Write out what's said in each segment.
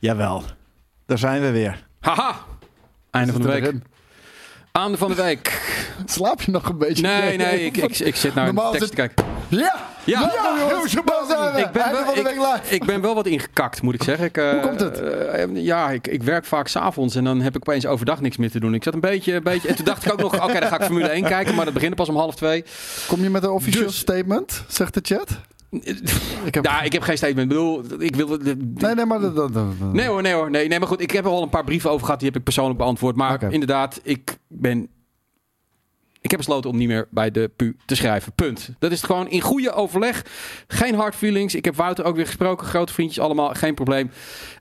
Jawel. Daar zijn we weer. Haha! Einde van de week. erin. Aan van de week. Slaap je nog een beetje? Nee, nee, ik, ik, ik zit naar een Normaal tekst te kijken. Ja! Ja. jongens, zijn we. Ik ben, wel, van de week ik, ik ben wel wat ingekakt, moet ik zeggen. Ik, eh, Hoe komt het? eh, ja, ik, ik werk vaak s'avonds en dan heb ik opeens overdag niks meer te doen. Ik zat een beetje... Een beetje en toen dacht ik ook nog, oké, dan ga ik Formule 1 kijken. Maar dat begint pas om half twee. Kom je met een officieel Dus- statement, zegt de chat? Ik heb... Ja, ik heb geen statement. Ik bedoel, ik wil... Nee, nee, maar... Dat, dat, dat- Nee hoor, nee hoor. Nee, nee, maar goed, ik heb er al een paar brieven over gehad. Die heb ik persoonlijk beantwoord. Maar inderdaad, ik ben... Ik heb besloten om niet meer bij de PU te schrijven. Punt. Dat is het gewoon in goede overleg. Geen hard feelings. Ik heb Wouter ook weer gesproken. Grote vriendjes allemaal. Geen probleem.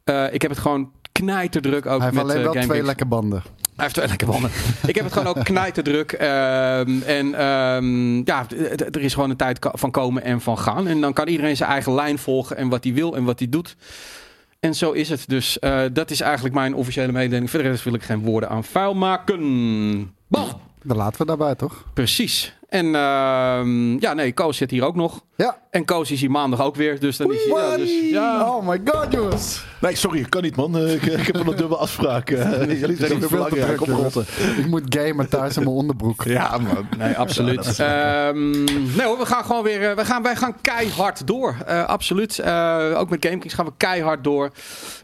Eh, ik heb het gewoon knijterdruk ook Hij heeft met alleen eh, wel twee lekke banden. Hij heeft twee lekker banden. ik heb het gewoon ook knijterdruk. Ehm en ehm, ja, er is gewoon een tijd van komen en van gaan. En dan kan iedereen zijn eigen lijn volgen en wat hij wil en wat hij doet. En zo is het. Dus eh, dat is eigenlijk mijn officiële mededeling. Verder wil ik geen woorden aan vuil maken. Bal! Dan laten we daarbij, toch? Precies. En ehm, ja, nee, Koos zit hier ook nog. Ja. En Koos is hier maandag ook weer. Dus dan is hij... Ja, dus, ja. Oh my god, jongens. Nee, sorry, kan niet, man. Ik, ik heb een dubbele afspraak. Jullie zijn niet belangrijk. Oprotten. Ik moet gamen thuis in mijn onderbroek. Ja, man. Nee, absoluut. Ehm, nee hoor, we gaan gewoon weer. eh, we gaan, wij gaan keihard door. Eh, absoluut. Eh, ook met GameKings gaan we keihard door.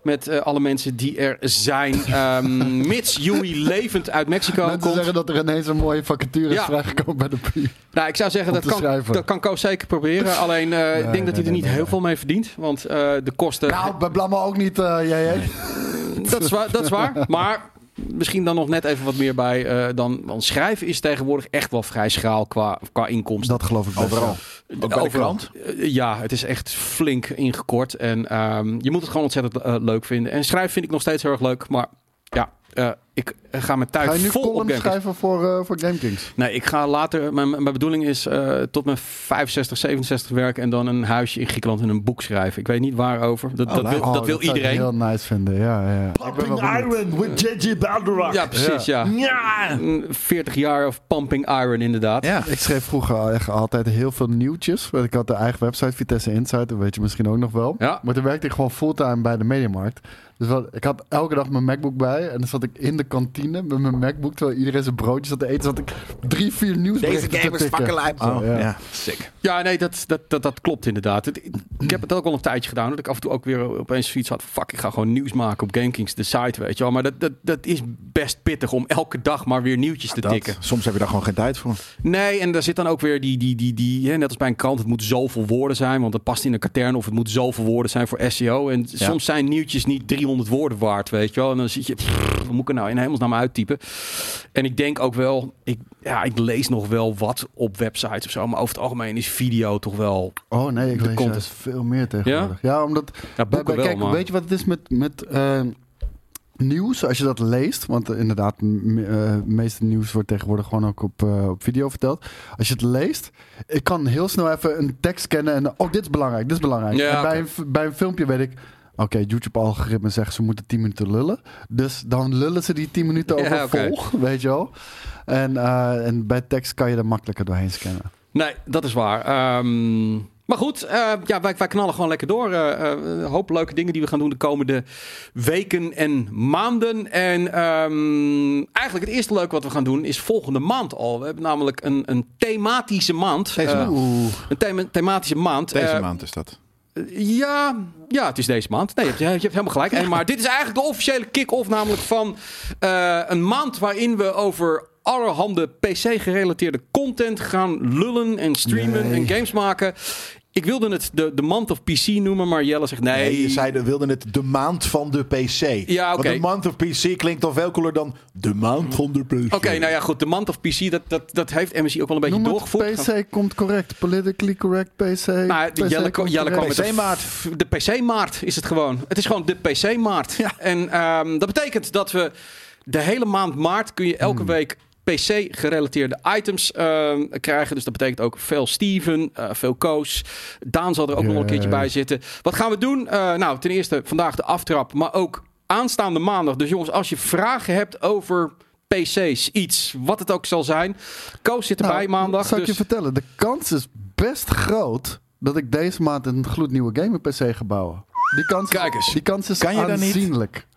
Met eh, alle mensen die er zijn. Ehm mits Yui levend uit Mexico Mensen komt. zeggen dat er ineens een mooie vacature is Ja. vrijgekomen bij de PU. Nou, ik zou zeggen, dat kan, schrijven. dat kan Koos zeker proberen. Alleen, eh, ik denk dat hij er nee, niet heel veel mee verdient. Want eh, de kosten. Nou, bij Blammo ook niet, jij. dat, is waar, dat is waar. Maar misschien dan nog net even wat meer bij. eh, dan, want schrijven is tegenwoordig echt wel vrij schraal qua, qua inkomsten. Dat geloof ik best Overal. wel. Ook bij de krant? Eh, Ja, het is echt flink ingekort. En ehm, je moet het gewoon ontzettend eh, leuk vinden. En schrijven vind ik nog steeds heel erg leuk. Maar ja, eh, ik ga mijn tijd Ga je nu vol op column schrijven voor, eh voor GameKings? Nee, ik ga later... Mijn, mijn bedoeling is eh, tot mijn 65, 67 werken... en dan een huisje in Griekenland en een boek schrijven. Ik weet niet waarover. Dat, dat, wil, Oh, dat wil zou ik iedereen. heel nice vinden, ja. ja. Ik ben wel Pumping. Iron with JJ Baldorak. Ja, precies, ja. Ja. Mm, 40 jaar of pumping iron, inderdaad. Ja. Ik schreef vroeger echt altijd heel veel nieuwtjes. Want ik had de eigen website, Vitesse Insight, dat weet je misschien ook nog wel. Ja. Maar toen werkte ik gewoon fulltime bij de Mediamarkt. Dus wat, ik had elke dag mijn MacBook bij. En dan zat ik in de kantine met mijn MacBook. Terwijl iedereen zijn broodjes zat te eten. Zat ik drie, vier nieuwsberichten Deze te game is fucking lijp. Oh, ja. ja. sick. Ja, nee, dat, dat, dat, dat klopt inderdaad. Het- ik, heb het ook al een tijdje gedaan. Dat ik af en toe ook weer opeens zoiets had. Fuck, ik ga gewoon nieuws maken op GameKings, de site, weet je wel. Maar dat, dat, dat is best pittig om elke dag maar weer nieuwtjes te Dat. tikken. Soms heb je daar gewoon geen tijd voor. Nee, en daar zit dan ook weer die, die, die, die hè, net als bij een krant, het moet zoveel woorden zijn, want het past in een katern, of het moet zoveel woorden zijn voor SEO. En soms zijn nieuwtjes niet 300 woorden waard, weet je wel. En dan zit je, pff, wat moet ik er nou in hemelsnaam uittypen? En ik denk ook wel, ik, ja, ik lees nog wel wat op websites of zo, maar over het algemeen is video toch wel... Oh nee, ik lees content. veel meer tegenwoordig. Ja, omdat... Ja, Bij, boeken bij- wel, kijk, maar... weet je wat het is met, met eh, nieuws? Als je dat leest, want eh, inderdaad, het meeste nieuws wordt tegenwoordig gewoon ook op, eh, op video verteld. Als je het leest, ik kan heel snel even een tekst kennen en oh, dit is belangrijk, dit is belangrijk. Ja, en bij, een, bij een filmpje weet ik, oké, YouTube-algoritme zegt ze moeten 10 minuten lullen. Dus dan lullen ze die 10 minuten over Ja, vol, weet je wel. En, eh, en bij tekst kan je er makkelijker doorheen scannen. Nee, dat is waar. Ehm, maar goed, eh, ja, wij, wij knallen gewoon lekker door. Eh, eh, een hoop leuke dingen die we gaan doen de komende weken en maanden. En ehm, eigenlijk het eerste leuke wat we gaan doen is volgende maand al. We hebben namelijk een, een thematische maand. Deze maand. Een thema- thematische maand. Deze maand is dat. Ja, ja, het is deze maand. Nee, je hebt, je hebt helemaal gelijk. En, maar dit is eigenlijk de officiële kick-off namelijk van eh, een maand waarin we over allerhande PC-gerelateerde content gaan lullen en streamen Nee. en games maken. Ik wilde het de, de month of PC noemen, maar Jelle zegt nee. Nee, je zei, we wilden het de maand van de PC. Ja, oké. Want de month of PC klinkt al veel cooler dan de maand van de PC. Oké, nou ja, goed. De month of PC, dat, dat, dat heeft MSI ook wel een beetje Noem het doorgevoerd. PC komt correct. Politically correct PC. Nou, PC Jelle, komt Jelle kwam met correct. de PC-maart. De PC-maart is het gewoon. Het is gewoon de PC-maart. En ehm, dat betekent dat we de hele maand maart kun je elke week PC-gerelateerde items ehm, krijgen. Dus dat betekent ook veel Steven, eh, veel Koos. Daan zal er ook nog een keertje bij zitten. Wat gaan we doen? Eh, nou, ten eerste vandaag de aftrap, maar ook aanstaande maandag. Dus jongens, als je vragen hebt over PC's, iets, wat het ook zal zijn. Koos zit erbij Nou, maandag. Zal ik dus... je vertellen, de kans is best groot dat ik deze maand een gloednieuwe gamer PC ga bouwen. Die kans, is- Kijk eens. Die kans is Kan je aanzienlijk.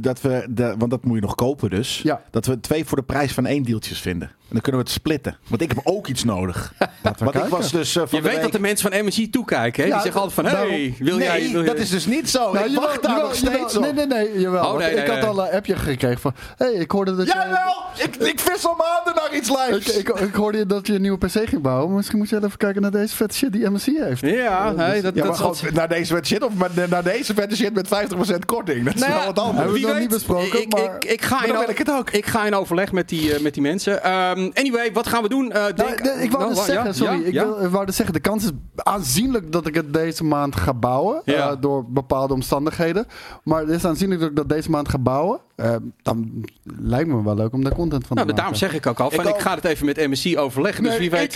Dat we, de, want dat moet je nog kopen dus. Ja. Dat we twee voor de prijs van één deeltjes vinden. En dan kunnen we het splitten. Want ik heb ook iets nodig. Want ik was dus uh, van Je de weet week- dat de mensen van MSI toekijken. Hè? Ja, die zeggen altijd van, daarom- hey, wil nee, jij... Wil dat je- is dus niet zo. Nou, ik jawel, wacht daar jawel, nog steeds jawel. op. Nee, nee, nee, jawel. Oh, nee, ik nee, had nee. al een appje gekregen van... hey, ik hoorde dat je... Jawel! Ik, ik vis al maanden naar iets Ik, lijfs. ik, ik hoorde dat je een nieuwe PC ging bouwen. Misschien moet je even kijken naar deze vette shit die MSI heeft. Ja, dat, ja, dat maar is gewoon altijd- naar deze vet shit of maar naar deze vette shit met 50% korting. Dat is Nou wel wat anders. Hebben we Wie nog niet besproken, ik, maar- ik, ik, ga in dan o- wil ik het ook. ik ga in overleg met die, eh, met die mensen. Ehm, anyway, wat gaan we doen? Eh, Nou, denk- ik wou Nou, dus zeggen, ja, sorry, ja, ik, ja. wil, ik wou dus zeggen, de kans is aanzienlijk dat ik het deze maand ga bouwen. Ja. eh, door bepaalde omstandigheden. Maar het is aanzienlijk dat ik dat deze maand ga bouwen. Eh, dan lijkt me wel leuk om daar content van Nou, te daarom maken. zeg ik ook al. Van, Ik ga het even met MSC overleggen. Dus Nee, wie weet.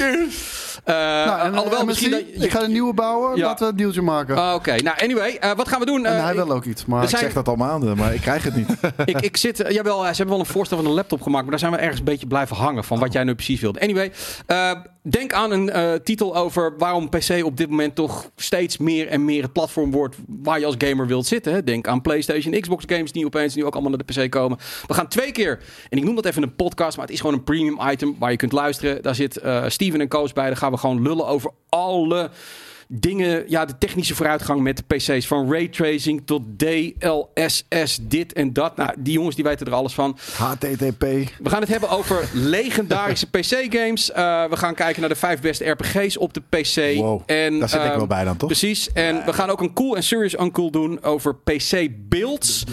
Nou, alhoewel eh, misschien. Dat je- ik ga een nieuwe bouwen, Ja. laten we een dealtje maken. Ah, Oké, nou anyway, eh, wat gaan we doen? en hij ik- wil ook iets, maar... Ik zijn- zeg dat al maanden, maar ik krijg het niet. ik, ik zit, jawel, ze hebben wel een voorstel van een laptop gemaakt, maar daar zijn we ergens een beetje blijven hangen van wat jij nu precies wilt. Anyway, eh, denk aan een eh, titel over waarom PC op dit moment toch steeds meer en meer het platform wordt waar je als gamer wilt zitten. Denk aan PlayStation, Xbox games die opeens nu ook allemaal naar de PC komen. We gaan twee keer, en ik noem dat even een podcast, maar het is gewoon een premium item waar je kunt luisteren. Daar zit eh, Steven en Koos bij. Daar gaan we gewoon lullen over alle dingen, ja, de technische vooruitgang met de PC's. Van raytracing tot DLSS, dit en dat. Nou, die jongens die weten er alles van. HTTP. We gaan het hebben over legendarische PC-games. Eh, we gaan kijken naar de vijf beste RPG's op de PC. Wow, en, daar zit ik ehm, wel bij dan, toch? Precies. En we gaan ook een cool en serious uncool doen over PC-builds.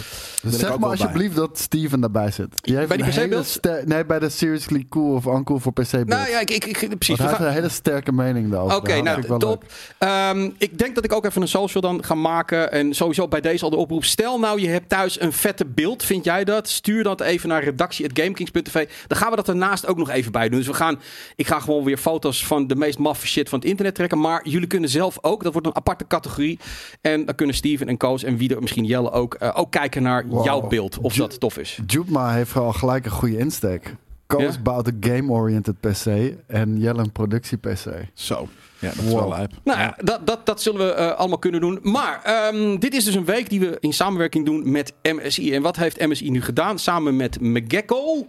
ik zeg ook maar alsjeblieft dat Steven daarbij zit. Heeft Bij die ster- Nee, bij de Seriously Cool of Uncool voor PC-beeld. Nou ja, ik, ik, ik, precies. Hij heeft gaan- een hele sterke mening daarover. Oké, nou, top. Ehm, ik denk dat ik ook even een social dan ga maken. En sowieso bij deze al de oproep. Stel nou, je hebt thuis een vette beeld. Vind jij dat? Stuur dat even naar redactie.gamekings.tv. Dan gaan we dat ernaast ook nog even bij doen. Dus we gaan, ik ga gewoon weer foto's van de meest maffe shit van het internet trekken. Maar jullie kunnen zelf ook. Dat wordt een aparte categorie. En dan kunnen Steven en Koos en wie er misschien Jelle ook, eh, ook kijken naar Wow. jouw beeld. Of dat tof is. Jupma heeft al gelijk een goede insteek. Koos Ja? bouwt een game-oriented PC en Jelle een productie-PC. Zo. Ja, dat is Wow. wel lijp. Nou ja, dat, dat, dat zullen we eh, allemaal kunnen doen. Maar ehm, dit is dus een week die we in samenwerking doen met MSI. En wat heeft MSI nu gedaan? Samen met Megekko.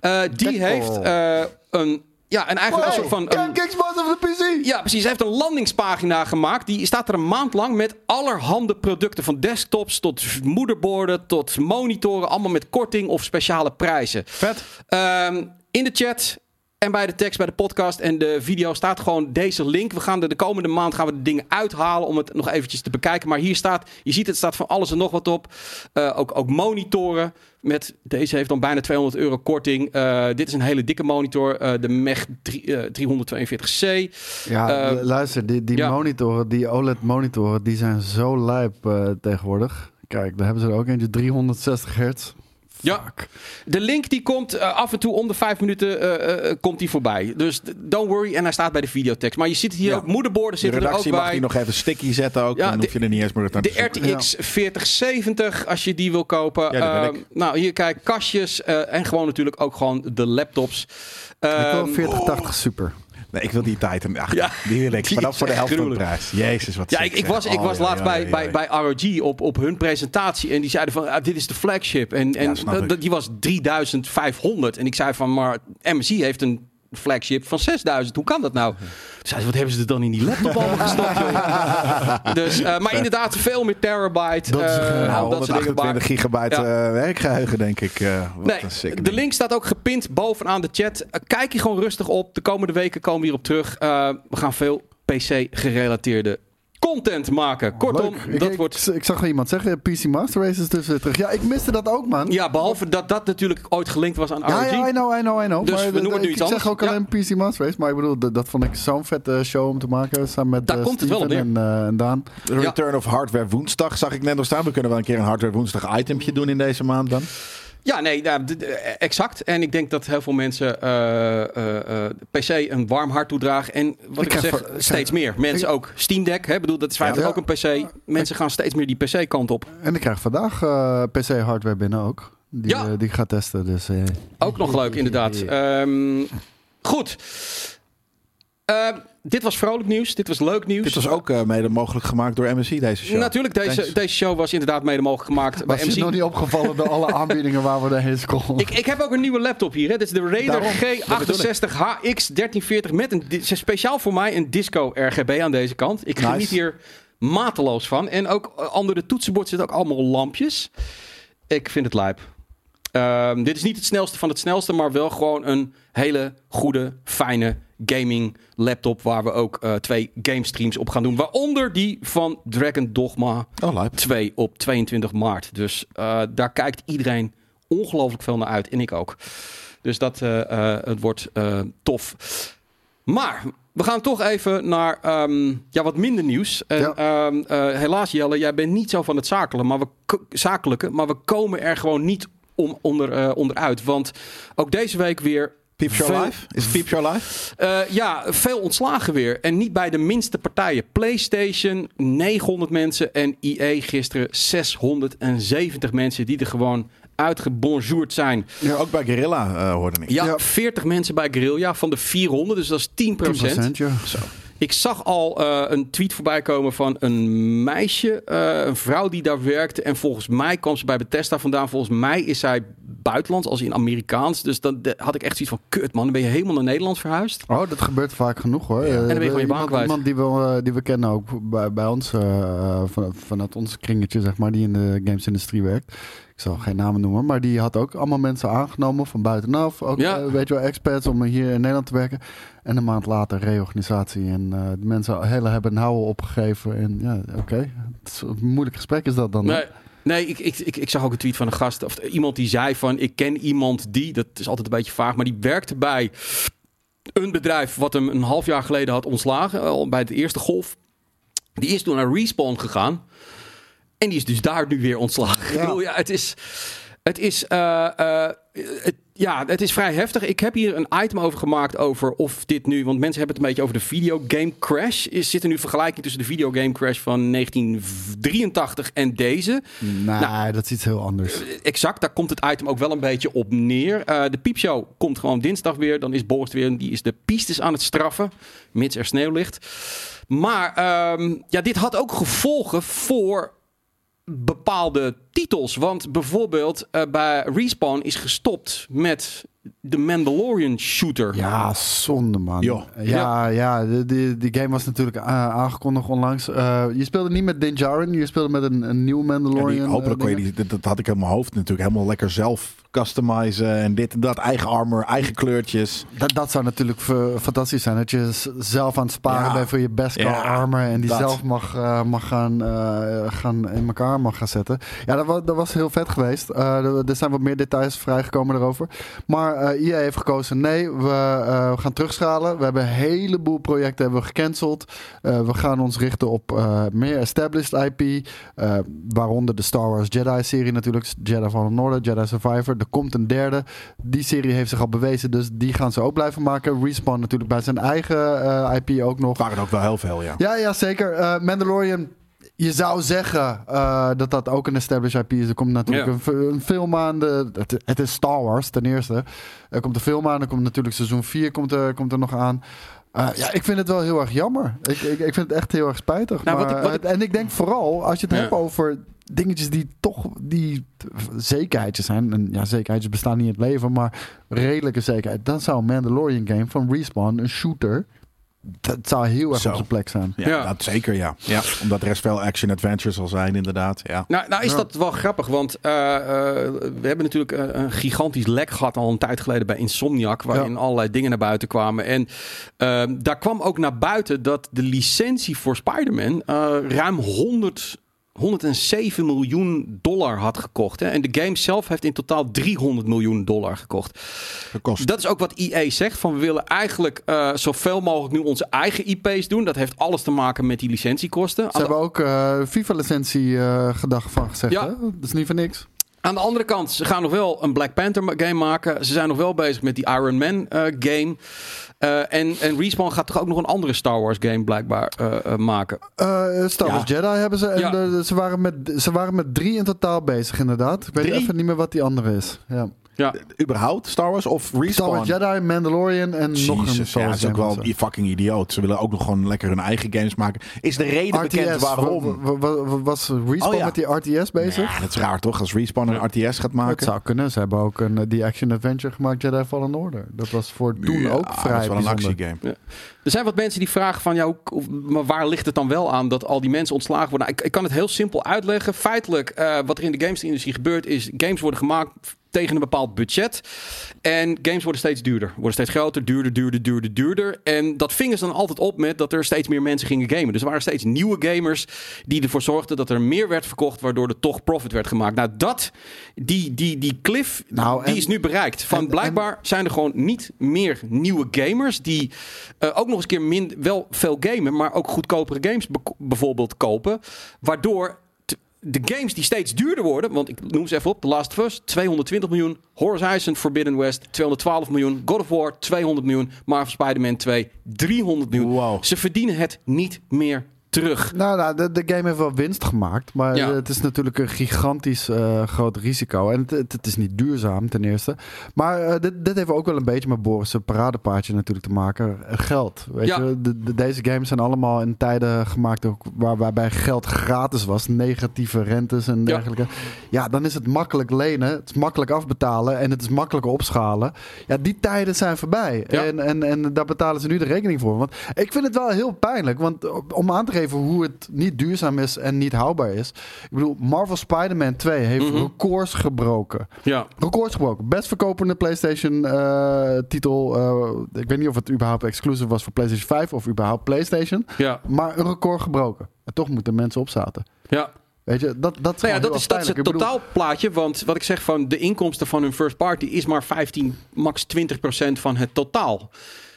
Eh, die Gekko. heeft eh, een, ja, een eigenlijk een soort van... een- Xbox of de PC! ja, precies. Hij heeft een landingspagina gemaakt. Die staat er een maand lang met allerhande producten. Van desktops tot moederborden tot monitoren. Allemaal met korting of speciale prijzen. Vet. Ehm, in de chat en bij de tekst, bij de podcast en de video staat gewoon deze link. We gaan er de komende maand gaan we de dingen uithalen om het nog eventjes te bekijken. Maar hier staat, je ziet het staat van alles en nog wat op. Eh, ook, ook monitoren. Met, deze heeft dan bijna 200 euro korting. Eh, dit is een hele dikke monitor. eh, de MEG drie- eh, 342C. Ja, luister, die, die ja. monitoren, die OLED-monitoren, die zijn zo lijp tegenwoordig. Kijk, daar hebben ze er ook eentje, 360 hertz. Ja, de link die komt eh, af en toe om de vijf minuten eh, eh, komt die voorbij. Dus don't worry. En hij staat bij de videotekst. Maar je ziet hier Ja. ook moederborden De zitten er ook redactie mag bij. die nog even sticky zetten ook. Ja, dan hoef de- je er niet eens meer te De. RTX 4070, als je die wil kopen. Ja, Ehm, nou, hier kijk, kastjes en gewoon natuurlijk ook gewoon de laptops. Ik wil Ehm, 4080 Super. Nee, ik wil die Titan. Ach, Ja. Die wil ik. Maar dan voor de helft van de prijs. Jezus, wat ja, ik, ik was, ik Oh, was laatst bij, bij, bij ROG op, op hun presentatie. En die zeiden van, ah, dit is de flagship. En, en die was 3500. En ik zei van, maar MSI heeft een flagship van 6000. Hoe kan dat nou? Zeiden ze, wat hebben ze er dan in die laptop allemaal gestopt? dus, eh, maar inderdaad, veel meer terabyte. Dat is, Nou, dat. 128 gigabyte Ja. eh, werkgeheugen, denk ik. eh, wat Nee, een sick de link staat ook gepind bovenaan de chat. Kijk je gewoon rustig op. De komende weken komen we hierop terug. Eh, we gaan veel PC-gerelateerde content maken. Kortom, Leuk. dat ik, wordt... Ik, ik zag wel iemand zeggen, PC Master Race is dus weer terug. Ja, ik miste dat ook, man. Ja, behalve dat dat natuurlijk ooit gelinkt was aan ROG. Ja, ja, I know, I know, I know. Dus maar we noemen het nu ik iets anders. zeg ook Ja. alleen PC Master Race, maar ik bedoel, dat, dat vond ik zo'n vette show om te maken, samen met Daar eh, komt het wel op en, eh, en Daan. Return of Hardware woensdag zag ik net nog staan. We kunnen wel een keer een Hardware woensdag itempje doen in deze maand dan. Ja, nee, exact. En ik denk dat heel veel mensen eh, eh, eh, PC een warm hart toedragen. En wat Ik zeg, voor- steeds meer. Mensen ook. Steam Deck, hè, bedoel, dat is feitelijk Ja. ook een PC. Mensen gaan steeds meer die PC-kant op. En ik krijg vandaag eh, PC hardware binnen ook. Die, Ja. die ik ga testen, dus... Ook nog leuk, inderdaad. Ehm, goed. Eh, dit was vrolijk nieuws. Dit was leuk nieuws. Dit was ook eh, mede mogelijk gemaakt door MSI, deze show. Natuurlijk, deze, Thanks. deze show was inderdaad mede mogelijk gemaakt bij Was je MC. nog niet opgevallen door alle aanbiedingen waar we doorheen scrollen? Ik, ik heb ook een nieuwe laptop hier. Hè. Dit is de Raider Daarom, G68 HX1340 met een speciaal voor mij een disco RGB aan deze kant. Ik Nice. geniet hier mateloos van. En ook eh, onder de toetsenbord zitten ook allemaal lampjes. Ik vind het lijp. Ehm, dit is niet het snelste van het snelste, maar wel gewoon een hele goede, fijne gaming laptop waar we ook eh, twee game streams op gaan doen. Waaronder die van Dragon Dogma Oh, lijp. 2 op 22 maart. Dus eh, daar kijkt iedereen ongelooflijk veel naar uit. En ik ook. Dus dat eh, het wordt tof. Maar we gaan toch even naar ehm, ja, wat minder nieuws. En, Ja. ehm, eh, helaas Jelle, jij bent niet zo van het zakelijke, maar we, zakelijke, maar we komen er gewoon niet om, onder, eh, onderuit. Want ook deze week weer Peepshow Veel- live? Is Peepshow live? eh, ja, veel ontslagen weer. En niet bij de minste partijen. PlayStation, 900 mensen. En EA gisteren 670 mensen die er gewoon uitgebonjourd zijn. Ja, ook bij Guerrilla eh, hoorde ik. Ja, Ja. 40 mensen bij Guerrilla van de 400. Dus dat is 10%. 10%, ja. Zo. Ik zag al eh, een tweet voorbij komen van een meisje, eh, een vrouw die daar werkte. En volgens mij kwam ze bij Bethesda vandaan. Volgens mij is zij buitenlands, als in Amerikaans. Dus dan had ik echt zoiets van, kut man, dan ben je helemaal naar Nederland verhuisd. Oh, dat gebeurt vaak genoeg hoor. En dan ben je Eh, gewoon je baan iemand, kwijt. iemand die, we, die we kennen ook bij, bij ons, van, vanuit ons kringetje, zeg maar, die in de gamesindustrie werkt. Ik zal geen namen noemen, maar die had ook allemaal mensen aangenomen van buitenaf. Ook, Ja. weet je wel, experts om hier in Nederland te werken. En een maand later reorganisatie. En eh, de mensen hele hebben een houden opgegeven. En ja, oké. Een moeilijk gesprek is dat dan. Nee, nee ik, ik, ik, ik zag ook een tweet van een gast. Of iemand die zei van ik ken iemand die. Dat is altijd een beetje vaag. Maar die werkte bij een bedrijf wat hem een half jaar geleden had ontslagen. Al bij de eerste golf. Die is toen naar Respawn gegaan. En die is dus daar nu weer ontslagen. Ik Ja. bedoel, ja, het is. Het is, eh, eh, het, ja, het is vrij heftig. Ik heb hier een item over gemaakt over of dit nu... Want mensen hebben het een beetje over de videogame crash. Is, zit er nu vergelijking tussen de videogame crash van 1983 en deze? Nee, Nou, dat is iets heel anders. Exact, daar komt het item ook wel een beetje op neer. Eh, de piepshow komt gewoon dinsdag weer. Dan is Boris weer, die is de pistes aan het straffen. Mits er sneeuw ligt. Maar ehm, ja, dit had ook gevolgen voor bepaalde titels. Want bijvoorbeeld eh, bij Respawn is gestopt met de Mandalorian shooter. Ja, zonde man. Joh. Ja, ja, de, die, die game was natuurlijk eh, aangekondigd onlangs. Eh, je speelde niet met Din Djarin, je speelde met een, een nieuw Ja, Mandalorian. die- hopelijk kon je die, dat, dat had ik in mijn hoofd natuurlijk helemaal lekker zelf customizen en dit en dat. Eigen armor, eigen kleurtjes. Dat, dat zou natuurlijk fantastisch zijn. Dat je zelf aan het sparen Ja. bent voor je best Ja, armor. En die dat. zelf mag, eh, mag gaan, eh, gaan in elkaar mag gaan zetten. Ja, dat was, dat was heel vet geweest. Eh, er, zijn wat meer details vrijgekomen daarover. Maar EA heeft gekozen, nee, we, we gaan terugschalen. We hebben een heleboel projecten hebben we gecanceld. We gaan ons richten op meer established IP. waaronder de Star Wars Jedi-serie natuurlijk. Jedi Fallen Order, Jedi Survivor. Er komt een derde. Die serie heeft zich al bewezen, dus die gaan ze ook blijven maken. Respawn natuurlijk bij zijn eigen eh, IP ook nog. waren ook wel heel veel, ja. Ja, ja zeker. Eh, Mandalorian. Je zou zeggen eh, dat dat ook een established IP is. Er komt natuurlijk Ja. een, fi- een film aan. De, het, het is Star Wars ten eerste. Er komt een film aan. Er komt natuurlijk seizoen 4 komt er, komt er nog aan. Eh, ja, ik vind het wel heel erg jammer. Ik, ik, ik vind het echt heel erg spijtig. Nou, wat maar, ik- wat ik- En ik denk vooral, als je het Ja. hebt over dingetjes die toch die zekerheidjes zijn. En ja, zekerheidjes bestaan niet in het leven, maar redelijke zekerheid. Dan zou een Mandalorian game van Respawn, een shooter, dat zou heel erg Zo. op zijn plek zijn. Ja, Ja. Dat zeker, ja. ja. Omdat de rest veel action-adventure zal zijn, inderdaad. Ja. Nou, nou is Ja. dat wel grappig, want eh, eh, we hebben natuurlijk een, een gigantisch lek gehad al een tijd geleden bij Insomniac, waarin Ja. allerlei dingen naar buiten kwamen. En eh, daar kwam ook naar buiten dat de licentie voor Spider-Man eh, ruim 100, 107 miljoen dollar had gekocht. Hè? En de game zelf heeft in totaal 300 miljoen dollar gekocht. Gekost. Dat is ook wat EA zegt. Van we willen eigenlijk eh, zoveel mogelijk nu onze eigen IP's doen. Dat heeft alles te maken met die licentiekosten. Ze hebben ook eh, FIFA-licentie eh gedacht van gezegd. Ja. Hè? Dat is niet voor niks. Aan de andere kant, ze gaan nog wel een Black Panther game maken. Ze zijn nog wel bezig met die Iron Man eh, game. Eh, en, en Respawn gaat toch ook nog een andere Star Wars game blijkbaar eh, maken. Star Wars Jedi hebben ze. En Ja. de- ze, waren met, ze waren met drie in totaal bezig, inderdaad. Ik weet Drie? even niet meer wat die andere is. Ja. Ja. Überhaupt Star Wars of Star Respawn? Wars Jedi, Mandalorian en nog een Star ja, Wars dat is ook wel zo. fucking idioot. Ze willen ook nog gewoon lekker hun eigen games maken. Is de reden bekend waarom? wa- wa- wa- Was Respawn Oh ja. met die RTS bezig? Ja, dat is raar toch? Als Respawn een RTS gaat Het maken. zou kunnen. Ze hebben ook een eh, die action adventure gemaakt, Jedi Fallen Order. Dat was voor toen Ja, ook dat vrij is wel een actiegame. Er zijn wat mensen die vragen van, ja, maar waar ligt het dan wel aan dat al die mensen ontslagen worden? Nou, ik, ik kan het heel simpel uitleggen. Feitelijk, eh, wat er in de gamesindustrie gebeurt, is games worden gemaakt tegen een bepaald budget. En games worden steeds duurder. Worden steeds groter, duurder, duurder, duurder, duurder. En dat vingen ze dan altijd op met dat er steeds meer mensen gingen gamen. Dus er waren steeds nieuwe gamers die ervoor zorgden dat er meer werd verkocht, waardoor er toch profit werd gemaakt. Nou, dat, die, die, die cliff, Nou, die en- is nu bereikt. Van en- blijkbaar zijn er gewoon niet meer nieuwe gamers die eh, ook nog eens een keer min, wel veel gamen, maar ook goedkopere games be- bijvoorbeeld kopen. Waardoor de games die steeds duurder worden, want ik noem ze even op: The Last of Us 220 miljoen, Horizon Forbidden West 212 miljoen, God of War 200 miljoen, Marvel Spider-Man 2 300 miljoen. Wow. Ze verdienen het niet meer terug. Nou, nou de, de game heeft wel winst gemaakt. Maar Ja. het is natuurlijk een gigantisch eh, groot risico. En het, het, het is niet duurzaam, ten eerste. Maar eh, dit, dit heeft ook wel een beetje met Boris' paradepaardje natuurlijk te maken. Geld. Weet Ja. je? De, de- deze games zijn allemaal in tijden gemaakt waar, waarbij geld gratis was. Negatieve rentes en dergelijke. Ja. dan is het makkelijk lenen. Het is makkelijk afbetalen. En het is makkelijk opschalen. Ja, die tijden zijn voorbij. En, en, en daar betalen ze nu de rekening voor. Want ik vind het wel heel pijnlijk. Want om aan te geven hoe het niet duurzaam is en niet houdbaar is. Ik bedoel, Marvel Spider-Man 2 heeft Mhm. records gebroken. Ja, Records gebroken. Best verkopende PlayStation eh, titel. eh, ik weet niet of het überhaupt exclusive was voor PlayStation 5 of überhaupt PlayStation. ja, Maar een record gebroken. En toch moeten mensen opzaten. ja. Weet je, dat, dat is Nou ja, dat is, dat is het bedoel, totaalplaatje. Want wat ik zeg van de inkomsten van hun first party is maar 15, max 20 procent van het totaal.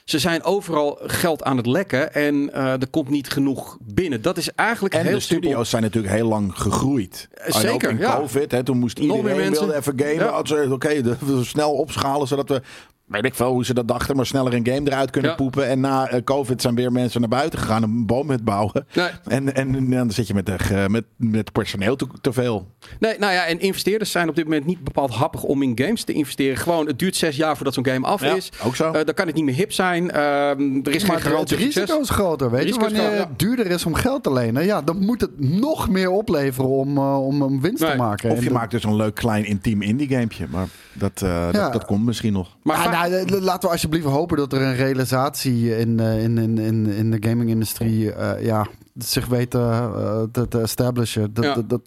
Ze zijn overal geld aan het lekken en eh, er komt niet genoeg binnen. Dat is eigenlijk En heel de studio's zijn natuurlijk heel lang gegroeid. Eh, zeker, ook in ja. COVID, hè, toen moest iedereen wilde even gamen. Ja. Oké, we snel opschalen, zodat we... Weet ik veel hoe ze dat dachten, maar sneller een game eruit kunnen Ja. poepen. En na eh, COVID zijn weer mensen naar buiten gegaan om een boom bouwen. Nee. En, en, dan zit je met, de, met, met personeel te, te veel. Nee, nou ja, en investeerders zijn op dit moment niet bepaald happig om in games te investeren. Gewoon, het duurt zes jaar voordat zo'n game af Ja, is. ook zo. Eh, dan kan het niet meer hip zijn. Ehm, er is geen maar het garantie op risico is groter. Weet je, wanneer het duurder is om geld te lenen, ja, dan moet het nog meer opleveren om, eh, om, om winst Nee. te maken. Of je maakt dus een leuk klein intiem indie gamepje. Maar dat, eh, Ja. dat, dat komt misschien nog. Maar va- nou, eh, laten we alsjeblieft hopen dat er een realisatie in, eh, in, in, in, in de gaming-industrie eh, ja, zich weet te, te establishen. Dat, Ja. dat, dat,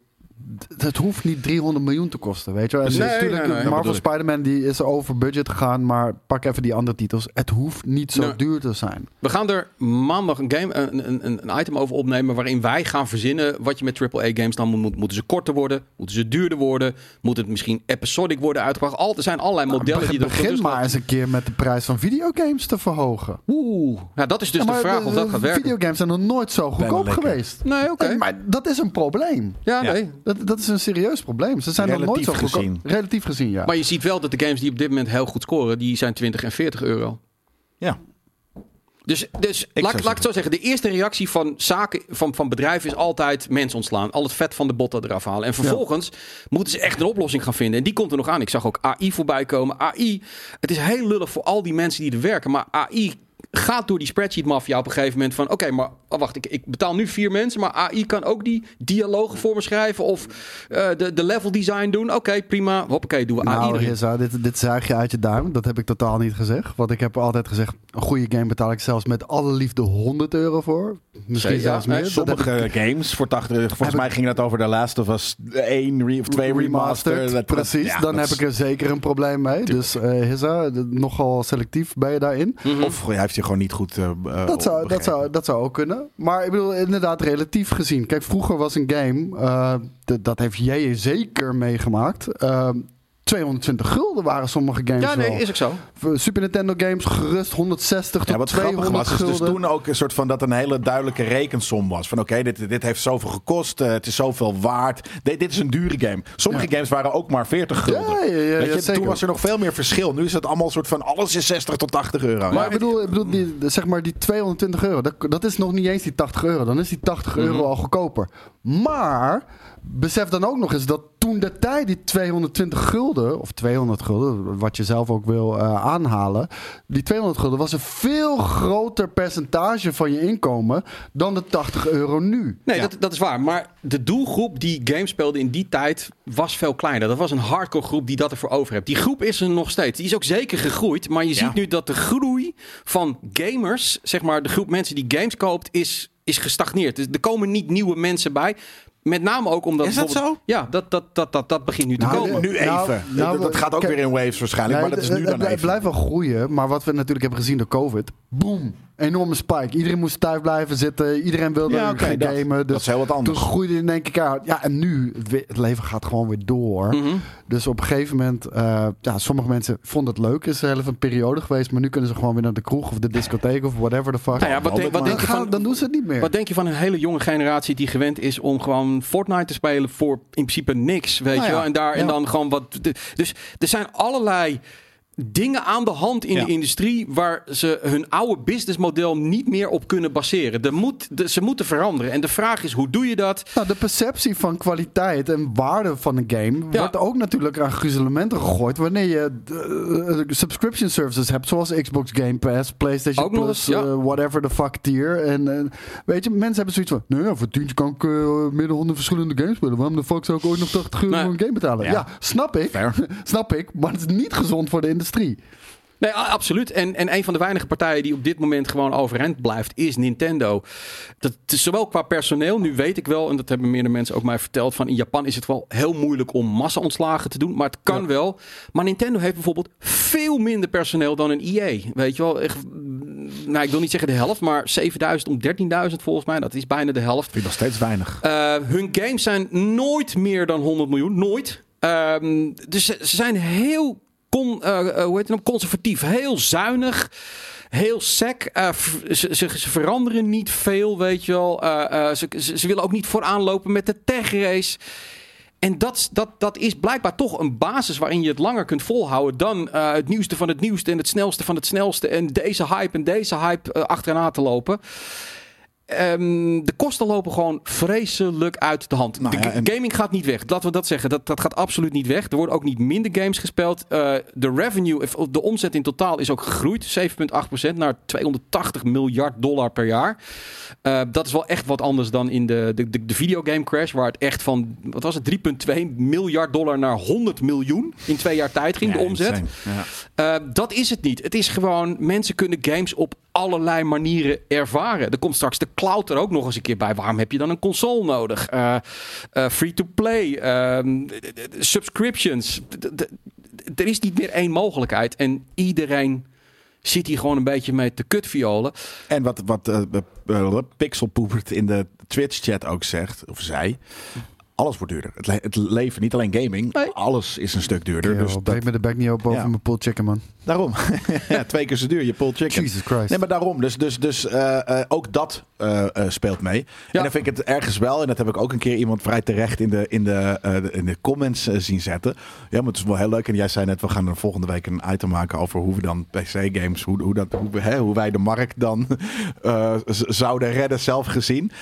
het hoeft niet 300 miljoen te kosten, weet je wel. En Nee, natuurlijk, nee, nee. Dat Marvel. Spider-Man die is over budget gegaan, maar pak even die andere titels. Het hoeft niet zo duur te zijn. We gaan er maandag een, game, een, een, een item over opnemen waarin wij gaan verzinnen wat je met AAA-games dan moet. Moeten ze korter worden? Moeten ze duurder worden? Moet het misschien episodic worden uitgebracht? Al, er zijn allerlei modellen die er Begin maar eens een keer met de prijs van videogames te verhogen. Oeh, ja, dat is dus Ja, de vraag of dat gaat werken. Videogames zijn nog nooit zo goedkoop geweest. Nee, oké. Maar dat is een probleem. Ja, Ja. nee. Dat, dat is een serieus probleem. Ze zijn nog nooit zo Relatief gezien. Relatief gezien, ja. Maar je ziet wel dat de games die op dit moment heel goed scoren, die zijn 20 en 40 euro. Ja. Dus, dus zou laat, laat ik het zo zeggen. De eerste reactie van zaken, van, van bedrijven is altijd mensen ontslaan. Al het vet van de botten eraf halen. En vervolgens moeten ze echt een oplossing gaan vinden. En die komt er nog aan. Ik zag ook AI voorbij komen. AI, het is heel lullig voor al die mensen die er werken. Maar AI gaat door die spreadsheet mafia op een gegeven moment van... Oké, maar oh, wacht, ik, ik betaal nu vier mensen. Maar AI kan ook die dialogen voor me schrijven. Of eh, de, de level design doen. Oké, prima. Hoppakee, doen we AI Nou, erin. Hissa, dit, dit zuig je uit je duim. Dat heb ik totaal niet gezegd. Want ik heb altijd gezegd, een goede game betaal ik zelfs met alle liefde 100 euro voor. Misschien zelfs ja. meer. Heb Sommige ik- games voor 80 euro. Volgens Heb ik- mij ging dat over The Last of Us 1 re- of 2 remastered. Precies, ja, dan heb is- ik er zeker een probleem mee. Dus eh Hissa, nogal selectief ben je daarin. Mhm. Of hij heeft je gewoon niet goed eh, eh, Dat zou, dat, zou, dat zou ook kunnen. Maar ik bedoel, inderdaad, relatief gezien. Kijk, vroeger was een game, eh, dat heeft jij zeker meegemaakt. Eh, 220 gulden waren sommige games Ja, nee, wel. is ook zo. Voor Super Nintendo games gerust 160 Ja, tot wat grappig 200 was, is dus gulden. toen ook een soort van dat een hele duidelijke rekensom was. Van oké, dit, dit heeft zoveel gekost, eh, het is zoveel waard. Dit, dit is een dure game. Sommige Ja. games waren ook maar 40 gulden. Ja, ja, ja, Weet je, toen was er nog veel meer verschil. Nu is het allemaal een soort van alles is 60 tot 80 euro. Maar Ja. ik bedoel, ik bedoel die, zeg maar die 220 euro, dat, dat is nog niet eens die 80 euro. Dan is die 80 euro Mhm. al goedkoper. Maar besef dan ook nog eens dat toen de tijd die 220 gulden, of 200 gulden, wat je zelf ook wil eh, aanhalen, die 200 gulden was een veel groter percentage van je inkomen dan de 80 euro nu. Nee, Ja. dat, dat is waar. Maar de doelgroep die games speelde in die tijd was veel kleiner. Dat was een hardcore groep die dat ervoor over heeft. Die groep is er nog steeds. Die is ook zeker gegroeid. Maar je ziet nu dat de groei van gamers, zeg maar de groep mensen die games koopt, is, is gestagneerd. Dus er komen niet nieuwe mensen bij. Met name ook omdat... Is dat zo? Ja, dat, dat, dat, dat, dat begint nu te Nou, komen. Nu even. Nou, nou, dat, dat gaat ook kijk- weer in waves waarschijnlijk, Nee, maar dat is het- nu het, dan het even. blijft wel groeien, maar wat we natuurlijk hebben gezien door COVID, boom, enorme spike. Iedereen moest thuis blijven zitten, iedereen wilde Ja, gaan dat- gamen. dat Dus is heel wat anders. Toen groeide in één keer keihard. Ja, en nu, het leven gaat gewoon weer door. Mhm. Dus op een gegeven moment, eh, ja, sommige mensen vonden het leuk, is er even een periode geweest, maar nu kunnen ze gewoon weer naar de kroeg of de discotheek of whatever the fuck. Nou ja, wat, denk, wat dan, denk je gaan- van... dan doen ze het niet meer. Wat denk je van een hele jonge generatie die gewend is om gewoon Fortnite te spelen voor in principe niks, weet Nou je ja, wel? En daar en dan gewoon wat. Dus er zijn allerlei dingen aan de hand in Ja. de industrie waar ze hun oude businessmodel niet meer op kunnen baseren. Er moet, de- ze moeten veranderen. En de vraag is, hoe doe je dat? Nou, de perceptie van kwaliteit en waarde van een game Ja. wordt ook natuurlijk aan gruzelementen gegooid wanneer je eh, eh, subscription services hebt, zoals Xbox Game Pass, PlayStation Ook Plus, eens, ja. eh, whatever the fuck tier. En weet je, mensen hebben zoiets van, nee, ja, voor tientje kan ik meer dan 100 verschillende games spelen. Waarom de fuck zou ik ooit nog 80 euro Nee. voor een game betalen? Ja. Ja, snap ik. Fair. snap ik, maar het is niet gezond voor de industrie. Nee, a- absoluut. En, en een van de weinige partijen die op dit moment gewoon overeind blijft, is Nintendo. Dat is zowel qua personeel, nu weet ik wel, en dat hebben meerdere mensen ook mij verteld, van in Japan is het wel heel moeilijk om massa-ontslagen te doen, maar het kan Ja. wel. Maar Nintendo heeft bijvoorbeeld veel minder personeel dan een EA. Weet je wel, echt, nou ik wil niet zeggen de helft, maar 7000 om 13.000 volgens mij, dat is bijna de helft. vind ik nog steeds weinig. Uh, hun games zijn nooit meer dan 100 miljoen. Nooit. Um, dus ze, ze zijn heel con, uh, uh, hoe heet het nou? conservatief. Heel zuinig. Heel sec. Uh, ze, ze, veranderen niet veel, weet je wel. Ze, ze, willen ook niet vooraan lopen met de tech race. En dat, dat, is blijkbaar toch een basis waarin je het langer kunt volhouden dan het nieuwste van het nieuwste en het snelste van het snelste en deze hype en deze hype achterna te lopen. Um, de kosten lopen gewoon vreselijk uit de hand. Nou de ja, en... gaming gaat niet weg. Laten we dat zeggen. Dat, dat gaat absoluut niet weg. Er worden ook niet minder games gespeeld. Uh, de revenue, de omzet in totaal is ook gegroeid. 7,8% naar 280 miljard dollar per jaar. Uh, dat is wel echt wat anders dan in de, de, de, de videogame crash. Waar het echt van, wat was het, 3,2 miljard dollar naar 100 miljoen in twee jaar tijd ging, ja, de omzet. Ja. Uh, dat is het niet. Het is gewoon, mensen kunnen games op allerlei manieren ervaren. Er komt straks de cloud er ook nog eens een keer bij. Waarom heb je dan een console nodig? Uh, uh, Free-to-play, uh, subscriptions. Er is niet meer één mogelijkheid. En iedereen zit hier gewoon een beetje mee te kutviolen. En wat, wat uh, Pixelpoepert in de Twitch-chat ook zegt, of zei... Alles wordt duurder. Het, le het, leven, niet alleen gaming, nee. alles is een stuk duurder. Yo, dus breek dat... me de bek niet op over ja. mijn pulled chicken, man. Daarom. ja, twee keer zo duur, je pulled chicken. Jesus Christ. Nee, maar daarom. Dus, dus, dus uh, uh, ook dat uh, speelt mee. Ja. En dan vind ik het ergens wel, en dat heb ik ook een keer iemand vrij terecht in de, in de, de in de comments zien zetten. Ja, maar het is wel heel leuk. En jij zei net, we gaan er volgende week een item maken over hoe we dan PC-games, hoe, hoe, dat, hoe, hè, hoe wij de markt dan zouden redden, zelf gezien.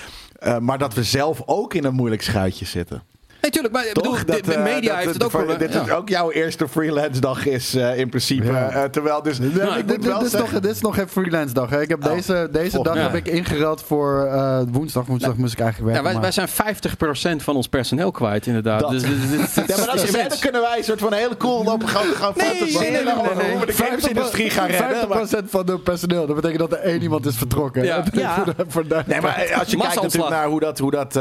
Uh, maar dat we zelf ook in een moeilijk schuitje zitten. Nee, tuurlijk, maar bedoel, dat, de, de media dat, heeft het ook voor. Dit ja. is ook jouw eerste freelance dag is uh, in principe. Ja. Uh, terwijl dus. Nee, nou, dit, dit, is nog, dit is nog geen freelance dag. Hè. Ik heb oh. deze, deze oh, dag ja. heb ik ingeruild voor uh, woensdag. Woensdag moest ik eigenlijk werken. Ja, wij, wij zijn 50% van ons personeel kwijt, inderdaad. Dat. Dus, dus, dus, ja, maar dat is dan kunnen wij een soort van heel cool lopen gaan, gaan nee, nee, nee, nee, nee, hoe we de gamesindustrie gaan redden. 50% van de personeel. Dat betekent dat er één iemand is vertrokken. Ja. nee, maar als je kijkt natuurlijk naar hoe dat, hoe dat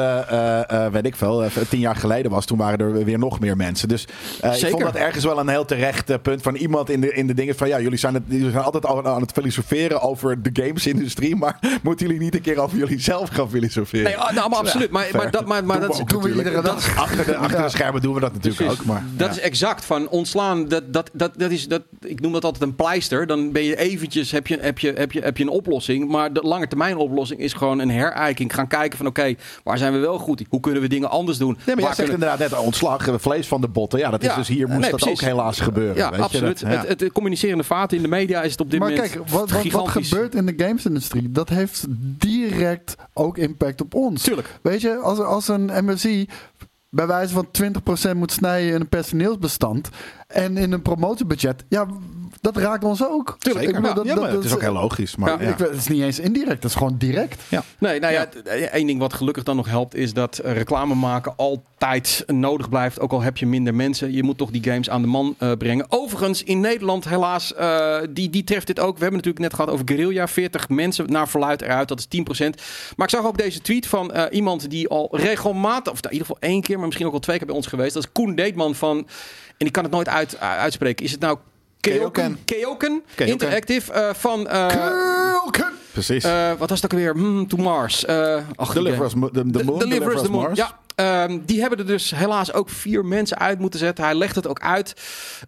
weet ik veel, tien jaar geleden was, toen waren er weer nog meer mensen. Dus uh, ik vond dat ergens wel een heel terecht uh, punt van iemand in de, in de dingen van ja, jullie zijn, het, jullie zijn altijd al aan het filosoferen over de gamesindustrie, maar moeten jullie niet een keer over jullie zelf gaan filosoferen? Nee, nou, maar absoluut. Maar, maar, dat, maar, maar doen dat we, doen we iedere dag. Achter de, achter de schermen doen we dat natuurlijk Precies. ook. Maar, dat ja. is exact van ontslaan. Dat, dat, dat, dat is, dat, ik noem dat altijd een pleister. Dan ben je eventjes, heb je, heb je, heb je, heb je een oplossing. Maar de lange termijn oplossing is gewoon een herijking. Gaan kijken van oké, okay, waar zijn we wel goed? Hoe kunnen we dingen anders doen? Nee, maar waar zegt inderdaad net ontslag, vlees van de botten. Ja, dat is Ja, dus hier moest nee, dat precies. ook helaas gebeuren. Ja, weet je, absoluut. dat- ja. Het, het communicerende vaten in de media is het op dit Maar moment kijk, wat, wat, gebeurt in de gamesindustrie, dat heeft direct ook impact op ons. Tuurlijk. Weet je, als, als een MSI bij wijze van 20% moet snijden in een personeelsbestand en in een promotiebudget, ja, dat raakt ons ook. Tuurlijk, Ik bedoel, ja, dat- ja, dat- maar dat het is ook heel logisch. Maar, Ja, ja. Ik het is niet eens indirect, dat is gewoon direct. Nee, nou ja, één ding wat gelukkig dan nog helpt is dat eh, reclame maken altijd nodig blijft. Ook al heb je minder mensen. Je moet toch die games aan de man eh, brengen. Overigens, in Nederland helaas, eh, die, die treft dit ook. We hebben natuurlijk net gehad over Guerrilla. 40 mensen naar verluid eruit, dat is 10%. Maar ik zag ook deze tweet van eh, iemand die al regelmatig, of in ieder geval één keer, maar misschien ook al twee keer bij ons geweest. Dat is Koen Deetman van, en ik kan het nooit uit, uh, uitspreken. Is het nou Keoken? Keoken. Interactive eh, van... eh! Precies. eh, wat was het ook weer? Hmm, to Mars. Eh ach, die Deliver us, de, de moon, De- Deliver us the moon. Mars. Ja, ehm, die hebben er dus helaas ook vier mensen uit moeten zetten. Hij legt het ook uit.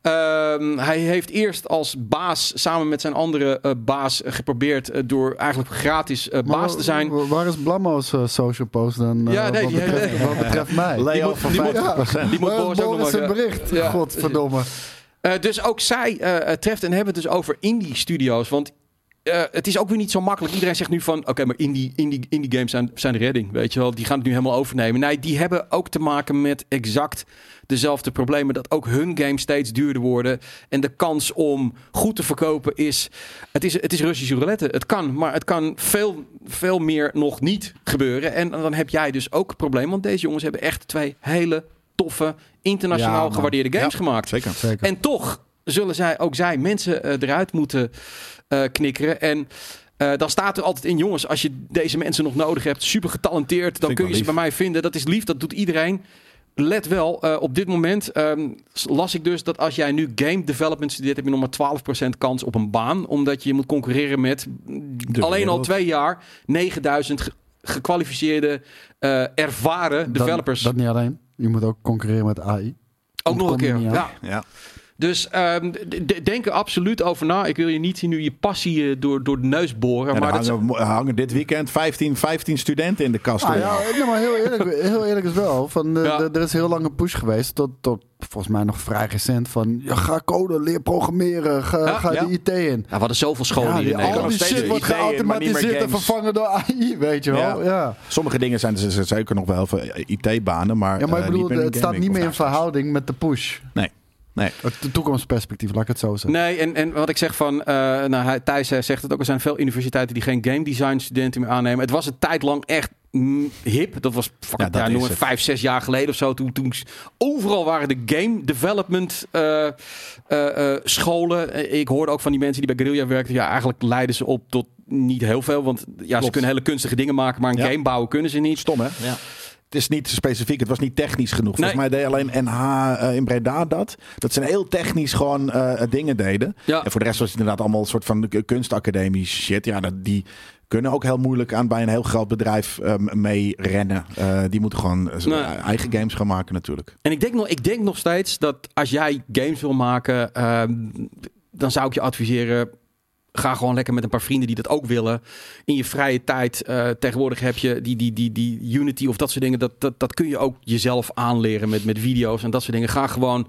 Ehm, hij heeft eerst als baas samen met zijn andere eh, baas geprobeerd door eigenlijk gratis eh, baas te zijn. Maar Waar is Blammo's social post dan? Ja, nee, wat, die- betreft, wat betreft mij. Leo moet- van die moet- 50%. Die moet Boris ook nog Boris een bericht? Ja. Godverdomme. Eh, dus ook zij eh, treft en hebben het dus over indie studio's. Want het is ook weer niet zo makkelijk. Iedereen zegt nu van, oké, maar indie, indie, indie games zijn, zijn de redding. Weet je wel, die gaan het nu helemaal overnemen. Nee, die hebben ook te maken met exact dezelfde problemen. Dat ook hun games steeds duurder worden. En de kans om goed te verkopen is... Het is, het is Russische roulette. Het kan, maar het kan veel, veel meer nog niet gebeuren. En dan heb jij dus ook een probleem. Want deze jongens hebben echt twee hele toffe, internationaal Ja, gewaardeerde games gemaakt. Zeker. Zeker. En toch zullen zij, ook zij mensen eh, eruit moeten eh, knikkeren. En eh, dan staat er altijd in, jongens, als je deze mensen nog nodig hebt, super getalenteerd, dan kun je ze bij mij vinden. Dat is lief, dat doet iedereen. Let wel, op dit moment ehm, las ik dus dat als jij nu game development studeert, heb je nog maar 12% kans op een baan. Omdat je moet concurreren met De alleen al twee jaar 9000 ge- gekwalificeerde, ervaren Dat- developers. Dat, niet alleen. Je moet ook concurreren met AI. ook nog een keer. Ja. Ja. Dus ehm, d- d- denk er absoluut over na. Ik wil je niet nu je passie eh, door, door de neus boren. En maar er dat, hangen, hangen dit weekend 15, 15 studenten in de kast. Ah, ja, nee, maar heel eerlijk, heel eerlijk is wel. Van, eh, Ja. de- er is heel lang een push geweest, tot, tot volgens mij nog vrij recent, van ja, ga code, leer programmeren, ga, Ja, ga ja. de IT in. ja, we hadden zoveel scholen Ja, hier al die shit wordt geautomatiseerd en vervangen door AI, weet je wel. Ja. Ja, Sommige dingen zijn er zeker nog wel voor IT-banen, maar, ja maar eh, ik niet bedoel, het staat niet meer in verhouding met de push. Nee, nee. Het toekomstperspectief, laat ik het zo zeggen. Nee, en, en wat ik zeg van, eh nou, hij, Thijs eh, zegt het ook, er zijn veel universiteiten die geen game design studenten meer aannemen. Het was een tijd lang echt mm, hip. Dat was fucking, Ja, dat ja, noem vijf, zes jaar geleden of zo. Toen, toen overal waren de game development eh, scholen. Ik hoorde ook van die mensen die bij Guerrilla werkten. Ja, eigenlijk leiden ze op tot niet heel veel. Want ja, ze kunnen hele kunstige dingen maken, maar een Ja. game bouwen kunnen ze niet. Stom, hè? Ja. Het is niet specifiek, het was niet technisch genoeg. Volgens Nee. mij deed alleen NH eh, in Breda dat. Dat ze heel technisch gewoon eh, dingen deden. Ja. En voor de rest was het inderdaad allemaal een soort van k- kunstacademie shit. Ja, dat, die kunnen ook heel moeilijk aan bij een heel groot bedrijf eh, mee rennen. Die moeten gewoon Nee. eigen games gaan maken natuurlijk. En ik denk, nog, ik denk nog steeds dat als jij games wil maken, ehm, dan zou ik je adviseren. Ga gewoon lekker met een paar vrienden die dat ook willen. In je vrije tijd. eh, tegenwoordig heb je die, die, die, die Unity of dat soort dingen. Dat, dat, dat kun je ook jezelf aanleren met, met video's en dat soort dingen. Ga gewoon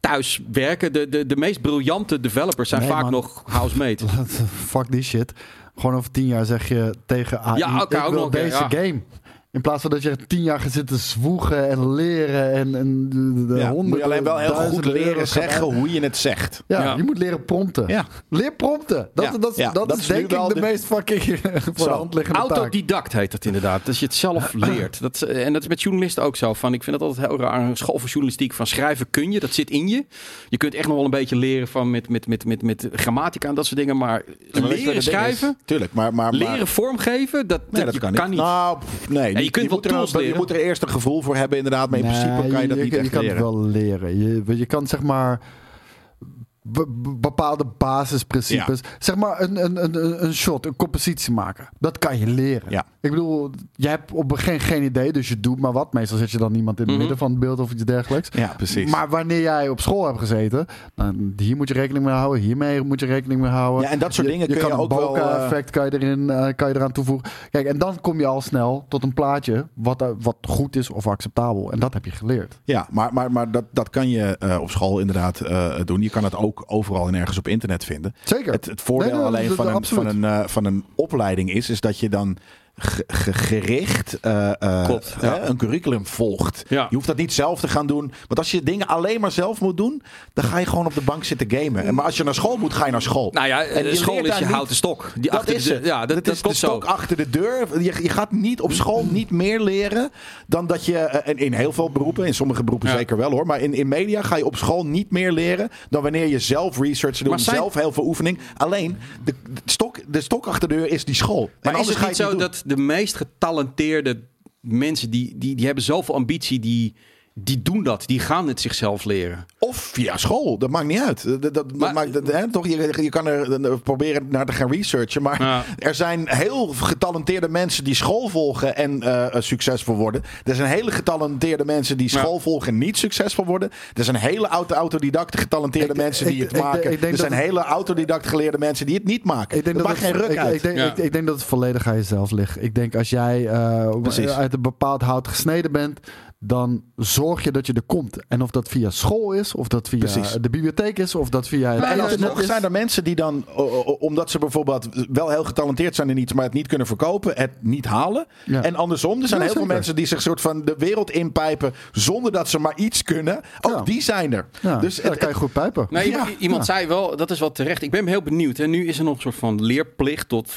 thuis werken. De, de, de meest briljante developers zijn Nee, vaak man. nog housemate. Fuck die shit. Gewoon over tien jaar zeg je tegen AI, Ja, oké, ik ook wil nog deze ja. game. In plaats van dat je tien jaar gaat zitten zwoegen en leren en, en de, de Ja, honderden, moet je alleen wel heel goed leren zeggen uit- hoe je het zegt. Ja, Ja. je moet leren prompten. Ja. Leer prompten. Dat, Ja, dat, ja, dat, dat is denk ik de, de- meest fucking voor de hand liggende taak. Autodidact heet dat inderdaad. Dat je het zelf leert. Dat, is- en dat is met journalisten ook zo. Van, ik vind dat altijd heel raar. Een school voor journalistiek van schrijven kun je. Dat zit in je. Je kunt echt nog wel een beetje leren van met, met, met, met, met grammatica en dat soort dingen. Maar leren schrijven? Tuurlijk, maar... maar, maar leren vormgeven, dat, Nee, dat, kan niet. Nou, pff, nee. Je kunt wel moet er, tools je moet er eerst een gevoel voor hebben inderdaad. Maar in Nee, principe kan je dat niet je, echt kan leren. het wel leren. Je, je kan zeg maar bepaalde basisprincipes. Zeg maar een, een, een, een shot, een compositie maken. Dat kan je leren. Ja. Ik bedoel, je hebt op een geen, geen idee, dus je doet maar wat. Meestal zet je dan iemand in het Mhm. midden van het beeld of iets dergelijks. Ja, precies. Maar wanneer jij op school hebt gezeten, dan hier moet je rekening mee houden, hiermee moet je rekening mee houden. Ja, en dat soort dingen kun je kan ook een wel, eh, effect kan je erin, eh, kan je eraan toevoegen. Kijk, en dan kom je al snel tot een plaatje wat, eh, wat goed is of acceptabel. En dat heb je geleerd. Ja, maar, maar, maar dat, dat kan je op school inderdaad doen. Je kan het ook overal en ergens op internet vinden. Zeker. Het, het voordeel Nee, nee, alleen van, een, van, een, eh, van een opleiding is, is dat je dan gericht eh, eh, Klopt, ja. een curriculum volgt. Ja. Je hoeft dat niet zelf te gaan doen. Want als je dingen alleen maar zelf moet doen, dan ga je gewoon op de bank zitten gamen. En Maar als je naar school moet, ga je naar school. Nou ja, En eh, je school is je niet- houten stok. Die dat achter is de, het. Ja, dat, dat dat is de stok zo. achter de deur. Je, je gaat niet op school niet meer leren dan dat je... en in heel veel beroepen, in sommige beroepen Ja. zeker wel hoor. Maar in, in media ga je op school niet meer leren dan wanneer je zelf research doet. Zijn- Zelf heel veel oefening. Alleen, de, de, stok, de stok achter de deur is die school. En Maar is anders het niet zo doen. dat de meest getalenteerde mensen, die, die, die hebben zoveel ambitie, die, die doen dat. Die gaan het zichzelf leren. Of via school, dat maakt niet uit. Dat, dat, dat Maar- maakt, dat- hè, toch, je, je kan er eh, proberen naar te gaan researchen. Maar Ja. er zijn heel getalenteerde mensen die school volgen en eh, eh, succesvol worden. Er zijn hele getalenteerde mensen die Ja. school volgen en niet succesvol worden. Er zijn hele auto autodidacte getalenteerde Ik- mensen die ik- het ik- maken. er zijn hele autodidact geleerde mensen die het niet maken. Ik denk dat dat maakt geen het, ruk ik, uit. Ik denk, Ja. ik, ik denk dat het volledig aan jezelf ligt. Ik denk als jij eh, uit een bepaald hout gesneden bent, dan zorg je dat je er komt. En of dat via school is, of dat via Precies. de bibliotheek is, of dat via het En alsnog is. zijn er mensen die dan, omdat ze bijvoorbeeld wel heel getalenteerd zijn in iets, maar het niet kunnen verkopen, het niet halen. Ja. En andersom, er zijn Ja, heel veel mensen die zich soort van de wereld inpijpen zonder dat ze maar iets kunnen. Ook Ja. die zijn er. Ja, Dus ja, dan het, kan je goed pijpen. Nee, Ja, iemand, iemand ja. zei wel, dat is wel terecht. Ik ben heel benieuwd. En nu is er nog een soort van leerplicht tot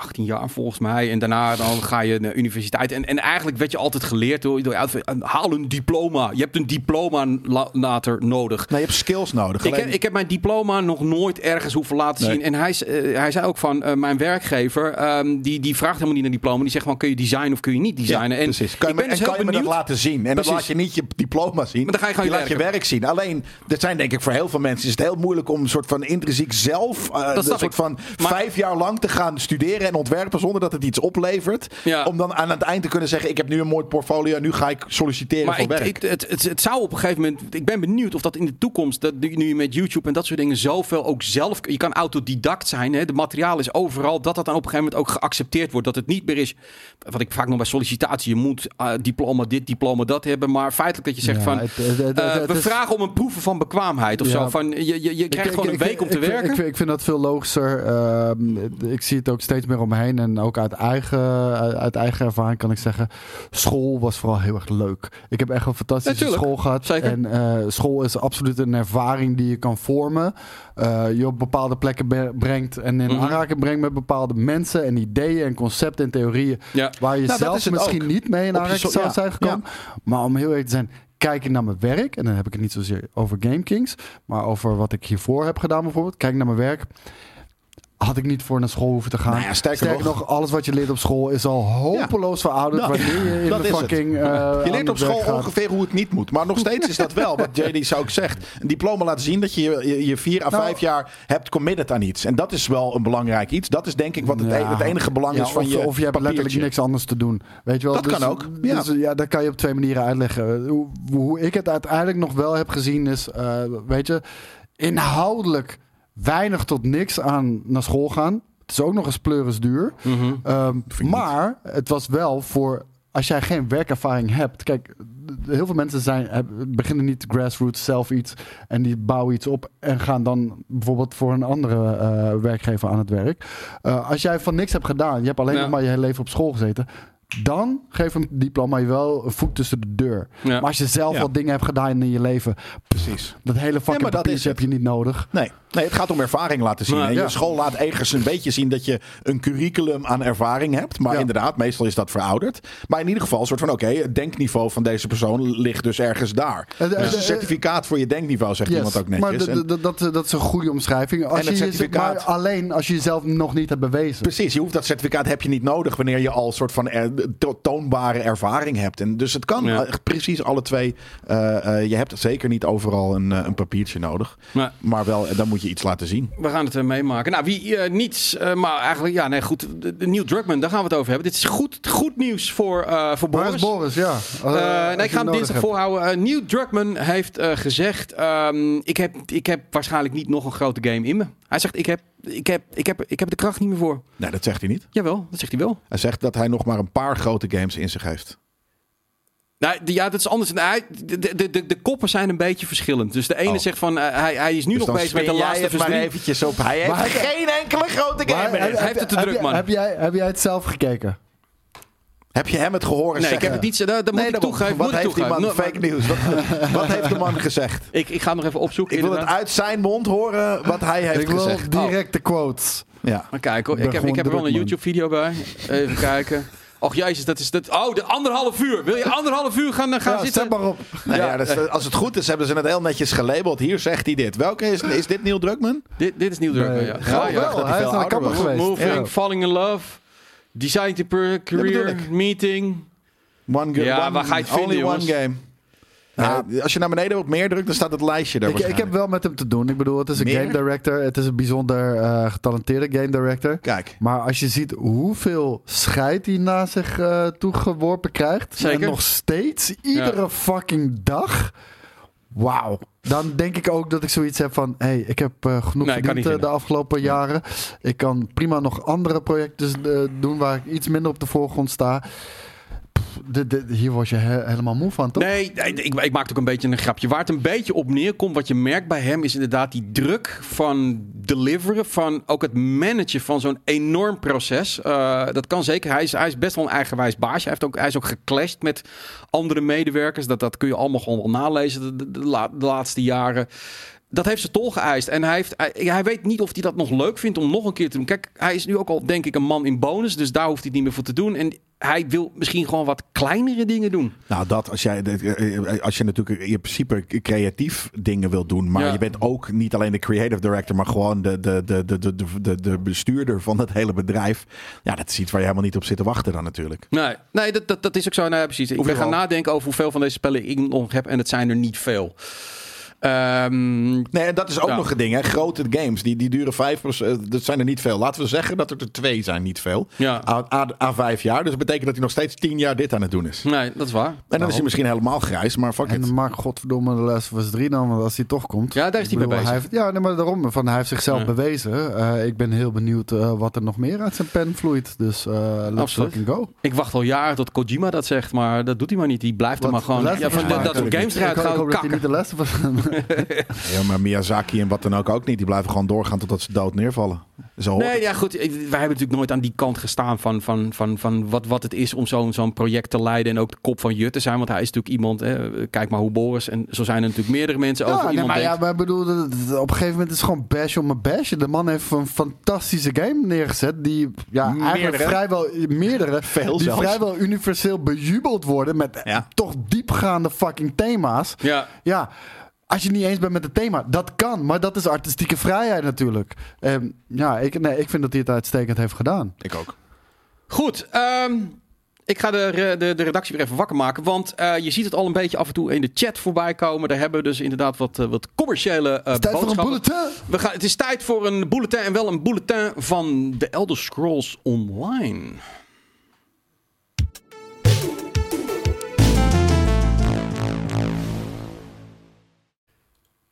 18 jaar volgens mij. En daarna dan ga je naar universiteit. En, en eigenlijk werd je altijd geleerd door, door haal een diploma. Je hebt een diploma la- later nodig. nee, je hebt skills nodig. Ik heb, ik heb mijn diploma nog nooit ergens hoeven laten Nee. zien. En hij, eh, hij zei ook van, eh, mijn werkgever, ehm, die, die vraagt helemaal niet naar diploma. Die zegt van, kun je designen of kun je niet Ja, designen? en precies. Kan je, me- ben dus en kan je me dat laten zien? En dan laat je niet je diploma zien. Maar dan ga je gewoon laat je werk zien. Alleen, dat zijn denk ik voor heel veel mensen is het heel moeilijk om een soort van intrinsiek zelf eh, een snap soort ik. van Maar- vijf jaar lang te gaan studeren en ontwerpen zonder dat het iets oplevert. Ja. Om dan aan het eind te kunnen zeggen: ik heb nu een mooi portfolio en nu ga ik solliciteren Maar voor ik, werk. ik- het, het, het zou op een gegeven moment. Ik ben benieuwd of dat in de toekomst. Dat nu je met YouTube en dat soort dingen zoveel ook zelf. Je kan autodidact zijn. Hè, de materiaal is overal. Dat dat dan op een gegeven moment ook geaccepteerd wordt. Dat het niet meer is. Wat ik vaak nog bij sollicitatie. Je moet eh, diploma dit, diploma dat hebben. Maar feitelijk dat je zegt Ja, van. het- het- het- eh, het we vragen om een proeven van bekwaamheid of Ja. zo. Van, je, je, je krijgt Ik- gewoon ik- een ik- week om te werken. Ik vind, ik vind dat veel logischer. Ehm, ik zie het ook steeds meer om me heen. En ook uit eigen, uit, eigen ervaring kan ik zeggen... school was vooral heel erg leuk. Ik heb echt een fantastische school gehad. zeker. En eh, school is absoluut een ervaring die je kan vormen. Eh, je op bepaalde plekken be- brengt... en in Mhm. aanraking brengt met bepaalde mensen... en ideeën en concepten en theorieën... ja. waar je Nou, zelf misschien ook. niet mee in aanraking zou zijn gekomen. Maar om heel eerlijk te zijn, kijk ik naar mijn werk, en dan heb ik het niet zozeer over GameKings, maar over wat ik hiervoor heb gedaan bijvoorbeeld. Kijk naar mijn werk. Had ik niet voor naar school hoeven te gaan. Nou ja, sterker nog- nog, alles wat je leert op school is al hopeloos verouderd. Nou, wanneer je in dat de fucking. eh, Je aan leert op school gaat. ongeveer hoe het niet moet. Maar nog steeds is dat wel, wat JD zou ook zegt. Een diploma laten zien dat je je, je vier à Nou- vijf jaar hebt committed aan iets. En dat is wel een belangrijk iets. Dat is denk ik wat het, Ja. e- het enige belang is van of, je of je hebt letterlijk niks anders te doen. Weet je wel? Dat Dus- kan ook, ja. Dus ja, dat kan je op twee manieren uitleggen. Hoe, hoe ik het uiteindelijk nog wel heb gezien is, eh, weet je, inhoudelijk weinig tot niks aan naar school gaan. Het is ook nog eens pleuris duur. Mhm. Ehm, maar het was wel voor als jij geen werkervaring hebt. Kijk, heel veel mensen zijn, hebben- beginnen niet grassroots zelf iets en die bouwen iets op en gaan dan bijvoorbeeld voor een andere eh, werkgever aan het werk. Eh, als jij van niks hebt gedaan, je hebt alleen Ja. nog maar je hele leven op school gezeten. Dan geef een diploma je wel een voet tussen de deur. Ja. Maar als je zelf Ja. wat dingen hebt gedaan in je leven, Precies. dat hele fucking maar dat papiertje is heb je niet nodig. Nee. nee, het gaat om ervaring laten zien. Maar, en je school laat ergens een beetje zien dat je een curriculum aan ervaring hebt. Maar Ja. inderdaad, meestal is dat verouderd. Maar in ieder geval een soort van, oké, het denkniveau van deze persoon ligt dus ergens daar. Eh, eh, Dus een eh, certificaat voor je denkniveau, zegt Yes, iemand ook maar netjes. En- d- dat, dat is een goede omschrijving. Als En het je je- certificaat- maar alleen als je jezelf nog niet hebt bewezen. Precies, je hoeft dat certificaat heb je niet nodig wanneer je al een soort van to- toonbare ervaring hebt. En dus het kan Ja. eh, precies alle twee. Eh, eh, je hebt zeker niet overal een, een papiertje nodig. Maar Maar wel, dan moet je iets laten zien. we gaan het meemaken. Nou, wie eh, niets, eh, maar eigenlijk, ja, nee, goed. De, de Neil Druckmann, daar gaan we het over hebben. Dit is goed, goed nieuws voor, eh voor Waar Boris. is Boris? Ja. Eh, nee, ik ga hem dinsdag hebt. voorhouden. Neil Druckmann heeft eh, gezegd: ehm, ik, heb, ik heb waarschijnlijk niet nog een grote game in me. Hij zegt: ik heb, ik, heb, ik, heb, ik heb de kracht niet meer voor. Nee, dat zegt hij niet. Jawel, dat zegt hij wel. Hij zegt dat hij nog maar een paar grote games in zich heeft. Nou, ja, dat is anders. Nou, hij- de, de, de, de koppen zijn een beetje verschillend. Dus de ene Oh. zegt van eh, hij, hij is nu Dus nog bezig met de laatste het maar eventjes op. Hij heeft Maar hij- geen enkele grote game meer heb- zich. heeft het te heb druk, man. Heb jij, heb jij het zelf gekeken? Heb je hem het gehoord Nee, ik heb het niet... Dat, dat moet ik toegeven. Wat moet ik heeft die man No, fake nieuws? Wat, wat heeft de man gezegd? Ik, ik ga het nog even opzoeken. Ik wil het uit zijn mond horen wat hij heeft Ik wil gezegd. directe quotes. Ja. Maar kijk, hoor. Ik ik heb, ik heb er wel een. YouTube-video bij. Even kijken. Och jezus, dat is... Dat, oh, de anderhalf uur. Wil je anderhalf uur gaan, gaan Ja, zitten? zet maar op. Nou ja, als het goed is, hebben ze het heel netjes gelabeld. Hier zegt hij dit. Welke is, is dit Neil Druckmann? Dit, dit is Nieuw Druk. Nee. ja. Oh, Ja, ja. wel. dat hij is de kapper was. geweest. Moving, Ja. falling in love. Deciding to per career, meeting. One ga- Ja, one- waar ga je het only vinden, one jongens? game. Ja, als je naar beneden op meer drukt, dan staat het lijstje daar Ik, ik heb wel met hem te doen. Ik bedoel, het is een Meer? game director. Het is een bijzonder eh, getalenteerde game director. Kijk. Maar als je ziet hoeveel scheid hij na zich eh, toegeworpen krijgt. Zeker. En nog steeds, iedere Ja. fucking dag. Wauw. Dan denk ik ook dat ik zoiets heb van... hé, hey, ik heb eh, genoeg Nee, verdiend eh, de afgelopen jaren. Ik kan prima nog andere projecten eh, doen... waar ik iets minder op de voorgrond sta. Hier word je he- helemaal moe van, toch? Nee, ik, ik maak ook een beetje een grapje. Waar het een beetje op neerkomt, wat je merkt bij hem, is inderdaad die druk van deliveren. Van ook het managen van zo'n enorm proces. Eh, dat kan zeker. Hij is, hij is best wel een eigenwijs baasje. Hij, heeft ook, hij is ook geclashed met andere medewerkers. Dat, dat kun je allemaal gewoon wel nalezen de, de laatste jaren. Dat heeft ze tol geëist. En hij, heeft, hij, hij weet niet of hij dat nog leuk vindt om nog een keer te doen. Kijk, hij is nu ook al, denk ik, een man in bonus. Dus daar hoeft hij het niet meer voor te doen. En hij wil misschien gewoon wat kleinere dingen doen. Nou, dat als jij, eh, als je natuurlijk in principe creatief dingen wil doen, maar Ja. je bent ook niet alleen de creative director, maar gewoon de, de, de, de, de, de, de bestuurder van het hele bedrijf. Ja, dat is iets waar je helemaal niet op zit te wachten dan natuurlijk. Nee, nee dat, dat, dat is ook zo. Nou, ja, precies. Ik ben gaan nadenken over hoeveel van deze spellen ik nog heb. En het zijn er niet veel. Ehm, Nee, en dat is ook Ja. nog een ding. Hè. Grote games, die, die duren vijf, dat zijn er niet veel. Laten we zeggen dat er er twee zijn, niet veel. Ja. A, a, a vijf jaar. Dus dat betekent dat hij nog steeds tien jaar dit aan het doen is. nee, dat is waar. En dan is hij misschien helemaal grijs, maar fuck it. En maak godverdomme de Last of Us 3 dan, want als hij toch komt. Ja, daar is hij mee bezig. Hij heeft, ja, nee, maar daarom. Van, hij heeft zichzelf Ja. bewezen. Eh, ik ben heel benieuwd eh, wat er nog meer uit zijn pen vloeit. Dus eh let's Absoluut. fucking go. Ik wacht al jaren tot Kojima dat zegt, maar dat doet hij maar niet. Die blijft er maar gewoon. Ja, van dat soort games eruit gaan hoop dat hij kakken. niet de Last of Us... Ja, maar Miyazaki en wat dan ook ook niet. Die blijven gewoon doorgaan totdat ze dood neervallen. Zo Nee, het. ja, goed. Wij hebben natuurlijk nooit aan die kant gestaan van, van, van, van wat, wat het is om zo'n zo'n project te leiden. En ook de kop van Jut te zijn. Want hij is natuurlijk iemand. Hè, kijk maar hoe Boris. En zo zijn er natuurlijk meerdere mensen over Ja, nee, iemand maar, denkt. ja, maar bedoel, op een gegeven moment is het gewoon bash om een bash. De man heeft een fantastische game neergezet. Die ja, eigenlijk Meerdere. vrijwel meerdere. Veel die zelfs. vrijwel universeel bejubeld worden. Met Ja. toch diepgaande fucking thema's. Ja, Ja, als je het niet eens bent met het thema, dat kan. Maar dat is artistieke vrijheid natuurlijk. Ehm, ja, ik, nee, ik vind dat hij het uitstekend heeft gedaan. Ik ook. Goed, ehm, ik ga de, de, de redactie weer even wakker maken. Want eh, je ziet het al een beetje af en toe in de chat voorbij komen. Daar hebben we dus inderdaad wat, eh, wat commerciële eh Tijd voor een boodschappen. bulletin. We gaan, het is tijd voor een bulletin. En wel een bulletin van de Elder Scrolls Online.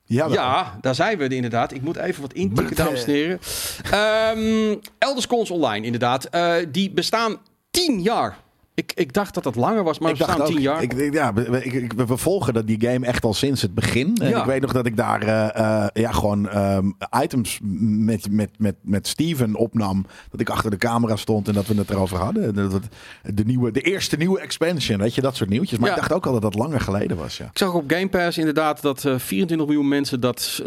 Ja, daar zijn we inderdaad. Ik moet even wat intikken, dames en heren. Ehm Elder Scrolls Online, inderdaad. Eh, die bestaan tien jaar. Ik, ik dacht dat dat langer was, maar ik we dacht ook, tien jaar. Ik, ik- ja, we, ik- ik- we volgen dat die game echt al sinds het begin. En Ja. ik weet nog dat ik daar eh, eh, ja, gewoon ehm, items met, met, met, met Steven opnam. Dat ik achter de camera stond en dat we het erover hadden. En Dat, dat- de, nieuwe, de eerste nieuwe expansion, weet je, dat soort nieuwtjes. Maar Ja. ik dacht ook al dat dat langer geleden was, ja. Ik zag op Game Pass inderdaad dat eh, 24 miljoen mensen dat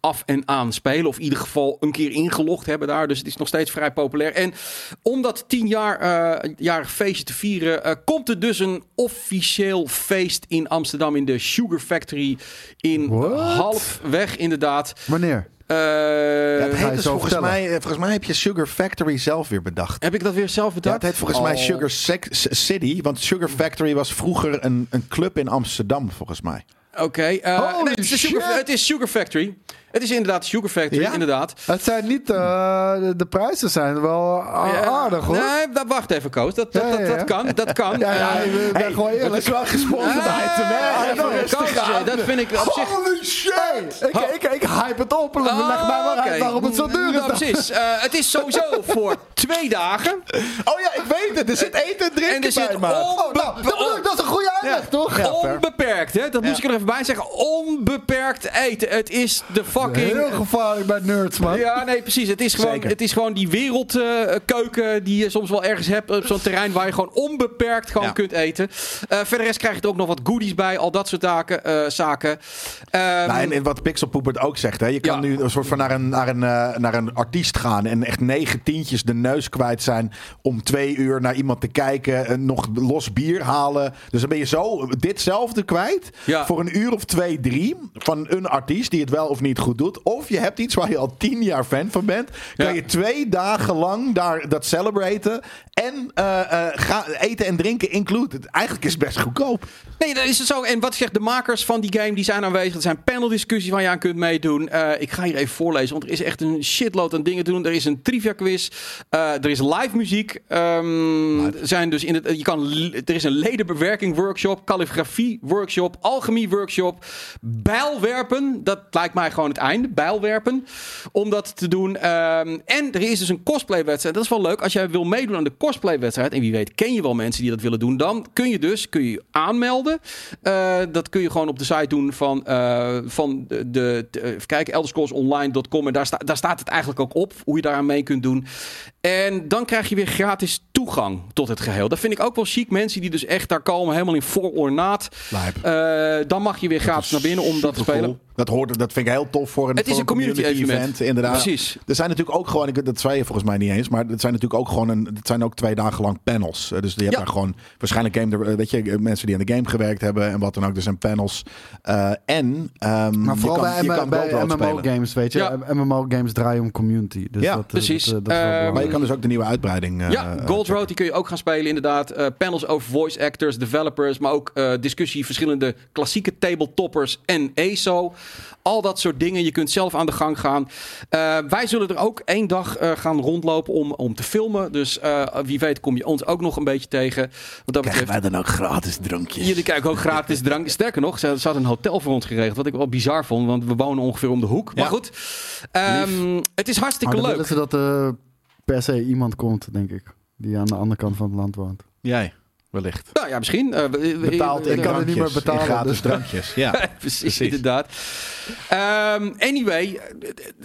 af en aan spelen. Of in ieder geval een keer ingelogd hebben daar. Dus het is nog steeds vrij populair. En om dat 10 jaar jarig feestje te vieren, eh, komt er dus een officieel feest in Amsterdam in de Sugar Factory. In What? halfweg inderdaad. Wanneer? Ja, het heet dus zo volgens, vertellen. mij, eh, volgens mij heb je Sugar Factory zelf weer bedacht. heb ik dat weer zelf Ja, bedacht? het heet volgens mij Oh. Sugar Sec- City. Want Sugar Factory was vroeger een, een club in Amsterdam, volgens mij. Oké, eh, nee, het is Sugar Factory. Het is inderdaad Sugar Factory, Ja? inderdaad. Het zijn niet, eh, de, de prijzen zijn wel aardig hoor. Nee, dat, wacht even, Koos. Dat, dat, Ja, ja, dat, ja. dat kan, dat kan. Ja, ja, Eh, ik ben gewoon eerlijk. Het is wel gesponsord Ah, item, hè? Koos. Dat vind ik op zich... Holy shit! Ik, ik, ik hype het op en leg mij maar Ah, uit waarom het zo duur is. Nou, precies. Eh, het is sowieso voor twee dagen. Oh ja, ik weet het. Er zit eten en drinken En er zit bij, maat. onbe- Oh, nou, dat, is een goede uitleg, toch? Onbeperkt, hè? Dat moest ik er even bij zeggen. Onbeperkt eten. Het is de fucking... Heel gevaarlijk bij nerds, man. Ja, nee, precies. Het is gewoon, Zeker. het is gewoon die wereldkeuken die je soms wel ergens hebt. Op zo'n terrein waar je gewoon onbeperkt gewoon Ja. kunt eten. Eh verder rest krijg je er ook nog wat goodies bij. Al dat soort taken, eh, zaken. Ehm, Nou, en, en wat Pixel Poepert ook zegt, hè, je kan Ja. nu een soort van naar een, naar, een, eh, naar een artiest gaan en echt negen tientjes de neus kwijt zijn om twee uur naar iemand te kijken en nog los bier halen. Dus dan ben je zo ditzelfde kwijt Ja. voor een uur of twee, drie van een artiest die het wel of niet goed doet. Of je hebt iets waar je al tien jaar fan van bent. Kan Ja. je twee dagen lang daar dat celebraten en eh, eh, ga, eten en drinken included. Eigenlijk is het best goedkoop. Nee, dat is het zo. En wat zegt de makers van die game, die zijn aanwezig. Er zijn paneldiscussies waar je aan kunt meedoen. Eh, ik ga hier even voorlezen, want er is echt een shitload aan dingen te doen. Er is een trivia quiz. Er is live muziek. Er Zijn dus in het, je kan, er is een ledenbewerking workshop, calligrafie workshop, alchemie workshop, bijlwerpen. Dat lijkt mij gewoon het einde, bijlwerpen. Om dat te doen. Ehm, en er is dus een cosplay wedstrijd. Dat is wel leuk. Als jij wil meedoen aan de cosplay wedstrijd, en wie weet ken je wel mensen die dat willen doen, dan kun je dus kun je aanmelden. Eh, dat kun je gewoon op de site doen van, eh, van de, de- even. En daar, sta, daar staat het eigenlijk ook op, hoe je daaraan mee kunt doen. En dan krijg je weer gratis toegang tot het geheel. Dat vind ik ook wel chic. Mensen die dus echt daar komen, helemaal in vol ornaat. Lijp. Eh, dan mag je weer gratis naar binnen om dat te spelen. Dat, hoort, dat vind ik heel tof voor een, Het is voor een community evenement. inderdaad. Precies. Er zijn natuurlijk ook gewoon, ik- dat zei je volgens mij niet eens, maar het zijn natuurlijk ook gewoon een, het zijn ook twee dagen lang panels. Eh, Dus je hebt Ja. daar gewoon waarschijnlijk game, eh, weet je, mensen die aan de game gewerkt hebben en wat dan ook. Er zijn panels. Eh, en ehm, Maar vooral je kan, bij, je M- kan bij. MMO-games, weet je. Ja. MMO-games draaien om community. Dus Ja, dat, precies. Dat, dat is wel belangrijk. Maar je kan dus ook de nieuwe uitbreiding. eh, Ja, Gold Road die kun je ook gaan spelen inderdaad. Eh, panels over voice actors, developers, maar ook eh, discussie verschillende klassieke tabletoppers en ESO. Al dat soort dingen. Je kunt zelf aan de gang gaan. Eh, wij zullen er ook één dag eh, gaan rondlopen om, om te filmen. Dus eh, wie weet kom je ons ook nog een beetje tegen. Wat dat Krijgen betreft. wij dan ook gratis drankjes? Jullie kijken ook gratis drank. Sterker nog, ze ze hadden een hotel voor ons geregeld. Wat ik wel bizar vond, want we wonen ongeveer om de hoek. Maar Ja. goed, ehm, het is Maar hartstikke dan leuk. willen ze dat er per se iemand komt, denk ik. Die aan de andere kant van het land woont. Jij, wellicht. Nou ja, misschien. Eh, we- we- Betaald in ik kan het niet drankjes, meer betalen, in gratis dus- drankjes. Ja. precies, Precies. inderdaad. Ehm, anyway,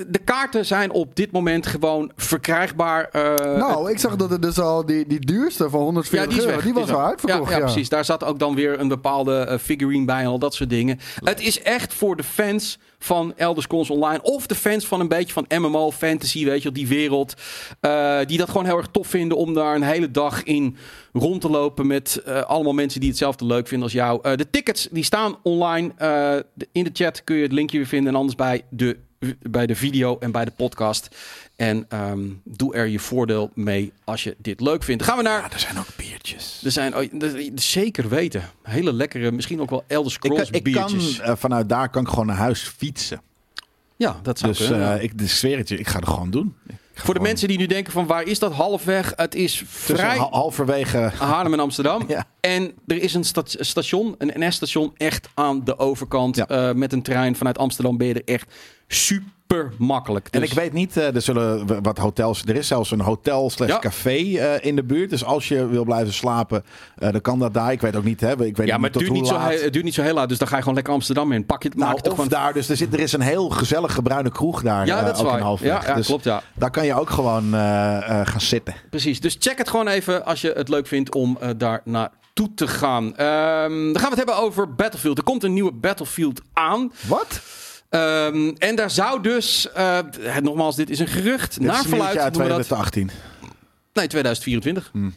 de, kaarten zijn op dit moment gewoon verkrijgbaar. eh, nou, ik zag dat er dus al die, die duurste van 140 is euro, weg. die was al uitverkocht. Ja, ja, precies. Daar zat ook dan weer een bepaalde eh, figurine bij en al dat soort dingen. Het is echt voor de fans van Elder Scrolls Online. Of de fans van een beetje van MMO, fantasy, weet je die wereld. eh, die dat gewoon heel erg tof vinden om daar een hele dag in rond te lopen met eh, allemaal mensen die hetzelfde leuk vinden als jou. Eh, de tickets die staan online. In de chat kun je het linkje weer vinden en anders bij de, bij de video en bij de podcast. En ehm, doe er je voordeel mee als je dit leuk vindt. Gaan we naar Ja, er zijn ook biertjes. er zijn zeker weten. Hele lekkere, misschien ook wel Elder Ik, Scrolls kan- ik kan, biertjes. eh, vanuit daar kan ik gewoon naar huis fietsen. ja, dat zou Dus kunnen. eh, ik de zweer het je, ik ga het gewoon doen. Voor de mensen die nu denken van waar is dat halfweg? Het is vrij ha- halverwege. Haarlem en Amsterdam. Ja. En er is een sta- station, een NS-station, echt aan de overkant. Ja. Eh, met een trein vanuit Amsterdam ben je er echt super makkelijk. En Dus- ik weet niet, eh, er zullen wat hotels. Er is zelfs een hotel slash Ja. café eh, in de buurt. Dus als je wil blijven slapen, eh, dan kan dat daar. Ik weet ook niet, hè? Ik weet ja, niet maar het duurt, hoe niet zo, het duurt niet zo heel laat. Dus dan ga je gewoon lekker Amsterdam in. Pak je het, maak Nou, het of gewoon... daar, dus er, zit, er is een heel gezellige bruine kroeg daar. Ja, dat is ook waar. Halfweg. Ja, ja dus klopt, ja. Daar kan je ook gewoon gaan zitten. Precies. Dus check het gewoon even als je het leuk vindt om daar naartoe te gaan. Ehm, dan gaan we het hebben over Battlefield. Er komt een nieuwe Battlefield aan. Wat? Ehm, en daar zou dus, het- nogmaals, dit is een gerucht. Dit naar is een nieuwtje verluid uit noemen we dat. 2018. Nee, 2024. Hmm.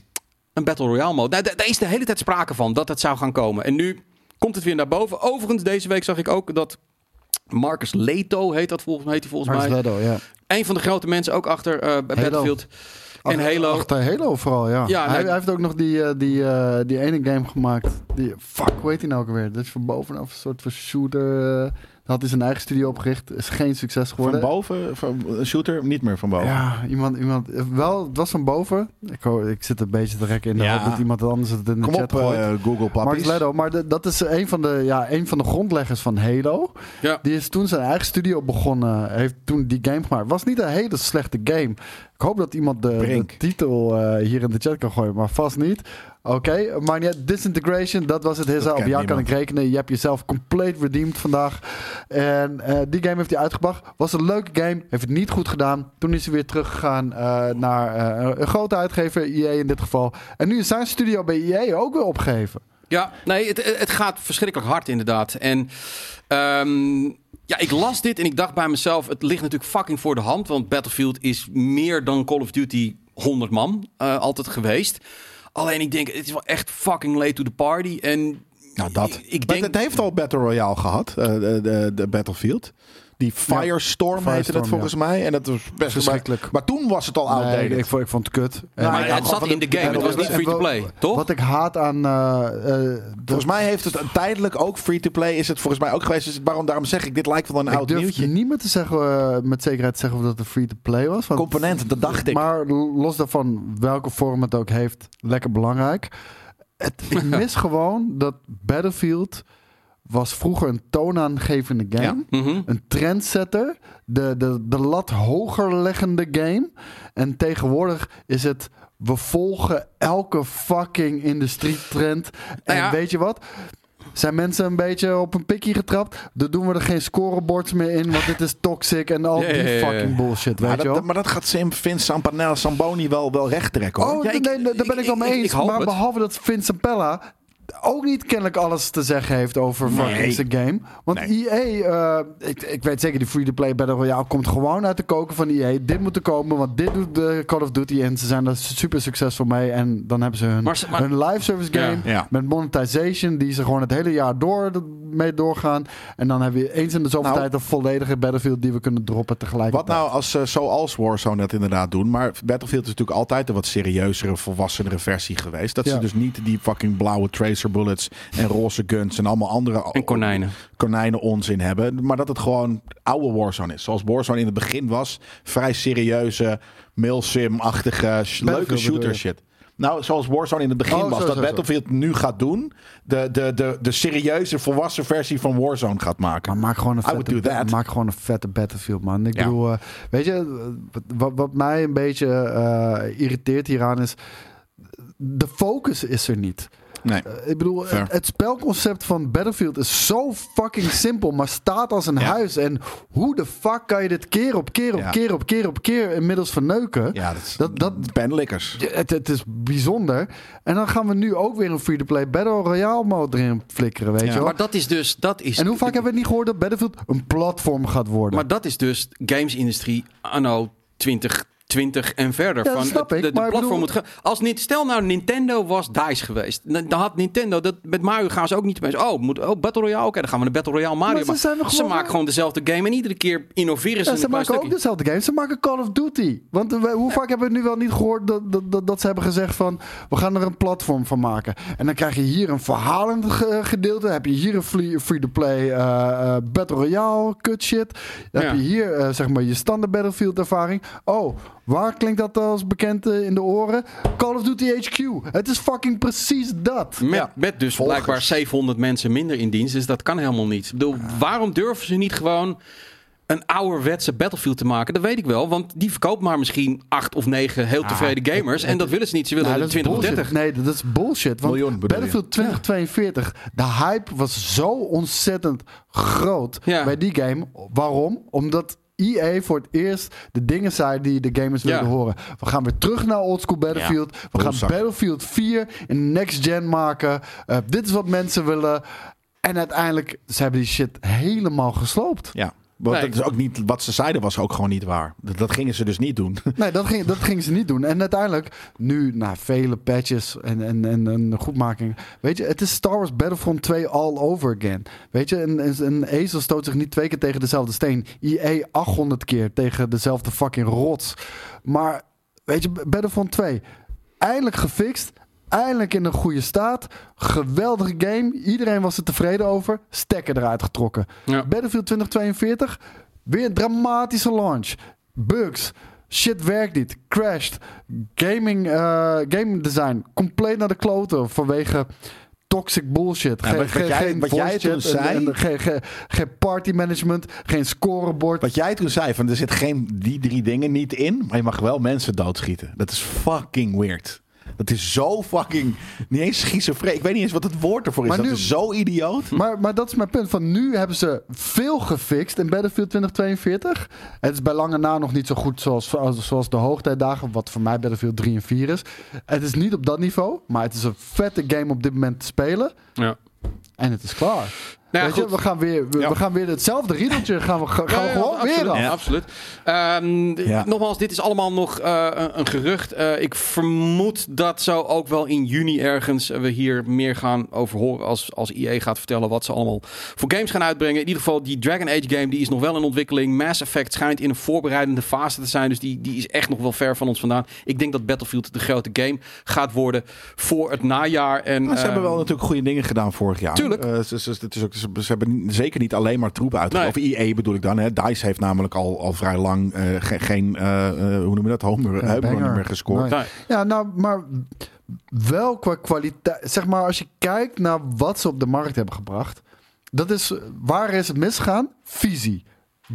Een Battle Royale mode. Nou, daar is de hele tijd sprake van dat het zou gaan komen. En nu komt het weer naar boven. Overigens, deze week zag ik ook dat Marcus Leto heet dat volgens, heet hij volgens Marcus mij. Leto, ja. Een van de grote mensen ook achter eh, Battlefield. En Halo. Achter Halo vooral, ja. Ja, hij, nee. hij heeft ook nog die, eh, die, die ene game gemaakt. Die, fuck, hoe heet die nou ook alweer? Dat is van bovenaf een soort van shooter. Had hij zijn eigen studio opgericht. Is geen succes Van geworden. boven, van een shooter, niet meer van boven. Ja, iemand, iemand, wel, het was van boven. Ik, ik zit een beetje te rekken in de Ja. hoop dat iemand anders het in de Kom chat op, gooit. eh, Google. Ledo, maar de- dat is een van, de, ja, een van de grondleggers van Halo. Ja. Die is toen zijn eigen studio begonnen. Heeft toen die game gemaakt. Was niet een hele slechte game. Ik hoop dat iemand de, titel eh, hier in de chat kan gooien, maar vast niet. Oké, maar niet. Disintegration, dat was het. Hissa. Op jou kan ik rekenen. Je hebt jezelf compleet redeemed vandaag. En eh, die game heeft hij uitgebracht. Was een leuke game. Heeft het niet goed gedaan. Toen is hij weer teruggegaan eh, naar eh, een grote uitgever, EA in dit geval. En nu is zijn studio bij EA ook weer opgegeven. Ja, nee, het, het gaat verschrikkelijk hard inderdaad. En ehm, ja, ik las dit en ik dacht bij mezelf, het ligt natuurlijk fucking voor de hand. Want Battlefield is meer dan Call of Duty 100 man eh, altijd geweest. Alleen ik denk, het is wel echt fucking late to the party. En Nou, dat. Ik, denk, het heeft al Battle Royale gehad, eh, de, de Battlefield. Die Firestorm heette Firestorm, het volgens mij. En dat was best Verschrikkelijk. Maar, maar toen was het al Nee, outdated. ik, ik, vond, ik vond het kut. En- maar het zat in de- game, het was niet en free to wel- play, toch? Wat ik haat aan... eh, eh, Volgens mij heeft het tijdelijk ook free-to-play is het volgens mij ook geweest. Dus waarom, daarom zeg ik, dit lijkt wel een ik oud durf nieuwtje. niet meer te zeggen, eh, met zekerheid te zeggen of dat een free-to-play was. want- Componenten, dat dacht ik. Maar los daarvan, welke vorm het ook heeft, lekker belangrijk. Het, ik mis gewoon dat Battlefield was vroeger een toonaangevende game. Mhm. Een trendsetter. De, de, de lat hoger leggende game. En tegenwoordig is het... We volgen elke fucking industrietrend. En Nou ja. weet je wat? Zijn mensen een beetje op een pikkie getrapt? Dan doen we er geen scoreboards meer in, want dit is toxic en al die fucking bullshit, maar, weet je wel? dat, maar dat gaat Sim, Vince Sampanella, Samboni wel, wel recht trekken hoor. Oh, Ja, nee, ik- nee, daar ben ik wel mee ik- ik eens. maar het. behalve dat Vincent Pella ook niet kennelijk alles te zeggen heeft over Nee. zijn game. Want Nee. EA, eh, ik, ik weet zeker, die free-to-play Battle Royale komt gewoon uit de koken van EA. Dit moet er komen, want dit doet de Call of Duty en ze zijn er super succesvol mee. En dan hebben ze hun, Maar ze- maar- hun live service game Ja. Ja. met monetization, die ze gewoon het hele jaar door mee doorgaan. En dan hebben we eens in de zoveel Nou- tijd een volledige Battlefield die we kunnen droppen tegelijk. Wat nou als eh, zoals Warzone dat inderdaad doen. Maar Battlefield is natuurlijk altijd een wat serieuzere, volwassenere versie geweest. Dat Ja. ze dus niet die fucking blauwe bullets en roze guns en allemaal andere En konijnen. konijnen onzin hebben. Maar dat het gewoon oude Warzone is. Zoals Warzone in het begin was. Vrij serieuze, mailsim-achtige, sh- leuke shooter shit. Nou, zoals Warzone in het begin Oh, was. zo, dat zo, zo. Battlefield nu gaat doen. De, de, de, de serieuze, volwassen versie van Warzone gaat maken. Maar maak gewoon een I would vette, do that. maak gewoon een vette Battlefield, man. Ik Ja. bedoel, eh, weet je, wat, wat mij een beetje eh, irriteert hieraan is... De focus is er niet. Nee. Eh, ik bedoel, het, het spelconcept van Battlefield is zo fucking simpel, maar staat als een Ja. huis. En hoe de fuck kan je dit keer op keer op Ja. keer op keer op keer inmiddels verneuken? Ja, dat is Dat- dat- penlikkers. Ja, Het, het is bijzonder. En dan gaan we nu ook weer een free-to-play Battle Royale mode erin flikkeren, weet Ja. je wel? Maar dat is dus, dat is... En hoe vaak hebben we het niet gehoord dat Battlefield een platform gaat worden? Maar dat is dus gamesindustrie anno 2020 en verder. Ja, van snap ik, de, de maar platform bedoel- moet gaan. Als niet, stel nou Nintendo was DICE geweest. Dan had Nintendo dat met Mario gaan ze ook niet opeens. Oh, moet, oh Battle Royale. Oké, dan gaan we een Battle Royale Mario Maar ze maken. zijn nog Ze gewoon- maken gewoon dezelfde game en iedere keer innoveren ze Ja, ze maken ook dezelfde games. Ze maken Call of Duty. Want hoe vaak hebben we nu wel niet gehoord dat, dat, dat, dat ze hebben gezegd van... we gaan er een platform van maken. En dan krijg je hier een verhalend ge- gedeelte. Dan heb je hier een free- free-to-play eh, eh, Battle Royale kut shit. Dan Ja. heb je hier eh, zeg maar je standaard Battlefield ervaring. Oh, waar klinkt dat als bekend eh, in de oren? Call of Duty HQ. Het is fucking precies dat. Met, Ja. met dus Volgers. blijkbaar 700 mensen minder in dienst. Dus dat kan helemaal niet. Ik bedoel, waarom durven ze niet gewoon een ouderwetse Battlefield te maken? Dat weet ik wel. Want die verkoopt maar misschien acht of negen heel tevreden gamers. En dat willen ze niet. Ze willen Nou, er dat is 20 of bullshit. 30. Nee, dat is bullshit. Want Miljoen? Battlefield 2042, de hype was zo ontzettend groot Ja. bij die game. Waarom? Omdat EA voor het eerst de dingen zei die de gamers wilden Ja. horen. We gaan weer terug naar oldschool Battlefield. We gaan. Battlefield 4 in next gen maken. Uh, dit is wat mensen willen. En uiteindelijk, ze hebben die shit helemaal gesloopt. Ja. Want Nee. dat is ook niet, wat ze zeiden was ook gewoon niet waar. Dat, dat gingen ze dus niet doen. Nee, dat, ging, dat gingen ze niet doen. En uiteindelijk, nu na vele patches en, en, en, en goedmaking. Weet je, het is Star Wars Battlefront 2 all over again. Weet je, een, een, een ezel stoot zich niet twee keer tegen dezelfde steen. EA 800 keer tegen dezelfde fucking rots. Maar, weet je, Battlefront 2, eindelijk gefixt. Eindelijk in een goede staat. Geweldige game. Iedereen was er tevreden over. Stekker eruit getrokken. Ja. Battlefield 2042. Weer een dramatische launch. Bugs. Shit werkt niet. Crashed. Gaming, eh, game design. Compleet naar de kloten vanwege toxic bullshit. Ja, wat- jij- wat jij toen zei- en geen, geen, geen party management. Geen scorebord. Wat jij toen zei, van er zit geen die drie dingen niet in, maar je mag wel mensen doodschieten. Dat is fucking weird. Dat is zo fucking, niet eens schizofreen. Ik weet niet eens wat het woord ervoor is. Maar dat nu- is zo idioot. Maar, maar dat is mijn punt. Van nu hebben ze veel gefixt in Battlefield 2042. Het is bij lange na nog niet zo goed zoals, als- zoals de hoogtijdagen. Wat voor mij Battlefield 3 en 4 is. Het is niet op dat niveau. Maar het is een vette game op dit moment te spelen. Ja. En het is klaar. Nou ja, Weet je, goed. we gaan weer, we, Ja. we gaan weer hetzelfde riedeltje gaan we, gaan we Ja, ja, gewoon absoluut, weer af. Ja. Absoluut. Ehm. Nogmaals, dit is allemaal nog eh, een, een gerucht. Eh, ik vermoed dat zo ook wel in juni ergens we hier meer gaan over horen als, als EA gaat vertellen wat ze allemaal voor games gaan uitbrengen. In ieder geval, die Dragon Age game die is nog wel in ontwikkeling. Mass Effect schijnt in een voorbereidende fase te zijn, dus die, die is echt nog wel ver van ons vandaan. Ik denk dat Battlefield de grote game gaat worden voor het najaar. En, ze hebben wel ehm, natuurlijk goede dingen gedaan vorig jaar. Tuurlijk. Eh, het is ook, ze, ze hebben zeker niet alleen maar troepen uitgebracht. Of EA bedoel ik dan. Hè. DICE heeft namelijk al, al vrij lang eh, ge- geen, eh, eh, hoe noem je dat, home, Geen home banger. meer gescoord. Nee. nee. Ja, nou, maar wel qua kwaliteit. Zeg maar, als je kijkt naar wat ze op de markt hebben gebracht. Dat is, waar is het misgegaan? Visie.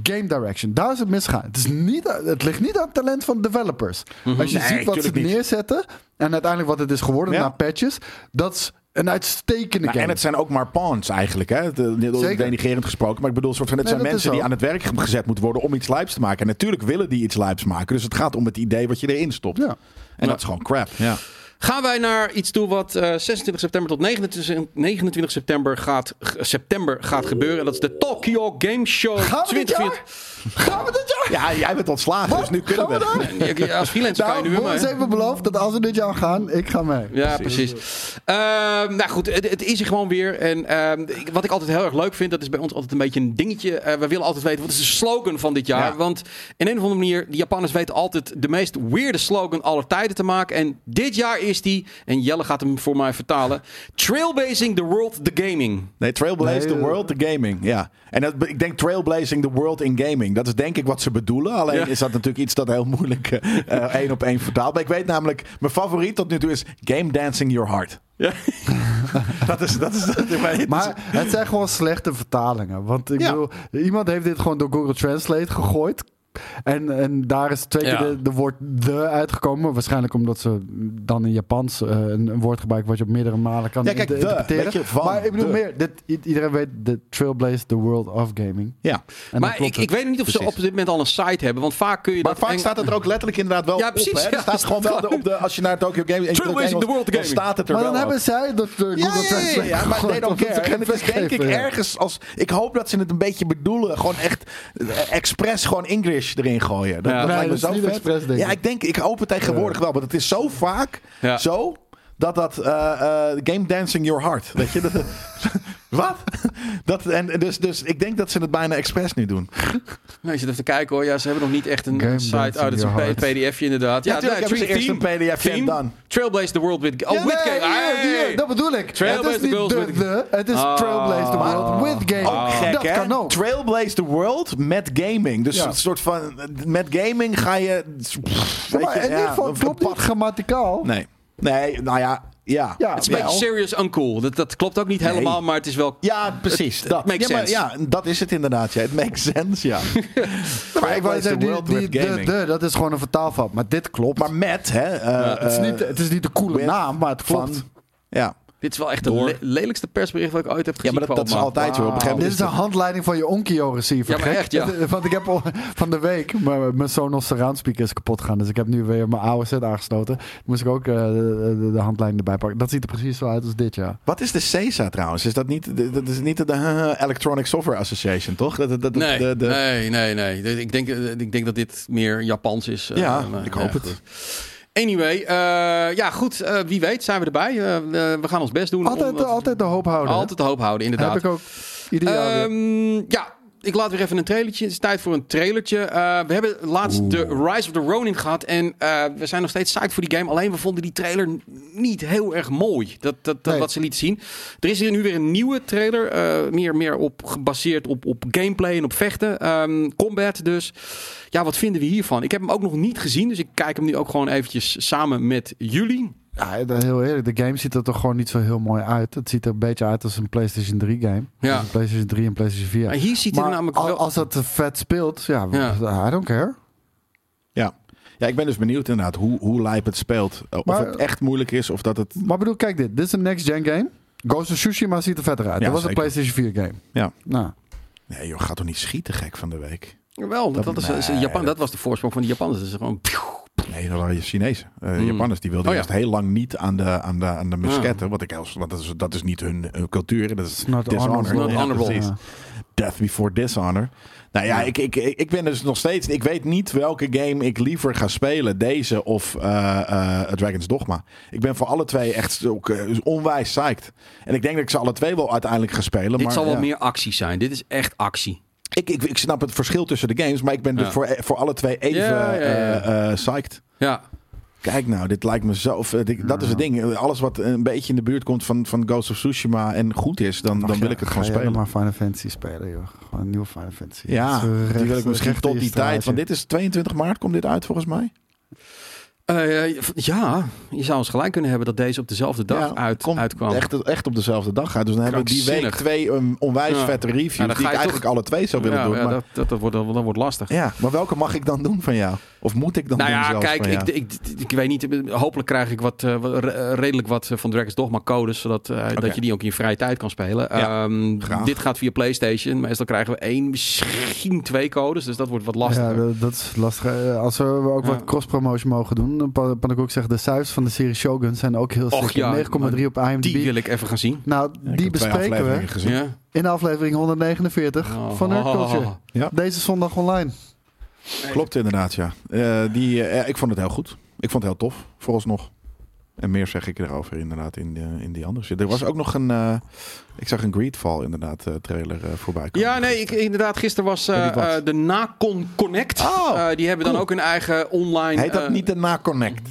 Game direction. Daar is het misgegaan. Het, is niet, het ligt niet aan het talent van developers. Als je Nee, ziet wat ze neerzetten. En uiteindelijk wat het is geworden Ja. na patches. Dat is een uitstekende Nou, game. en het zijn ook maar pawns eigenlijk. Hè? De, de, Zeker. denigrerend gesproken. Maar ik bedoel, soort van, het Nee, zijn mensen die aan het werk gezet moeten worden om iets lijps te maken. En natuurlijk willen die iets lijps maken. Dus het gaat om het idee wat je erin stopt. Ja. En Ja. dat is gewoon crap. Ja. Gaan wij naar iets toe wat eh, 26 september tot 29, 29 september, gaat, september gaat gebeuren. En dat is de Tokyo Game Show Gaan we dit 2024. Gaan we dit jaar? ja, jij bent ontslagen, dus nu kunnen Gaan we. we het. dan? Ja, Als freelancer kan je Nou, nu weer me beloofd dat als we dit jaar gaan, ik ga mee. Ja, precies. Ehm, nou goed, het, het is er gewoon weer. En ehm, wat ik altijd heel erg leuk vind, dat is bij ons altijd een beetje een dingetje. Eh, we willen altijd weten, wat is de slogan van dit jaar? Ja. Want in een of andere manier, de Japanners weten altijd de meest weirde slogan aller tijden te maken. En dit jaar is die, en Jelle gaat hem voor mij vertalen, Trailblazing the World the Gaming. Nee, Trailblaze Nee, the World, the Gaming. Ja. En dat, ik denk Trailblazing the World in Gaming. Dat is denk ik wat ze bedoelen. Alleen Ja. is dat natuurlijk iets dat heel moeilijk eh, eh, één op één vertaalt. Maar ik weet namelijk, mijn favoriet tot nu toe is Game Dancing Your Heart. Ja. Dat is, dat is, dat is mijn- Maar het zijn gewoon slechte vertalingen. Want ik Ja. bedoel, iemand heeft dit gewoon door Google Translate gegooid. En, en daar is twee Ja. keer de, de woord the uitgekomen. Waarschijnlijk omdat ze dan in Japans eh, een, een woord gebruiken wat je op meerdere malen kan Ja, kijk, interpreteren. weet je, van, maar ik bedoel meer, dit, iedereen weet, de Trailblaze the world of gaming. ja. En maar ik, ik weet niet of ze op dit moment al een site hebben. Want vaak kun je Maar dat... vaak Eng- staat het er ook letterlijk inderdaad wel Ja, op. precies, Hè? ja, staat gewoon wel de, op de, als je naar Tokyo Game Trailblazing the World dan Gaming. staat het er maar wel dan op. hebben zij dat de Google Ja, ja, ja, Translate ja, maar they don't care. En het is denk ik ergens als... Ik hoop dat ze het een beetje bedoelen. Gewoon echt eh, expres gewoon English erin gooien. Dat, Ja. dat Nee, lijkt me zo vet. expres, denk ja, ik. denk... Ik hoop het tegenwoordig wel. Maar het is zo vaak Ja. zo... Dat dat eh, eh, game dancing your heart, weet je? Dat, wat? Dat, en dus, dus ik denk dat ze het bijna expres nu doen. Nee, je zit even te kijken hoor. Ja, ze hebben nog niet echt een Game site. Oh, dat is een pdfje inderdaad. Ja, Ja, natuurlijk nee, hebben ze eerst een PDF theme, gedaan. Trailblaze the world with... Oh, Ja, with nee, game. dat bedoel ik. Trailblaze het is the world with- het is Ah. Trailblaze the world with game. Ook gek, dat hè? kan ook. Trailblaze the world met gaming. Dus Ja. een soort van... Met gaming ga je... pff, maar je, in ieder geval een klopt niet grammaticaal. Nee. Nee, nou ja, ja. Ja, Het is een beetje serious uncool. Dat, dat klopt ook niet Nee. helemaal, maar het is wel... Ja, precies. Het- dat. makes ja, maar, ja, dat is het inderdaad. Ja. Het makes sense, ja. Maar ik wou zeggen, die, world die, with de, gaming. de, dat is gewoon een vertaalfout. Maar dit klopt. Maar met, hè. eh, het, is niet, het is niet de coole naam, maar het klopt. van... Ja. Dit is wel echt de Door. le- lelijkste persbericht wat ik ooit heb ja, gezien. maar dat, dat is altijd zo. Op een gegeven Dit is een handleiding van je Onkyo receiver. Ja, maar echt, ja. Het- Want ik heb al van de week, mijn, mijn Sonos surround speaker is kapot gegaan. Dus ik heb nu weer mijn oude set aangesloten. Moest ik ook eh, de, de, de handleiding erbij pakken. Dat ziet er precies zo uit als dit, ja. Wat is de CESA trouwens? Is dat niet de, dat is niet de eh, Electronic Software Association, toch? Dat, dat, dat, Nee, de, de, nee, nee, nee. Ik denk, ik denk dat dit meer Japans is. eh, Ja, maar, ik hoop ja, het. goed. Anyway, eh, ja goed, eh, wie weet zijn we erbij. Eh, we gaan ons best doen. Altijd, om altijd de hoop houden. altijd de hoop houden, inderdaad. Heb ik ook weer. Ehm, ja, ik laat weer even een trailertje. Het is tijd voor een trailertje. Uh, we hebben laatst de Rise of the Ronin gehad. En uh, we zijn nog steeds psyched voor die game. Alleen we vonden die trailer niet heel erg mooi. Dat, dat, dat Nee. wat ze lieten zien. Er is hier nu weer een nieuwe trailer. eh, meer, meer op, gebaseerd op, op gameplay en op vechten. Ehm, combat dus. Ja, wat vinden we hiervan? Ik heb hem ook nog niet gezien. Dus ik kijk hem nu ook gewoon eventjes samen met jullie. Ja, de- heel eerlijk, de game ziet er toch gewoon niet zo heel mooi uit. Het ziet er een beetje uit als een PlayStation 3 game. Ja. Dus een PlayStation 3 en PlayStation 4. Maar hier ziet het Maar er namelijk al- wel... als dat vet speelt, ja, Ja. I don't care. Ja. ja, ik ben dus benieuwd inderdaad hoe, hoe lijp het speelt. Uh, Of Maar- het echt moeilijk is of dat het... Maar bedoel, kijk dit. Dit is een next-gen game. Ghost of Tsushima ziet er vetter uit. Ja, dat was zeker. een PlayStation 4 game. Ja. Nou, Nee joh, gaat toch niet schieten gek van de week? Wel, dat, dat, is, is- nee, Japan, dat- dat was de voorsprong van de Japanners. Dat is gewoon... Nee, dat waren Chinezen. Uh, Hmm. Japanners die wilden Oh, ja. eerst heel lang niet aan de, aan de, aan de musketten. Wat ik als, want dat is, dat is niet hun, hun cultuur. Dat is not dishonor. honorable. Not Ja, honorable. precies. Ja. Death before dishonor. Nou ja, Ja. Ik, ik, ik ben dus nog steeds... Ik weet niet welke game ik liever ga spelen. Deze of eh eh, Dragon's Dogma. Ik ben voor alle twee echt ook, eh, onwijs psyched. En ik denk dat ik ze alle twee wel uiteindelijk ga spelen. Dit maar, zal wel meer actie zijn. Dit is echt actie. Ik, ik, ik snap het verschil tussen de games. Maar ik ben dus voor, voor alle twee even Ja, ja, ja. eh, eh, psyched. Ja, Kijk nou, dit lijkt me zo... Dat is het ding. Alles wat een beetje in de buurt komt van, van Ghost of Tsushima en goed is, dan, dan wil ik het ga gewoon je spelen. maar Final Fantasy spelen, joh. Gewoon een nieuwe Final Fantasy. Ja, die wil ik misschien tot die tijd. Want dit is 22 maart, komt dit uit volgens mij. Eh, ja, je zou ons gelijk kunnen hebben dat deze op dezelfde dag Ja, uit, komt uitkwam. Echt, echt op dezelfde dag uit. Dus dan hebben we die week twee um, onwijs Ja. vette reviews. Ja, die ik eigenlijk alle twee zou willen doen. maar, dat, dat, dat, wordt, dat wordt lastig. ja, maar welke mag ik dan doen van jou? Of moet ik dan nou ja, zelfs kijk, van ik, ik, ik, weet niet. Hopelijk krijg ik wat, eh, redelijk wat eh, van Dragon's Dogma codes, zodat eh, dat je die ook in je vrije tijd kan spelen. Ja, Ehm, graag. dit gaat via PlayStation. Meestal krijgen we één, misschien twee codes, dus dat wordt wat lastiger. Ja, dat, dat is lastig. Als we ook Ja. wat cross-promotion mogen doen, dan kan ik ook zeggen, de cijfers van de serie Shogun zijn ook heel Och, ja, 9,3 op IMDb. Die wil ik even gaan zien. Nou, die bespreken we afleveringen gezien. Ja. in aflevering 149 van Nerd Culture. Ja. Deze zondag online. Klopt inderdaad, ja. Eh, die, eh, ik vond het heel goed. Ik vond het heel tof, vooralsnog. En meer zeg ik erover inderdaad in, de, in die andere shit. Er was ook nog een... eh, ik zag een Greedfall inderdaad trailer voorbij komen. Ja, nee, ik, inderdaad. Gisteren was de Nacon Connect. Oh, die hebben dan ook een eigen online... Heet dat niet de Na-Connect?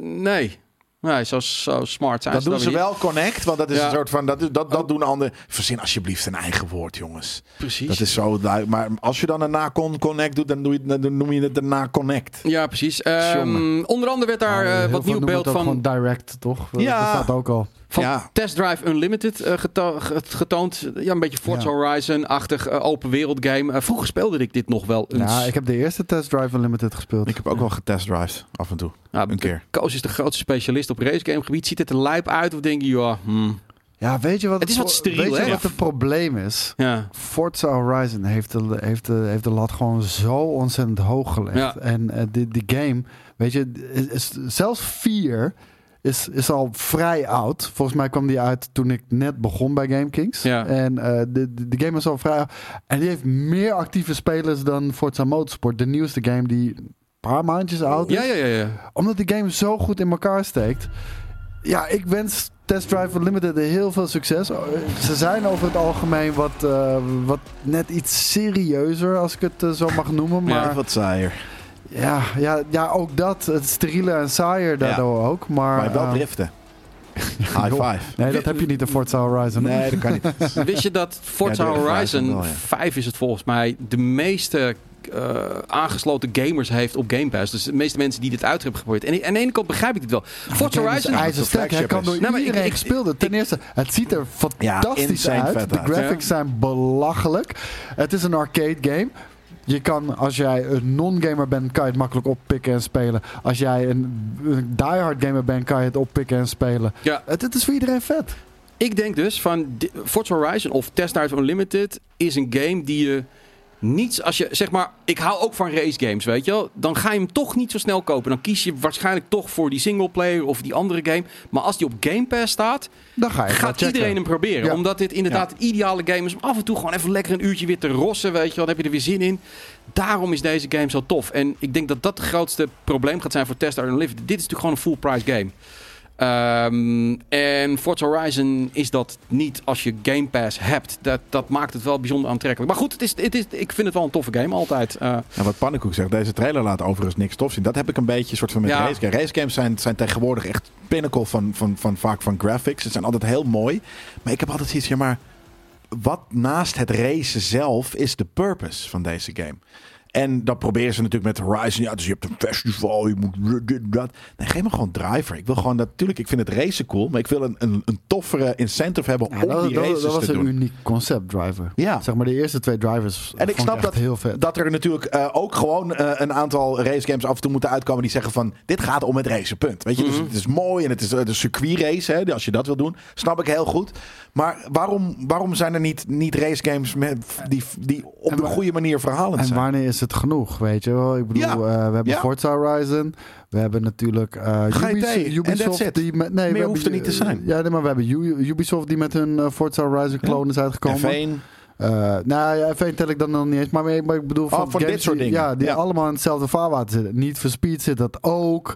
Nee. Nee, zo, zo smart zijn Dat ze doen ze wel Connect, want dat is Ja. een soort van... Dat, dat, dat Oh. doen anderen... Verzin alsjeblieft een eigen woord, jongens. Precies. Dat is zo duidelijk. Maar als je dan een Na-Con Connect doet, dan, doe je, dan noem je het de Na-Connect. Ja, precies. Ehm, onder andere werd daar eh, wat nieuw beeld het ook van, Gewoon direct, toch? Dat- Ja. Dat staat ook al. Van Ja. Test Drive Unlimited eh, geto- get- getoond. Ja, een beetje Forza Ja. Horizon-achtig eh, open wereld game. Eh, vroeger speelde ik dit nog wel eens. Ja, ik heb de eerste Test Drive Unlimited gespeeld. Ik heb ook wel getestdrived, af en toe. Ja, een keer. Koos is de grootste specialist op racegame gebied. Ziet het er lijp uit of denk je, ja, hmm, Ja, weet je wat Het is wat steriel, Weet je hè? wat het probleem is? ja. Forza Horizon heeft de, heeft, de, heeft de lat gewoon zo ontzettend hoog gelegd. Ja. En die, die game, weet je, is, is- zelfs 4 is, is al vrij oud. Volgens mij kwam die uit toen ik net begon bij GameKings. Ja. En eh, de, de, de game is al vrij oud. En die heeft meer actieve spelers dan Forza Motorsport. De nieuwste game die een paar maandjes oud is. Ja, ja, ja, ja. Omdat die game zo goed in elkaar steekt. Ja, ik wens Test Drive Unlimited heel veel succes. Ze zijn over het algemeen wat, eh, wat net iets serieuzer, als ik het eh, zo mag noemen. Maar wat saaier. Ja, ja, ja, ook dat. Het steriele en saaier daardoor ook. Maar, Maar wel eh, driften. High five. Nee, dat heb je niet in Forza Horizon. Nee, dat kan niet. Wist je dat Forza Ja, de F5 Horizon wel, ja. 5 is het volgens mij de meeste eh, aangesloten gamers heeft op Game Pass. Dus de meeste mensen die dit uit hebben geprobeerd. En aan de ene kant begrijp ik het wel. Forza Hij Horizon... is. Hij flagship kan is. door Nee, maar ik- iedereen ik- gespeeld worden. Ten eerste, het ziet er fantastisch uit. De uit. graphics zijn belachelijk. Het is een arcade game. Je kan, als jij een non-gamer bent, kan je het makkelijk oppikken en spelen. Als jij een, een diehard gamer bent, kan je het oppikken en spelen. Ja. Het, het is voor iedereen vet. Ik denk dus van Forza Horizon of Test Drive Unlimited is een game die je niets als je zeg maar ik hou ook van race games, weet je wel, dan ga je hem toch niet zo snel kopen. Dan kies je waarschijnlijk toch voor die single player of die andere game. Maar als die op Game Pass staat, Dan ga je gaat checken. iedereen hem proberen. Ja. Omdat dit inderdaad het ideale game is om af en toe gewoon even lekker een uurtje weer te rossen, weet je wel. Dan heb je er weer zin in. Daarom is deze game zo tof. En ik denk dat dat het grootste probleem gaat zijn voor Test Drive Unlimited. Dit is natuurlijk gewoon een full price game. Ehm, en Forza Horizon is dat niet als je Game Pass hebt. Dat, dat maakt het wel bijzonder aantrekkelijk. Maar goed, het is, het is, ik vind het wel een toffe game altijd. Uh, en wat Pannenkoek zegt, deze trailer laat overigens niks tof zien. Dat heb ik een beetje soort van met Ja. race games. Race games zijn, zijn tegenwoordig echt pinnacle van, van, van, vaak van graphics. Ze zijn altijd heel mooi. Maar ik heb altijd zoiets, ja maar wat naast het racen zelf is de purpose van deze game? En dat proberen ze natuurlijk met Horizon. Ja, dus je hebt een festival, je moet dit, dat. Nee, geef me gewoon driver. Ik wil gewoon natuurlijk, ik vind het racen cool, maar ik wil een, een, een toffere incentive hebben Ja, om dat, die dat- races dat was te een doen. uniek concept driver. Ja. Zeg maar de eerste twee drivers. En ik snap dat, heel vet. dat er natuurlijk eh, ook gewoon eh, een aantal racegames af en toe moeten uitkomen die zeggen van dit gaat om het racen, punt. Weet je, dus het is mooi en het is eh, de circuitrace, hè, als je dat wil doen, snap ik heel goed. Maar waarom, waarom zijn er niet, niet racegames met, die, die op En de goede manier verhalend En zijn? wanneer is het genoeg, weet je wel? Ik bedoel, Ja. eh, we hebben Ja. Forza Horizon. We hebben natuurlijk eh en Ubisoft. Die met, nee, Meer hoeft er niet te zijn. Ja, nee, maar we hebben U- Ubisoft die met hun eh, Forza Horizon clone is uitgekomen. F1, Eh, nou ja, F1 tel ik dan nog niet eens. Maar, maar ik bedoel Oh, van, dit soort die- dingen. Ja, die Ja. allemaal in hetzelfde vaarwater zitten. Niet for Speed zit dat ook.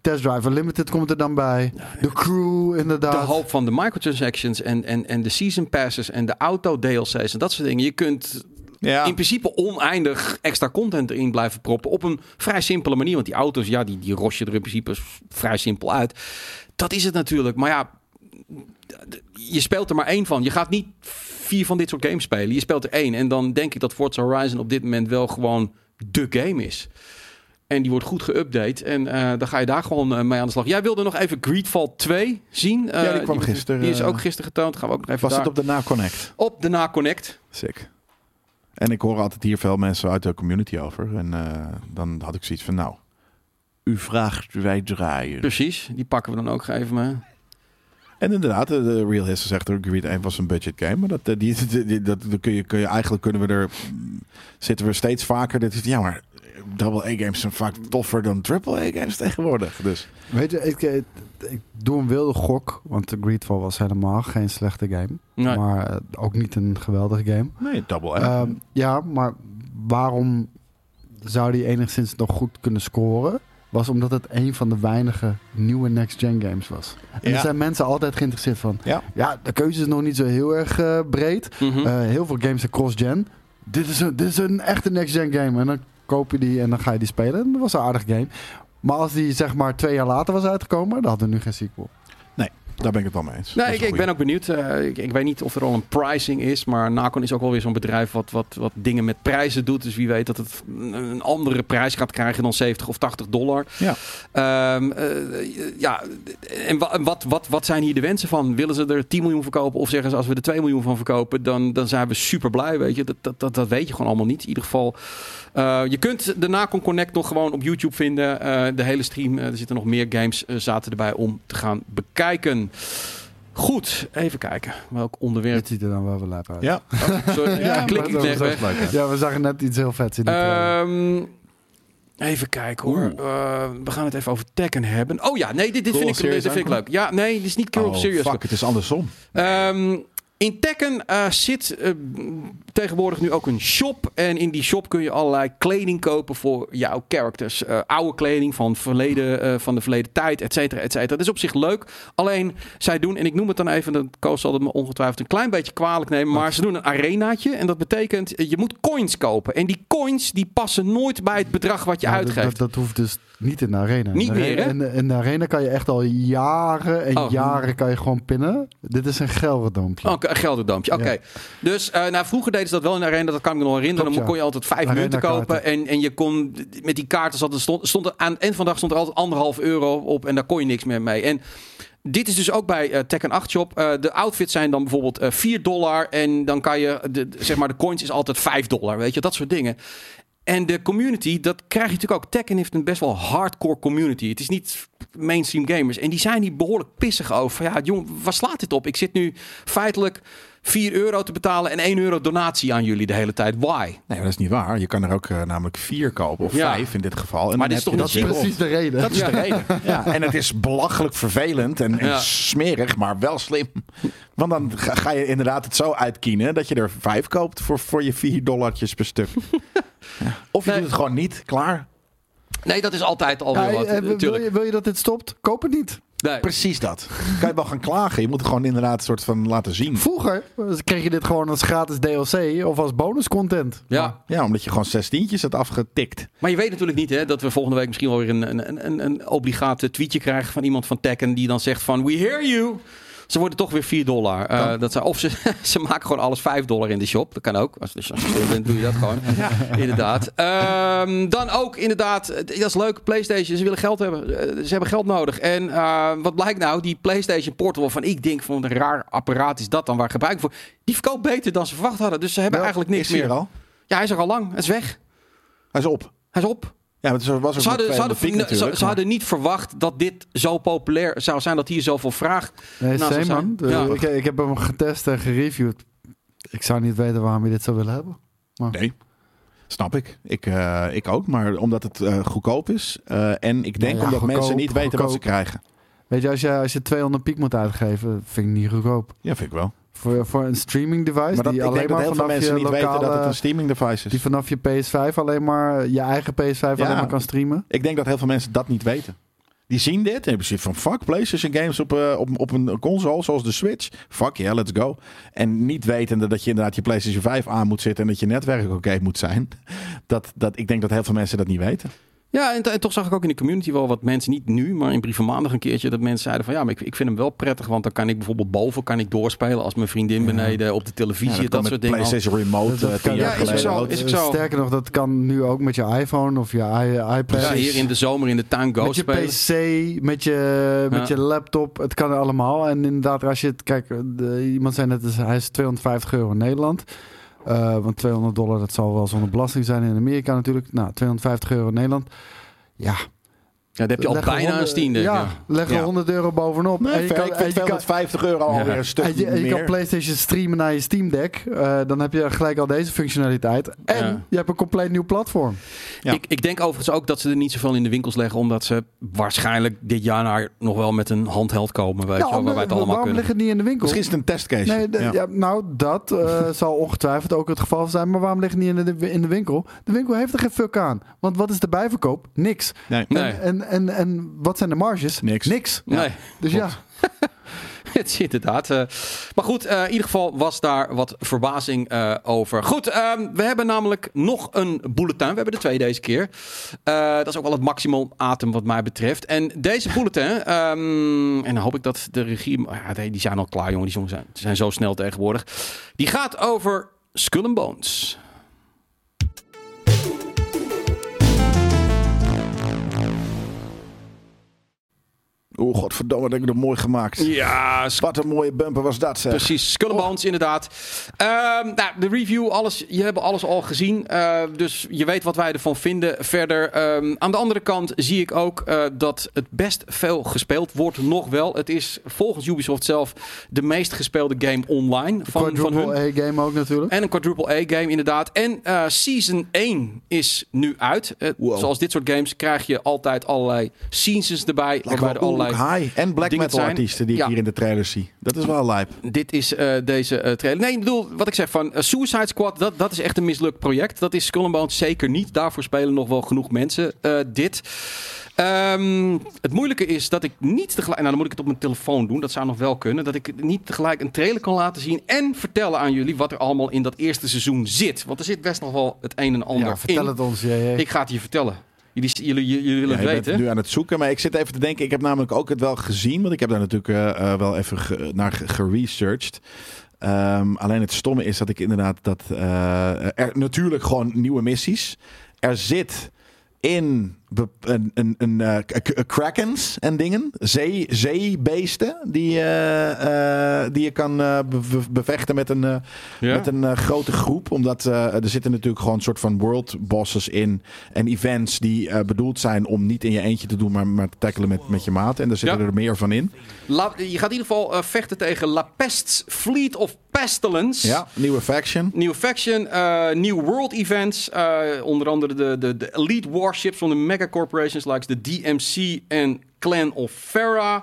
Test Driver Limited komt er dan bij. De Crew inderdaad. de hoop van de microtransactions en, en, en de season passes en de auto DLC's en dat soort dingen. Je kunt ja. in principe oneindig extra content erin blijven proppen. Op een vrij simpele manier. Want die auto's, ja, die, die ros je er in principe vrij simpel uit. Dat is het natuurlijk. Maar ja, je speelt er maar één van. Je gaat niet vier van dit soort games spelen. Je speelt er één. En dan denk ik dat Forza Horizon op dit moment wel gewoon de game is. En die wordt goed geüpdate. En eh, dan ga je daar gewoon eh, mee aan de slag. Jij wilde nog even Greedfall 2 zien. Ja, die Eh, kwam gisteren, Die is ook gisteren getoond. Gaan we ook nog even Was daar... het op de NaConnect? op de Na-Connect. Sick. En ik hoor altijd hier veel mensen uit de community over. En eh, dan had ik zoiets van, nou, u vraagt, wij draaien. Precies, die pakken we dan ook even mee. En inderdaad, de, Real History zegt er, Greed 1 was een budget game. Maar dat, eh, die, die, die- dat, dat kun, je, kun je eigenlijk kunnen we er, zitten we steeds vaker. Dat is, ja, maar double A-games zijn vaak toffer dan triple A-games tegenwoordig. Dus Weet je, ik, ik, doe een wilde gok. Want de Greedfall was helemaal geen slechte game. Nee. Maar eh, ook niet een geweldige game. nee, double A. Ehm, ja, maar waarom zou die enigszins nog goed kunnen scoren? Was omdat het een van de weinige nieuwe next-gen games was. En Ja. er zijn mensen altijd geïnteresseerd van. ja. Ja, de keuze is nog niet zo heel erg eh, breed. Mhm. Eh, heel veel games zijn cross-gen. Dit is, een, dit is een echte next-gen game. En dan koop je die en dan ga je die spelen. En dat was een aardig game. Maar als die zeg maar twee jaar later was uitgekomen, dan hadden we nu geen sequel. Daar ben ik het wel mee eens. Nee, ik, ik ben ook benieuwd. Eh, ik, ik weet niet of er al een pricing is, maar Nacon is ook wel weer zo'n bedrijf wat, wat, wat dingen met prijzen doet. Dus wie weet dat het een andere prijs gaat krijgen dan 70 of 80 dollar. Ja. Ehm, eh, ja, en wa- wat, wat, wat zijn hier de wensen van? Willen ze er 10 miljoen verkopen of zeggen ze als we er 2 miljoen van verkopen, dan, dan zijn we super blij. Weet je, dat, dat, dat, dat weet je gewoon allemaal niet. In ieder geval, eh, je kunt de Nacon Connect nog gewoon op YouTube vinden. De hele stream, er zitten nog meer games zaten erbij om te gaan bekijken. Goed, even kijken. Welk onderwerp? Dit ziet er dan wel wel lijp uit. Ja. Sorry, ja, klik is weg. Ja, we zagen net iets heel vets in die trailer. Ehm, even kijken hoor. Eh, we gaan het even over Tekken hebben. Oh ja, nee, dit, dit, Cool, vind, ik, dit Serious vind ik leuk. Ja, nee, dit is niet Cure Oh, of Serious. fuck, het is andersom. Ehm, in Tekken eh, zit eh, tegenwoordig nu ook een shop. En in die shop kun je allerlei kleding kopen voor jouw characters. Eh, oude kleding van, verleden, van de verleden tijd, et cetera, et cetera. Dat is op zich leuk. Alleen, zij doen, en ik noem het dan even, de Koos zal het me ongetwijfeld een klein beetje kwalijk nemen. Maar ze doen een arenaatje. En dat betekent, je moet coins kopen. En die coins, die passen nooit bij het bedrag wat je Nou, uitgeeft. Dat, dat hoeft dus niet in de arena. Niet de meer, hè? In, in de arena kan je echt al jaren en Oh. jaren kan je gewoon pinnen. Dit is een gelderdampje. Oké, gelderdampje. Oké. Ja. Dus nou, vroeger deden ze dat wel in de arena. Dat kan ik me nog herinneren. Klopt, dan kon je altijd vijf Arena munten kopen. En, en je kon met die kaarten zat, er stond, stond er aan het eind van de dag stond er altijd anderhalf euro op. En daar kon je niks meer mee. En dit is dus ook bij eh, Tekken 8 Shop. Eh, de outfits zijn dan bijvoorbeeld eh 4 dollar. En dan kan je, de, de- zeg maar, de coins is altijd 5 dollar. Weet je, dat soort dingen. En de community, dat krijg je natuurlijk ook. Tekken heeft een best wel hardcore community. Het is niet mainstream gamers. En die zijn hier behoorlijk pissig over. Ja, jongen, waar slaat dit op? Ik zit nu feitelijk 4 euro te betalen en 1 euro donatie aan jullie de hele tijd. Why? Nee, dat is niet waar. Je kan er ook eh, namelijk vier kopen, of Ja. vijf in dit geval. En Maar dan dit is heb toch dat is precies de reden. Dat is de reden. Ja. En het is belachelijk vervelend en, en Ja. smerig, maar wel slim. Want dan ga, ga je inderdaad het zo uitkienen dat je er vijf koopt voor, voor je vier dollartjes per stuk. Of je Nee. doet het gewoon niet. Klaar. Nee, dat is altijd alweer Ja, wat. eh, wil, natuurlijk. je, wil je dat dit stopt? Koop het niet. Nee. Precies dat. kan je wel gaan klagen. Je moet het gewoon inderdaad een soort van laten zien. Vroeger kreeg je dit gewoon als gratis DLC of als bonuscontent. Ja. Ja, omdat je gewoon zestientjes hebt afgetikt. Maar je weet natuurlijk niet hè, dat we volgende week misschien wel weer een, een, een, een obligate tweetje krijgen van iemand van Tekken die dan zegt van we hear you. Ze worden toch weer 4 dollar. Eh, dat ze, of ze, ze maken gewoon alles 5 dollar in de shop. Dat kan ook. Als, dus als je slim bent, doe je dat gewoon. Inderdaad. Ehm, dan ook inderdaad, dat is leuk. PlayStation, ze willen geld hebben. Eh, ze hebben geld nodig. En eh, wat blijkt nou? Die PlayStation Portal, waarvan ik denk van een raar apparaat is dat dan waar gebruik voor. Die verkoopt beter dan ze verwacht hadden. Dus ze hebben eigenlijk niks meer. er al? Ja, hij is er al lang. Hij is weg. Hij is op. Hij is op. Ja, maar het was ook Ze hadden, ze, hadden, piek ze- hadden niet verwacht dat dit zo populair zou zijn, dat hier zoveel vraag. Nee, Nou, same, man. ja. Ik, ik heb hem getest en gereviewd. Ik zou niet weten waarom je dit zou willen hebben. Nee, snap ik. Ik, eh, ik ook, maar omdat het eh, goedkoop is. eh, en ik denk Nou ja, omdat mensen niet weten wat ze krijgen. Weet je, als je, als je 200 piek moet uitgeven, vind ik niet goedkoop. Ja, vind ik wel. Voor, voor een streaming device Maar dat, die ik alleen denk dat maar heel veel mensen niet weten dat het een streaming device Die is. vanaf je PS5 alleen maar, je eigen PS5 alleen maar kan streamen. Ik denk dat heel veel mensen dat niet weten. Die zien dit en hebben zoiets van fuck PlayStation games op, eh, op, op een console zoals de Switch. Fuck yeah, let's go. En niet wetende dat je inderdaad je PlayStation 5 aan moet zitten en dat je netwerk oké moet zijn. Dat, dat, ik denk dat heel veel mensen dat niet weten. Ja, en, en toch zag ik ook in de community wel wat mensen, niet nu, maar in brief van maandag een keertje, dat mensen zeiden van ja, maar ik, ik vind hem wel prettig, want dan kan ik bijvoorbeeld boven kan ik doorspelen als mijn vriendin beneden op de televisie, Ja, dat, soort met dingen. PlayStation Remote Dat- dat eh, kan- Ja, is zo, is zo. Sterker nog, dat kan nu ook met je iPhone of je i- iPad. Ja, hier in de zomer in de tuin Go met je spelen. PC, met je, met Ja. je laptop. Het kan allemaal. En inderdaad, als je het... Kijk, de, iemand zei net, dus hij is 250 euro in Nederland. Eh, want 200 dollar, dat zal wel zonder belasting zijn in Amerika natuurlijk. Nou, 250 euro in Nederland. Ja. Ja, daar heb je al leg bijna een 100 Steam Deck. Ja, Ja. leg er Ja. 100 euro bovenop. Nee, En je kan- ik en vind je kan- 250 euro alweer Ja. een stuk en je, en je meer. kan PlayStation streamen naar je Steam Deck. Eh, dan heb je gelijk al deze functionaliteit. En Ja. je hebt een compleet nieuw platform. Ja. Ik, ik denk overigens ook dat ze er niet zoveel in de winkels leggen, omdat ze waarschijnlijk dit jaar naar nog wel met een handheld komen, weet je wel, waar wij het allemaal waarom kunnen. ligt het niet in de winkel? Misschien is het een testcase. Nee, Ja. ja. nou, dat eh, zal ongetwijfeld ook het geval zijn. Maar waarom ligt het niet in de, in de winkel? De winkel heeft er geen fuck aan. Want wat is de bijverkoop? Niks. Nee. Nee. En, en, en, wat zijn de marges? Niks. Niks. Nee, Dus ja, het is inderdaad. eh, maar goed, eh, in ieder geval was daar wat verbazing eh, over. Goed, ehm, we hebben namelijk nog een bulletin. We hebben er twee deze keer. Eh, dat is ook wel het maximum atem wat mij betreft. En deze bulletin, ehm, en dan hoop ik dat de regie... Ja, die zijn al klaar, jongen. Die jongens zijn, die zijn zo snel tegenwoordig. Die gaat over Skull and Bones. Oeh, godverdomme, dat heb ik nog mooi gemaakt. Ja, Wat een mooie bumper was dat, zeg. Precies, Skull and Bones inderdaad. Ehm, nou, de review, alles, je hebt alles al gezien. eh, dus je weet wat wij ervan vinden. Verder, ehm, aan de andere kant zie ik ook eh, dat het best veel gespeeld wordt. Nog wel. Het is volgens Ubisoft zelf de meest gespeelde game online van, van hun. quadruple A-game ook natuurlijk. En een quadruple A-game inderdaad. En eh, Season 1 is nu uit. Wow. Zoals dit soort games krijg je altijd allerlei seasons erbij. Lijkt waarbij er allerlei Uruk High en black metal zijn. artiesten die Ja. ik hier in de trailer zie. Dat is wel lijp. Dit is eh, deze eh, trailer. Nee, ik bedoel, wat ik zeg van eh, Suicide Squad, dat, dat is echt een mislukt project. Dat is Skull Bones zeker niet. Daarvoor spelen nog wel genoeg mensen dit. Ehm, het moeilijke is dat ik niet tegelijk... Nou, dan moet ik het op mijn telefoon doen. Dat zou nog wel kunnen. Dat ik niet tegelijk een trailer kan laten zien... en vertellen aan jullie wat er allemaal in dat eerste seizoen zit. Want er zit best nog wel het een en ander Ja, vertel in. het ons. JJ. Ik ga het je vertellen. Jullie, jullie, jullie willen Ja, het je bent weten. nu aan het zoeken, maar ik zit even te denken. Ik heb namelijk ook het wel gezien, want ik heb daar natuurlijk eh, eh, wel even ge- naar ge- geresearched. Ehm, alleen het stomme is dat ik inderdaad dat eh, er natuurlijk gewoon nieuwe missies. Er zit in een, een, een eh, k- krakens en dingen, zee, zeebeesten die, eh, eh, die je kan eh, be- be- bevechten met een, eh, Ja? met een eh, grote groep. Omdat eh, er zitten natuurlijk gewoon een soort van world bosses in. En events die eh, bedoeld zijn om niet in je eentje te doen, maar, maar te tackelen met, met je maat. En daar zitten Ja. er meer van in. La- je gaat in ieder geval eh, vechten tegen La Pest's Fleet of Pestilence. Ja, nieuwe faction. Nieuwe faction, eh nieuw world events. eh, onder andere de, de, de elite warships van de mega corporations, like de DMC en Clan of Farah.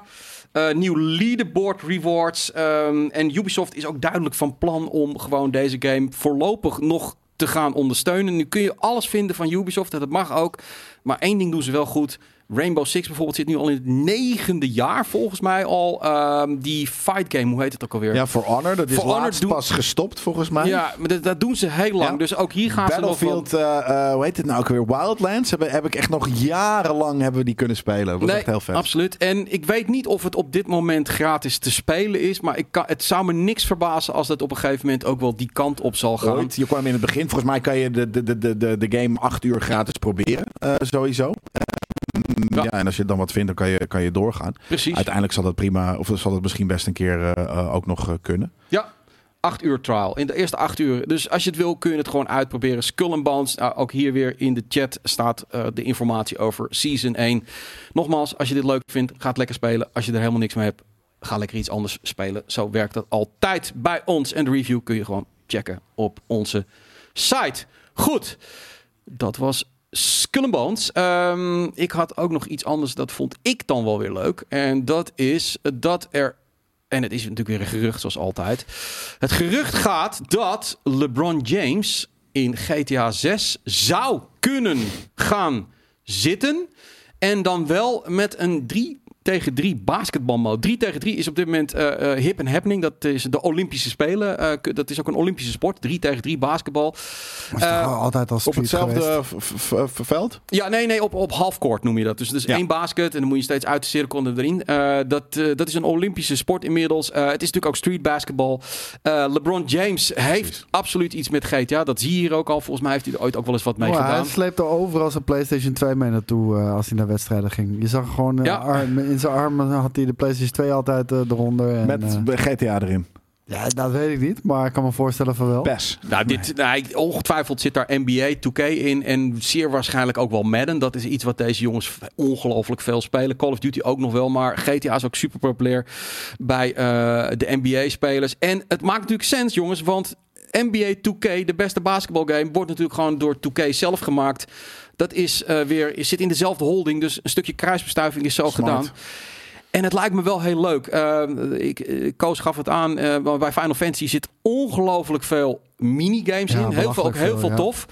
Eh, nieuw leaderboard rewards. ehm, en Ubisoft is ook duidelijk van plan om gewoon deze game voorlopig nog te gaan ondersteunen. Nu kun je alles vinden van Ubisoft, dat mag ook. Maar één ding doen ze wel goed. Rainbow Six bijvoorbeeld zit nu al in het negende jaar volgens mij al. Ehm, die fight game, hoe heet het ook alweer? Ja, For Honor. Dat is For Honor doen- pas gestopt volgens mij. Ja, maar dat, dat doen ze heel lang. Ja. Dus ook hier gaan ze nog. Battlefield, eh, eh, hoe heet het nou ook weer? Wildlands. Heb, heb ik echt nog jarenlang hebben we die kunnen spelen. Dat was Nee, echt heel vet. absoluut. En ik weet niet of het op dit moment gratis te spelen is. Maar ik kan, het zou me niks verbazen als dat op een gegeven moment ook wel die kant op zal gaan. Ooit. Je kwam in het begin, volgens mij kan je de, de, de, de, de, game acht uur gratis proberen. eh, sowieso. Ja. ja. en als je dan wat vindt, dan kan je, kan je doorgaan. Precies. Uiteindelijk zal dat prima, of zal het misschien best een keer eh, eh, ook nog eh, kunnen. Ja, acht uur trial. In de eerste acht uur. Dus als je het wil, kun je het gewoon uitproberen. Skull and Bones. Nou, ook hier weer in de chat staat de informatie over Season 1. Nogmaals, als je dit leuk vindt, ga het lekker spelen. Als je er helemaal niks mee hebt, ga lekker iets anders spelen. Zo werkt dat altijd bij ons. En de review kun je gewoon checken op onze site. Goed, dat was Skull Bones. Ehm, ik had ook nog iets anders, dat vond ik dan wel weer leuk. En dat is dat er en het is natuurlijk weer een gerucht zoals altijd. Het gerucht gaat dat LeBron James in GTA 6 zou kunnen gaan zitten. En dan wel met een 3 tegen 3 basketbalmode. 3 tegen 3 is op dit moment eh, eh, hip en happening. Dat is de Olympische Spelen. Eh, dat is ook een Olympische sport. 3 tegen 3 basketbal. Maar is Eh, altijd al Op hetzelfde veld? Ja, nee, nee, op, op halfcourt noem je dat. Dus, dus Ja. één basket en dan moet je steeds uit de cirkel erin. Eh, dat, eh, dat is een Olympische sport inmiddels. Eh, het is natuurlijk ook street basketbal. Eh, LeBron James heeft absoluut iets met GTA. Dat zie je hier ook al. Volgens mij heeft hij er ooit ook wel eens wat mee Maar gedaan. hij sleept er overal zijn PlayStation 2 mee naartoe eh, als hij naar wedstrijden ging. Je zag gewoon eh, Ja. In zijn armen had hij de PlayStation 2 altijd eh, eronder. En, Met eh, GTA erin. ja, dat weet ik niet, maar ik kan me voorstellen van wel. PES. Nou, dit, nou, ongetwijfeld zit daar NBA 2K in en zeer waarschijnlijk ook wel Madden. Dat is iets wat deze jongens ongelooflijk veel spelen. Call of Duty ook nog wel, maar GTA is ook super populair bij eh, de NBA-spelers. En het maakt natuurlijk sens, jongens, want NBA 2K, de beste basketbalgame, wordt natuurlijk gewoon door 2K zelf gemaakt. Dat is eh, weer, je zit in dezelfde holding, dus een stukje kruisbestuiving is zo Smart. gedaan. En het lijkt me wel heel leuk. Eh, ik, eh, Koos gaf het aan. maar bij Final Fantasy zit ongelooflijk veel minigames Ja, in. Heel veel, ook heel veel, ja. tof.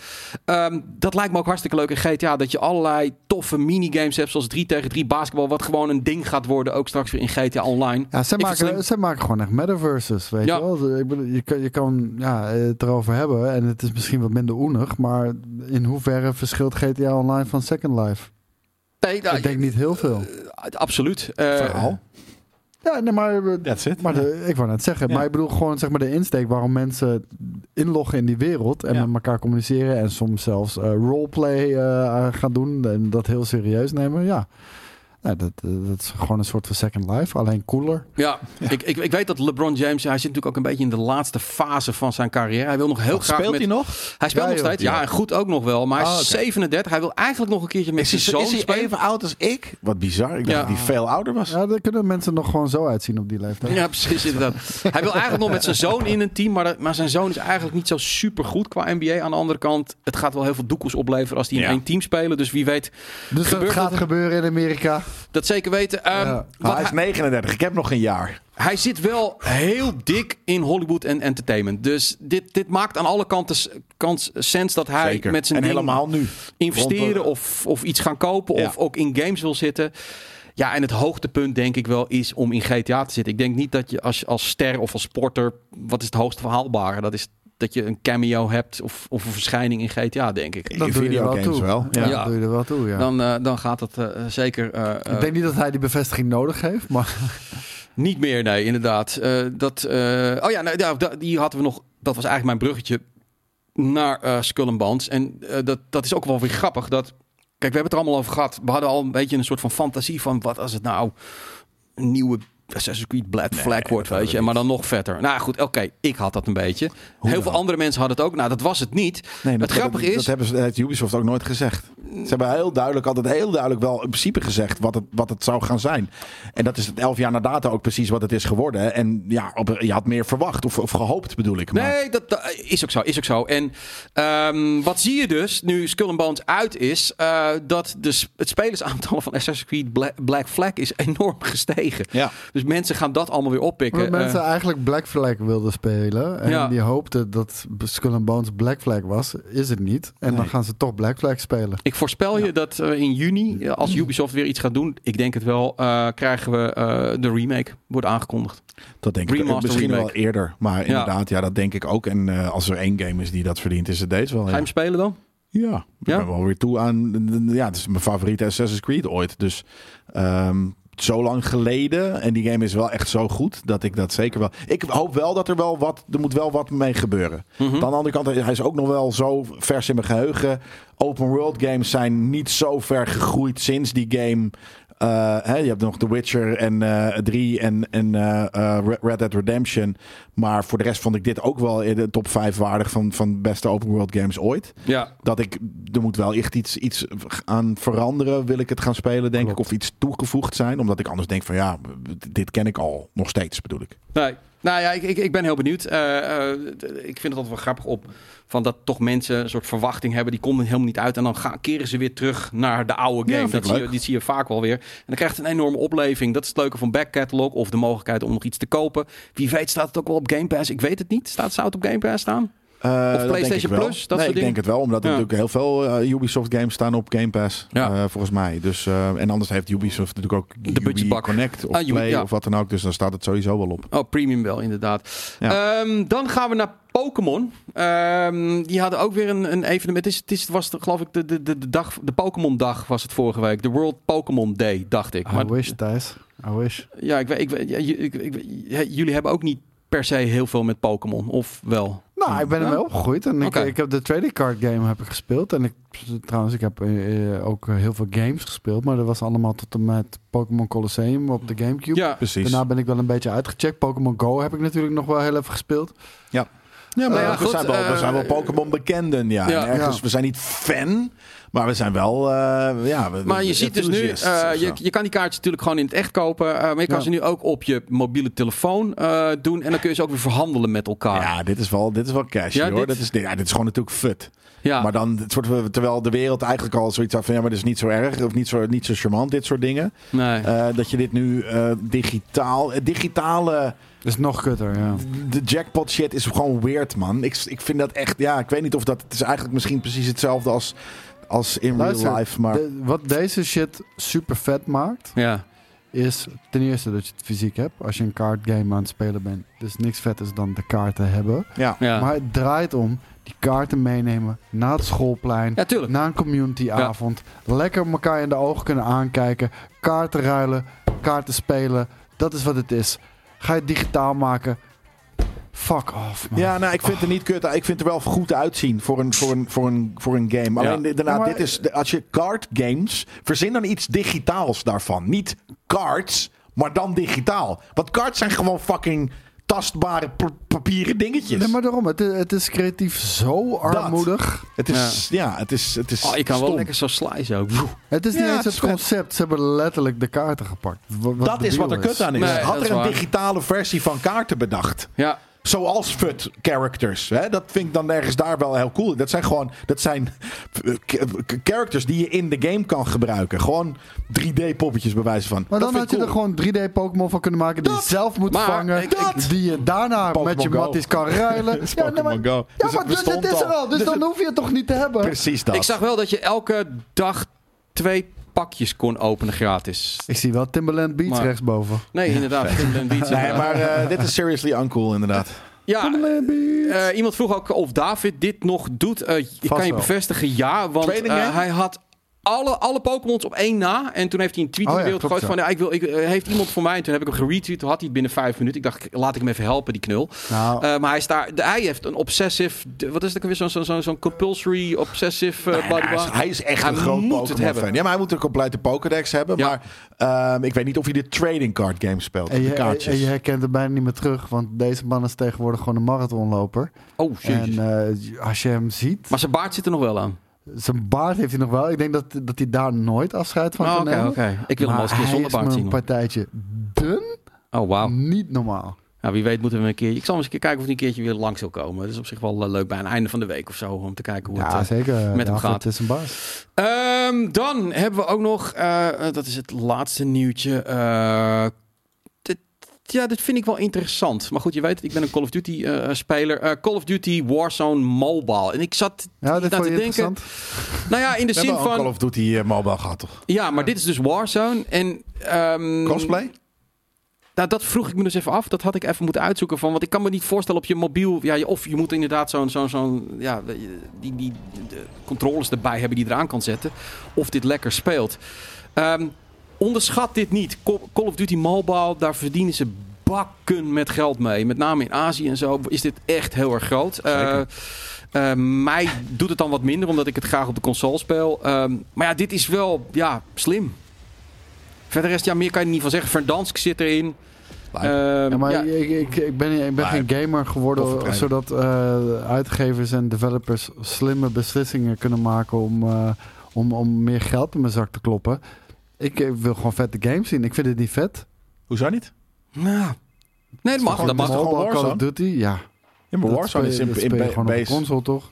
Ehm, dat lijkt me ook hartstikke leuk in GTA. Dat je allerlei toffe minigames hebt. Zoals 3 tegen 3 basketbal. Wat gewoon een ding gaat worden. Ook straks weer in GTA Online. Ja, Ik maken, zij maken gewoon echt metaverses, weet Ja. je wel. Ik bedoel, je kan, je kan ja, het erover hebben en het is misschien wat minder oenig, maar in hoeverre verschilt GTA Online van Second Life? Nee, nou, ik denk niet heel veel. eh, absoluut. Eh, Verhaal. Ja, nee, maar, eh, That's it. maar de, ik wou net zeggen, Ja. maar ik bedoel gewoon zeg maar de insteek waarom mensen inloggen in die wereld en Ja. met elkaar communiceren en soms zelfs eh, roleplay eh, gaan doen en dat heel serieus nemen. Ja, Ja, dat, eh, dat is gewoon een soort van Second Life, alleen cooler. Ja, Ik, ik, ik weet dat LeBron James, hij zit natuurlijk ook een beetje in de laatste fase van zijn carrière. Hij wil nog heel Wat graag speelt met... hij nog? Hij speelt Ja, nog steeds, ja, en goed ook nog wel. Maar hij is Ah, oké. 37. Hij wil eigenlijk nog een keertje met Is zijn hij, zoon is hij even oud als ik? Wat bizar. Ik dacht dat hij veel ouder was. Ja, dan kunnen mensen nog gewoon zo uitzien op die leeftijd. Ja, precies, inderdaad. Hij wil eigenlijk nog met zijn zoon in een team, maar, dat- maar zijn zoon is eigenlijk niet zo super goed qua NBA. Aan de andere kant, het gaat wel heel veel doekoes opleveren als die in Ja. één team spelen. Dus wie weet, Dus Gebeurt dat gaat dat? gebeuren in Amerika. Dat zeker weten. Ehm, Ja. wat Maar hij is hij, 39. Ik heb nog een jaar. hij zit wel heel dik in Hollywood en entertainment. Dus dit, dit maakt aan alle kanten kans sens dat hij Zeker. met zijn en helemaal nu. investeren Rond de- of, of iets gaan kopen Ja. of ook in games wil zitten. Ja, en het hoogtepunt denk ik wel is om in GTA te zitten. Ik denk niet dat je als, als ster of als sporter, wat is het hoogst verhaalbare? Dat is dat je een cameo hebt of, of een verschijning in GTA, denk ik. Dat doe je er wel toe. wel. Ja, Ja. dat doe je er wel toe, ja. Dan, eh, dan gaat het eh, zeker eh, ik denk niet dat hij die bevestiging nodig heeft, maar niet meer, nee, inderdaad. Eh, dat, eh, oh ja, nou, ja, die hadden we nog. Dat was eigenlijk mijn bruggetje naar Skull and Bones. En dat, dat is ook wel weer grappig. Dat, kijk, we hebben het er allemaal over gehad. We hadden al een beetje een soort van fantasie van wat als het nou een nieuwe Assassin's Creed Black Flag wordt, weet je. Maar dan nog vetter. Nou goed, oké, ik had dat een beetje. Heel veel andere mensen hadden het ook. Nou, dat was het niet. Nee, het grappige is... Dat hebben ze, heeft Ubisoft ook nooit gezegd. Ze hebben heel duidelijk, altijd heel duidelijk wel in principe gezegd wat het, wat het zou gaan zijn. En dat is het elf jaar na data ook precies wat het is geworden. En ja, op, je had meer verwacht of, of gehoopt bedoel ik. Maar Nee, dat, dat is ook zo, is ook zo. En ehm, wat zie je dus, nu Skull and Bones uit is, eh, dat de, het spelersaantal van Assassin's Creed Bla- Black Flag is enorm gestegen. Ja. Dus mensen gaan dat allemaal weer oppikken. omdat mensen Eh, eigenlijk Black Flag wilden spelen. En Ja. die hoopten dat Skull and Bones Black Flag was. Is het niet. En dan gaan ze toch Black Flag spelen. ik voorspel je dat eh, in juni, eh, als Ubisoft weer iets gaat doen, ik denk het wel, eh, krijgen we eh, de remake, wordt aangekondigd. Dat denk ik misschien remake. wel eerder. Maar inderdaad, ja, dat denk ik ook. En eh, als er één game is die dat verdient, is het deze wel. Ga je Ja, hem spelen dan? ja. ik Ja? ben wel weer toe aan... Ja, het is mijn favoriete Assassin's Creed ooit. Dus ehm, zo lang geleden. En die game is wel echt zo goed dat ik dat zeker wel... Ik hoop wel dat er wel wat... Er moet wel wat mee gebeuren. Dan aan de andere kant, hij is ook nog wel zo vers in mijn geheugen. Open world games zijn niet zo ver gegroeid sinds die game. eh, hè, je hebt nog The Witcher en eh 3 en, en eh, eh, Red Dead Redemption. Maar voor de rest vond ik dit ook wel in de top 5 waardig van, van beste open world games ooit. Ja, Dat ik, er moet wel echt iets, iets aan veranderen, wil ik het gaan spelen, denk Klopt. ik. Of iets toegevoegd zijn, omdat ik anders denk van ja, dit ken ik al, nog steeds bedoel ik. nee. Nou ja, ik, ik, ik ben heel benieuwd. Eh, eh, ik vind het altijd wel grappig op van dat toch mensen een soort verwachting hebben. Die komen helemaal niet uit. En dan gaan, keren ze weer terug naar de oude game. dat zie je, die zie je vaak wel weer. En dan krijgt het een enorme opleving. Dat is het leuke van back catalog. Of de mogelijkheid om nog iets te kopen. Wie weet staat het ook wel op Game Pass. Ik weet het niet. Staat zou het op Game Pass staan? Eh, dat denk PlayStation. Plus, dat nee, soort ik denk het wel, omdat er Ja. natuurlijk heel veel eh, Ubisoft games staan op Game Pass, Ja. eh, volgens mij. Dus, eh, en anders heeft Ubisoft natuurlijk ook De budgetbak. Connect of Ah, Play ja. of wat dan ook. Dus dan staat het sowieso wel op. Oh, premium wel, inderdaad. Ja. Ehm, dan gaan we naar Pokémon. Ehm, die hadden ook weer een, een evenement. Het, is, het is, het was de, geloof ik de, de, de, de dag, de Pokémon dag was het vorige week. De World Pokémon Day, dacht ik. I wish, Thijs. I wish. Ja, ik, weet- ik, ik, jullie hebben ook niet per se heel veel met Pokémon, of wel? Nou, ik ben Ja? ermee opgegroeid. En ik, ik heb de trading card game heb ik gespeeld. En ik, trouwens, ik heb eh, eh, ook heel veel games gespeeld. Maar dat was allemaal tot en met Pokémon Colosseum op de Gamecube. Ja, Precies. Daarna ben ik wel een beetje uitgecheckt. Pokémon Go heb ik natuurlijk nog wel heel even gespeeld. Ja, maar Nou ja, we, goed, zijn wel, we eh, zijn wel Pokémon bekenden, ja. ja. En ergens, Ja. We zijn niet fan, maar we zijn wel, eh, ja... we- Maar je ziet dus nu, eh, je, je kan die kaartjes natuurlijk gewoon in het echt kopen. eh, maar je kan Ja. ze nu ook op je mobiele telefoon eh, doen. En dan kun je ze ook weer verhandelen met elkaar. Ja, dit is wel, dit is wel cash, Ja, hoor. dit- Dit is, ja, dit is gewoon natuurlijk fut. Ja. Maar dan, het soort, terwijl de wereld eigenlijk al zoiets had van... ja, maar dit is niet zo erg of niet zo, niet zo charmant, dit soort dingen. nee. Eh, dat je dit nu eh, digitaal... eh, digitale... Dat is nog kutter, ja. De jackpot shit is gewoon weird, man. Ik, ik vind dat echt... Ja, ik weet niet of dat... Het is eigenlijk misschien precies hetzelfde als, als in Luister, real life, maar... de- wat deze shit super vet maakt, ja. is ten eerste dat je het fysiek hebt. Als je een kaart game aan het spelen bent. Dus niks vet is dan de kaarten hebben. ja. Ja. Maar het draait om die kaarten meenemen naar het schoolplein. ja, tuurlijk. Na een communityavond. Lekker elkaar in de ogen kunnen aankijken. Kaarten ruilen. Kaarten spelen. Dat is wat het is. Ga je het digitaal maken. Fuck off, man. Ja, nou, ik vind het er niet kut. Ik vind het er wel goed uitzien voor een, voor een, voor een, voor een game. Ja. Alleen daarna, Ja, maar- dit is, als je card games, verzin dan iets digitaals daarvan. Niet cards, maar dan digitaal. Want cards zijn gewoon fucking tastbare pa- papieren dingetjes. Nee, maar daarom. Het is, het is creatief zo armoedig. Het is, ja. het is, het is Oh, ik kan wel lekker zo slicen ook. Woe. Het is niet Ja, eens het het concept. Ze hebben letterlijk de kaarten gepakt. Wat Dat is wat er kut aan is. Nee, Had er een waar. digitale versie van kaarten bedacht. Ja. Zoals FUT characters. Hè? Dat vind ik dan ergens daar wel heel cool. Dat zijn gewoon dat zijn eh, characters die je in de game kan gebruiken. Gewoon 3D poppetjes bij wijze van. Maar Dat dan vind had je ik er gewoon 3D Pokémon van kunnen maken die Dat. je zelf moet Maar vangen. ik- ik- die je daarna met je matties kan ruilen. Ja, nee, maar, Go. ja, Dus maar dus is er al. Dus, Dus dan hoef je het toch niet te hebben. Precies dat. Ik zag wel dat je elke dag twee pakjes kon openen gratis. Ik zie wel Timberland Beach Maar- rechtsboven. Nee, inderdaad. Timberland Beach, Nee, maar eh, dit is seriously uncool inderdaad. Ja, eh, iemand vroeg ook of David dit nog doet. Eh, ik kan je bevestigen, ja. Want eh, hij had alle, alle Pokémons op één na. En toen heeft hij een tweet Oh in de wereld gegooid van... Ja, ik wil, ik, eh, heeft iemand voor mij? En toen heb ik hem geretweet. Toen had hij het binnen vijf minuten. Ik dacht, laat ik hem even helpen, die knul. Nou, Eh, maar hij, is daar, de- hij heeft een obsessive... Wat is het ook weer? Zo'n zo, zo, zo'n compulsory obsessive... Nee, blah, hij, is, blah. hij is echt Hij een groot moet het Pokémon hebben. fan. Ja, maar hij moet een complete Pokédex hebben. Ja. Maar ehm, ik weet niet of hij de trading card game speelt. en de je, kaartjes. en je herkent het bijna niet meer terug. Want deze man is tegenwoordig gewoon een marathonloper. Oh, jezus. En eh, als je hem ziet... Maar zijn baard zit er nog wel aan. Zijn baard heeft hij nog wel. Ik denk dat, dat hij daar nooit afscheid van Oh, kan nemen. Ik wil hem Maar eens een keer zonder baard zien. een partijtje dun. Oh, wauw. Niet normaal. Nou, wie weet moeten we een keer... Ik zal eens een keer kijken of hij een keertje weer langs wil komen. Dat is op zich wel eh, leuk bij een einde van de week of zo. Om te kijken hoe het... Ja, eh, zeker. met hem gaat. is een baas. Ehm, dan hebben we ook nog, eh, dat is het laatste nieuwtje. Ja, dit vind ik wel interessant. Maar goed, je weet ik ben een Call of Duty eh, speler. Eh, Call of Duty Warzone Mobile. En ik zat Ja, dit vond te je denken. interessant. Nou ja, in de We zin al Call van. of Duty eh, mobile gehad, toch? Ja, maar dit is dus Warzone. En, ehm, Cosplay? Nou, dat vroeg ik me dus even af. Dat had ik even moeten uitzoeken van. Want ik kan me niet voorstellen op je mobiel. Ja, je- of je moet inderdaad zo'n. zo'n zo'n ja, die, die de controles erbij hebben die je eraan kan zetten. Of dit lekker speelt. Ehm, onderschat dit niet. Call of Duty Mobile, daar verdienen ze bakken met geld mee. Met name in Azië en zo is dit echt heel erg groot. Eh, eh, mij doet het dan wat minder, omdat ik het graag op de console speel. Ehm, maar ja, dit is wel ja, slim. Verder rest, ja, meer kan je er niet van zeggen. Verdansk zit erin. Ehm, Ja, maar ja, ik, ik, ik ben, ik ben geen gamer geworden zodat eh, uitgevers en developers slimme beslissingen kunnen maken om, eh, om, om meer geld in mijn zak te kloppen. Ik eh, wil gewoon vette games zien. Ik vind het niet vet. Hoezo niet? nou, nee, dat mag. gewoon- Dat mag. toch gewoon Mobile Call of Warzone? Duty, ja. Ja, maar Dat Warzone is speel- in, dat in speel je ba- gewoon op de base. console, toch?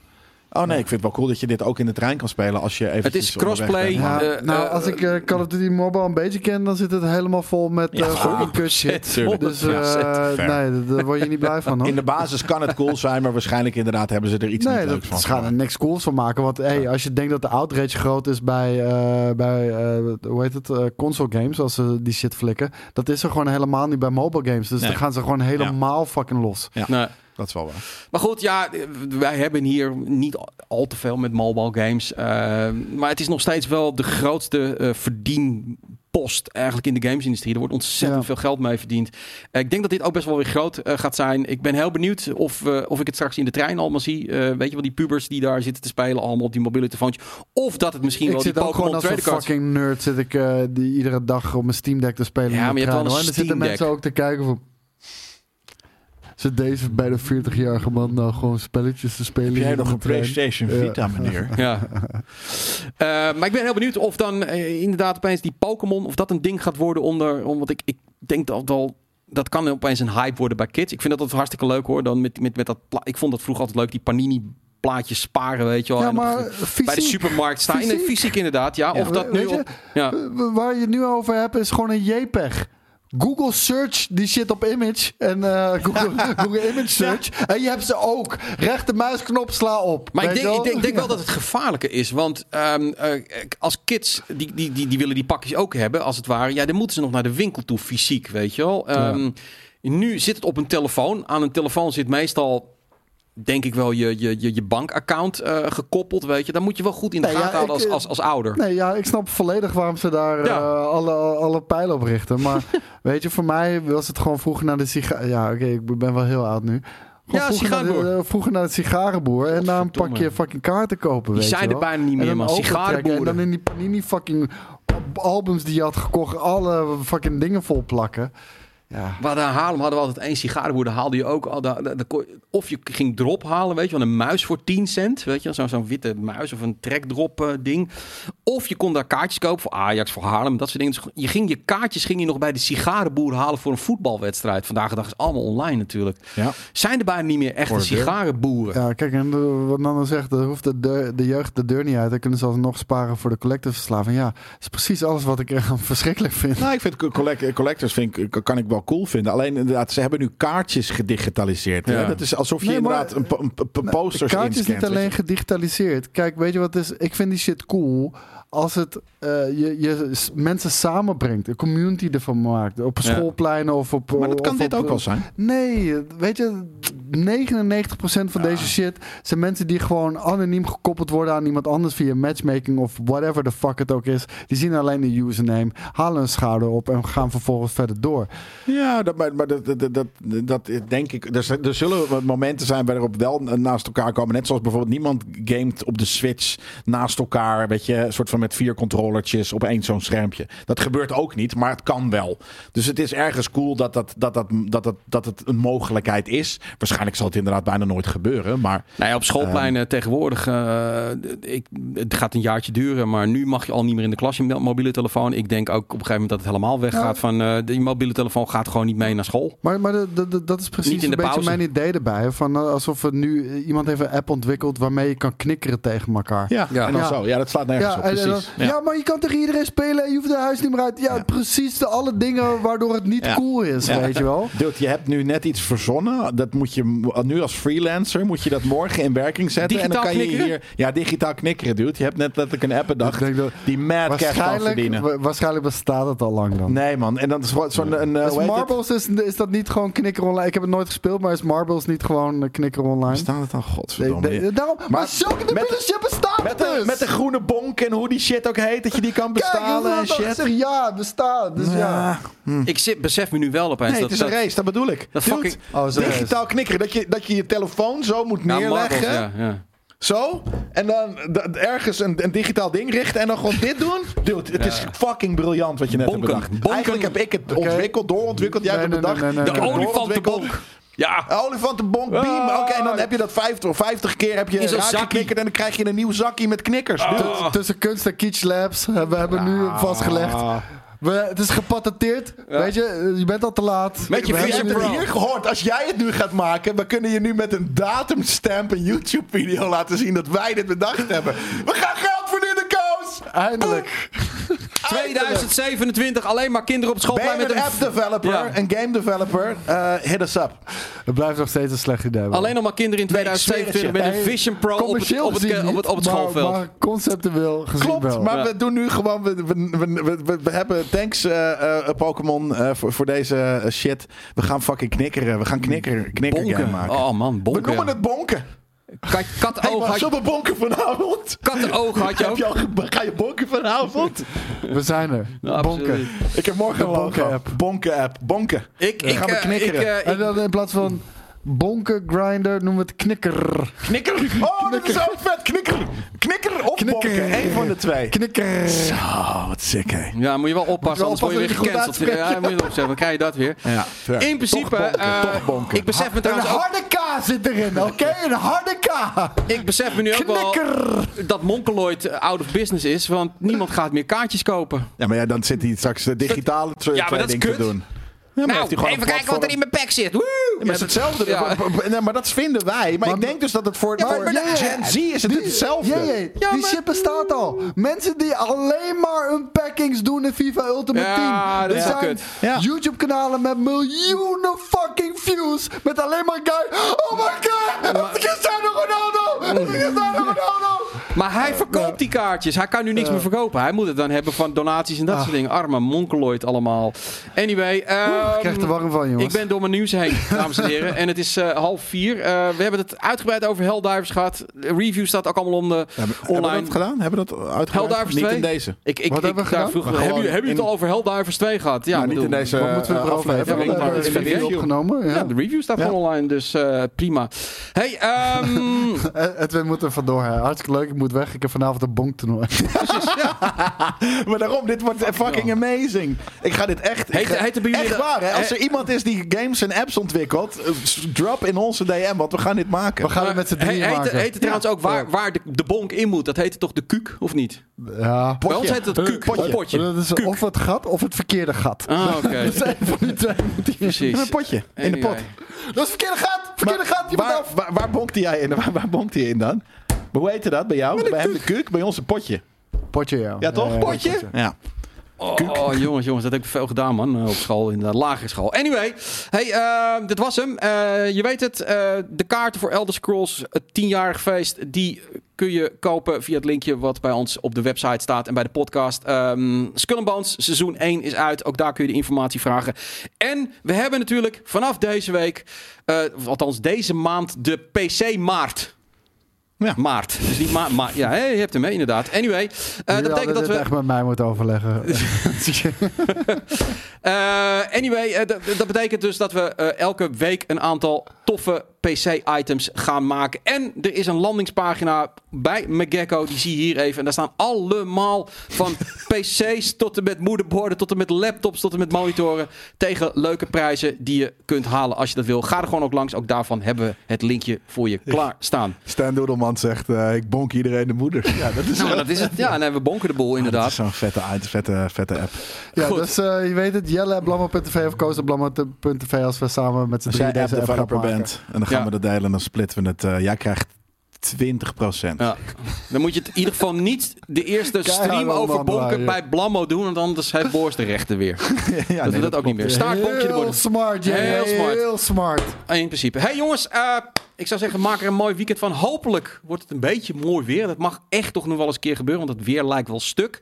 Oh nee, ik vind het wel cool dat je dit ook in de trein kan spelen als je even. Het is crossplay. Ja, Eh, nou, eh, als ik eh, Call of Duty Mobile een beetje ken, dan zit het helemaal vol met Ja, fucking 100%, kut shit. Dus Ja, eh, fair. nee, daar- word je niet blij van hoor. In de basis kan het cool zijn, maar waarschijnlijk inderdaad hebben ze er iets Nee, niet leuks van. ze gaan er niks cools van maken. Want hey, als je denkt dat de outrage groot is bij, eh, bij eh, hoe heet het, eh, console games, als ze die shit flikken, dat is er gewoon helemaal niet bij mobile games. Dus Nee. dan gaan ze gewoon helemaal fucking los. nee. Dat is wel waar. Maar goed, ja, wij hebben hier niet al te veel met mobile games. Eh, maar het is nog steeds wel de grootste eh, verdienpost eigenlijk in de gamesindustrie. Er wordt ontzettend Ja. veel geld mee verdiend. Eh, ik denk dat dit ook best wel weer groot eh, gaat zijn. Ik ben heel benieuwd of, eh, of ik het straks in de trein allemaal zie. Eh, weet je wel, die pubers die daar zitten te spelen allemaal op die mobiele telefoontje. Of dat het misschien Ik wel die zit ook gewoon Pokémon als een fucking nerd zit ik die iedere dag op mijn Steam Deck te spelen. Ja, maar je hebt wel een hoor. En dan zitten Steam mensen Deck. ook te kijken van... Zit deze bij de 40-jarige man nou gewoon spelletjes te spelen? Heb jij nog een trein? PlayStation Ja. Vita, meneer? Ja. Eh, maar ik ben heel benieuwd of dan eh, inderdaad opeens die Pokémon, of dat een ding gaat worden onder. om- Want ik, ik denk dat wel. Dat kan opeens een hype worden bij kids. Ik vind dat altijd hartstikke leuk hoor. Dan met, met, met dat ik vond dat vroeger altijd leuk, die panini plaatjes sparen, weet je wel. Ja, maar fysiek, bij de supermarkt staan. In fysiek. fysiek inderdaad, ja. Ja. Of dat nu Weet je, op, ja. waar je het nu over hebt is gewoon een JPEG. Google search die shit op image. En eh, Google, Google image search. En je hebt ze ook. Rechtermuisknop sla op. Maar ik denk, ik denk wel dat het gevaarlijker is. Want ehm, eh, als kids, die, die, die, die willen die pakjes ook hebben, als het ware. Ja, dan moeten ze nog naar de winkel toe, fysiek, weet je wel. Ehm, Nu zit het op een telefoon. Aan een telefoon zit meestal, denk ik wel, je, je, je, je bankaccount eh, gekoppeld, weet je. Dan moet je wel goed in de Nee, gaten ja, houden als, eh, als, als ouder. Nee, ja, ik snap volledig waarom ze daar Ja. eh, alle, alle pijlen op richten. Maar weet je, voor mij was het gewoon vroeger naar de sigaar... Ja, oké, ik ben wel heel oud nu. Gewoon Ja, vroeger, naar de, sigarenboer. vroeger naar de sigarenboer. En daar een pakje fucking kaarten kopen, Die weet zijn je er bijna niet meer, man. overtrekken En dan in die panini fucking albums die je had gekocht, alle fucking dingen vol plakken. Ja. Hadden in Haarlem hadden we altijd één sigarenboer. Daar haalde je ook al. daar- daar- daar kon je- of je ging drop halen, weet je wel, een muis voor 10 cent. Weet je, zo'n witte muis of een trekdrop eh, ding. Of je kon daar kaartjes kopen voor Ajax, voor Haarlem, dat soort dingen. Dus je ging je kaartjes ging je nog bij de sigarenboer halen voor een voetbalwedstrijd. Vandaag de dag is allemaal online natuurlijk. Ja. Zijn er bijna niet meer echte sigarenboeren? Ja, kijk, en de- wat Nando zegt, er hoeft de, deur- de jeugd de deur niet uit. Dan kunnen ze alsnog sparen voor de collective verslaving. Ja, dat is precies alles wat ik er verschrikkelijk vind. Nou, ik vind co- collect- collectors vind ik, kan ik wel cool vinden. Alleen inderdaad, ze hebben nu kaartjes gedigitaliseerd. hè. Ja. Dat is alsof je Nee, inderdaad een, een, po- de posters kaart is inscant, niet alleen gedigitaliseerd. Kijk, weet je wat is? Ik vind die shit cool als het eh, je, je mensen samenbrengt. Een community ervan maakt. Op schoolpleinen of op... Maar dat kan of dit op- ook wel zijn. Nee, weet je, 99% van deze shit zijn mensen die gewoon anoniem gekoppeld worden aan iemand anders via matchmaking of whatever the fuck het ook is. Die zien alleen de username, halen een schouder op en gaan vervolgens verder door. Ja, dat, maar, maar dat, dat, dat, dat denk ik. Er, er zullen momenten zijn waarop wel naast elkaar komen. Net zoals bijvoorbeeld niemand gamet op de Switch naast elkaar. Weet je, een soort van met vier controllertjes op één zo'n schermpje. Dat gebeurt ook niet, maar het kan wel. Dus het is ergens cool dat, dat, dat, dat, dat, dat, dat het een mogelijkheid is. Waarschijnlijk zal het inderdaad bijna nooit gebeuren. Maar Nou ja, op schoolpleinen tegenwoordig, eh, ik, het gaat een jaartje duren, maar nu mag je al niet meer in de klas je mobiele telefoon. Ik denk ook op een gegeven moment dat het helemaal weggaat Ja. van, eh die mobiele telefoon gaat gewoon niet mee naar school. Maar, maar de- de- de- dat is precies Niet in een de beetje pauze. mijn idee erbij. Van, eh, alsof er nu iemand heeft een app ontwikkeld waarmee je kan knikkeren tegen elkaar. ja, Ja. en dan Ja. zo. Ja, dat slaat nergens Ja, op. Precies. Dan- ja. maar je kan tegen iedereen spelen en je hoeft de huis niet meer uit. Ja, Ja. precies de alle dingen waardoor het niet cool is, weet je wel. Dude, je hebt nu net iets verzonnen. Dat moet je nu als freelancer moet je dat morgen in werking zetten. en dan kan je hier ja digitaal knikkeren, dude. Je hebt net letterlijk een app bedacht die mad cash kan verdienen. wa- waarschijnlijk bestaat het al lang dan. Nee man, en dan zo'n een, eh, het? Marbles, is, is dat niet gewoon knikker online? Ik heb het nooit gespeeld, maar is Marbles niet gewoon eh, knikker online? Bestaat het dan? Godverdomme. nee, daarom, maar, Maar zulke met- debiele shit bestaat Met de, dus! met de groene bonk en hoe die shit ook heet, dat je die kan Kijk, bestalen en shit. zeg ja, het bestaat. Dus ja. Ja. Ik zit, besef me nu wel opeens Nee, dat, het is een race, dat bedoel ik. dat Dude, fucking- Oh, digitaal knikkeren. Dat je, dat je je telefoon zo moet Nou, neerleggen. Marbles, ja, ja. Zo. En dan ergens een, een digitaal ding richten. En dan gewoon dit doen. Dude, het is fucking briljant wat je net Bonken. hebt bedacht. Bonken. Eigenlijk heb ik het ontwikkeld, doorontwikkeld. Jij Nee, hebt het nee, bedacht. nee, nee, De olifantenbonk. Ja, Olifantenbonk, beam. Ah. Oké, en dan heb je dat 50 of 50 keer heb je In zo'n raak zakkie. geknikkerd en dan krijg je een nieuw zakje met knikkers. Ah. Tussen kunst en kitsch labs hebben we hebben nu vastgelegd. We, het is gepatenteerd. Weet je, je bent al te laat. Met je We hebben het hier gehoord. Als jij het nu gaat maken, we kunnen je nu met een datumstamp een YouTube-video laten zien dat wij dit bedacht hebben. We gaan geld verdienen, Koos! Eindelijk. 2027, alleen maar kinderen op school Ben je met een een... app developer, Ja. een game developer, eh, hit us up. Het blijft nog steeds een slecht idee. man. Alleen nog maar kinderen in Nee, ik 2027 met een Vision Pro op het, op het, op het, op het niet, maar- schoolveld. Maar conceptueel gezien Klopt, wel. maar Ja. we doen nu gewoon, we, we, we, we- we, we hebben thanks eh, eh, Pokémon eh, voor, voor deze shit. We gaan fucking knikkeren, we gaan knikker, knikker Bonken. maken. Oh man, we bonken. noemen het bonken. Kat, Hey, kattenoog waar had, zullen we bonken vanavond? kattenoog had je Heb ook. je al ge- ga je bonken vanavond? We zijn er. Ja, Bonken. absoluut. Ik heb morgen een bonken-app. Bonken-app. Bonken. Ik, Dan ik, gaan we eh, knikkeren. ik, eh, En ik- dan in plaats van bonken, grinder, noemen we het knikker. Knikker. Oh, dat is ook vet. Knikker. Knikker of Knikker. bonken. Eén van de twee. Knikker. Zo, wat sick, hè. ja, moet je wel oppassen, Moet anders je word je weer gecanceld. Ja, moet je opzetten, dan krijg je dat weer. Ja, fair. In principe, Toch bonken, eh, toch bonken. ik besef me Een trouwens ook, harde K zit erin, oké? Een harde K. ik besef me nu ook wel Knikker. dat Monkeloid eh, out of business is, want niemand gaat meer kaartjes kopen. Ja, maar ja, dan zit hij straks de digitale Ja, maar dat is trading te kut. doen. Maar Nou, even een kijken wat er in mijn pack zit. Woe! Ja, maar het is hetzelfde. Ja. Nee, maar dat vinden wij. Maar, Maar- ik denk dus dat het voor, Ja, voor maar- Gen Z is het Die- hetzelfde. Ja, ja, Ja, die maar- shit bestaat al. Mensen die alleen maar unpackings doen in FIFA Ultimate Ja, Team. dat Er zijn kut. Ja. YouTube-kanalen met miljoenen fucking views. Met alleen maar guy. Oh my god, Cristiano Ronaldo. Cristiano Ronaldo. Maar hij verkoopt die kaartjes. Hij kan nu niks meer verkopen. Hij moet het dan hebben van donaties en dat Ah. soort dingen. Arme monkeloid allemaal. Anyway. ehm, Ik krijg er warm van, jongens. Ik ben door mijn nieuws heen, dames en heren. En het is eh, half vier. Eh, we hebben het uitgebreid over Helldivers gehad. De review staat ook allemaal om de Hebben, hebben we online. dat gedaan? Hebben we dat uitgebreid? Helldivers Niet 2? in deze. Ik, ik, Wat ik, hebben we daar gedaan? vroeg- hebben jullie het al over Helldivers 2 gehad? Ja, Nou, niet bedoel- in deze Wat moeten we eh, erover hebben? aflevering. Ja, het is opgenomen. Ja, Ja. de review staat Ja. gewoon online, dus eh, prima. Hey, ehm, Eh, Edwin moet er vandoor. hè. Hartstikke leuk. Ik moet weg. Ik heb vanavond een bonktoernooi. Maar daarom, dit wordt fucking amazing. Ik ga dit echt... ik Heet- ga- heet er bij jullie echt de- waar, hè? Als er iemand is die games en apps ontwikkelt, eh, drop in onze DM, want we gaan dit maken. We gaan het met z'n drieën heet, maken. heet het trouwens ook waar, waar de, de bonk in moet? Dat heette toch de kuuk, of niet? Ja. Bij ons heet het kuuk. Potje. Potje. Dat is of het gat of het verkeerde gat. Ah, oké. Van die twee. Precies. Een potje, in de pot. Dat is het verkeerde gat. Verkeerde gat. Je moet Waar, af. waar, waar bonkt hij in? Waar, waar bonkt hij in dan? Maar hoe heette dat bij jou? Bij hem de kuuk, bij ons een potje. Potje, ja. Ja, toch? Ja, ja, Ja. Oh, jongens, jongens, dat heb ik veel gedaan, man. eh, Op school, in de lagere school. Anyway, hey, eh, dit was hem. Eh, je weet het, eh, de kaarten voor Elder Scrolls, het tienjarig feest, die kun je kopen via het linkje wat bij ons op de website staat en bij de podcast. Ehm Skull Bones, seizoen 1 is uit. Ook daar kun je de informatie vragen. En we hebben natuurlijk vanaf deze week, althans deze maand, de PC Maart. Ja. Maart. Dus niet maart, maar ja, hey, je hebt hem mee, inderdaad. Anyway, eh, dat betekent dat we... echt met mij moeten overleggen. Eh, anyway, eh, dat- dat betekent dus dat we eh, elke week een aantal toffe PC-items gaan maken. En er is een landingspagina bij McGecko. Die zie je hier even. En daar staan allemaal van PC's tot en met moederborden, tot en met laptops, tot en met monitoren. Tegen leuke prijzen die je kunt halen als je dat wil. Ga er gewoon ook langs. Ook daarvan hebben we het linkje voor je klaar staan. Stan Doedelman zegt, eh, ik bonk iedereen de moeder. Ja, dat is, Nou, dat is het. Ja, nee, we bonken de boel dat inderdaad. is zo'n vette, vette, vette app. Ja, Goed. dus eh, je weet het. Jelle, Blammo.tv of Koos, Blammo.tv als we samen met z'n drieën app deze app gaan maken. bent en dan gaan Ja. we dat delen en dan splitten we het. eh, jij krijgt 20 procent. Ja. Dan moet je het in ieder geval niet de eerste stream over bonken bij Blammo doen. Want anders heeft Boris de rechten weer. dat we dat ook niet meer. Start bonkje de Heel worden. smart, Jelle. Heel smart. Heel smart. In principe. Hey jongens, eh, ik zou zeggen, maak er een mooi weekend van. Hopelijk wordt het een beetje mooi weer. Dat mag echt toch nog wel eens een keer gebeuren, want het weer lijkt wel stuk.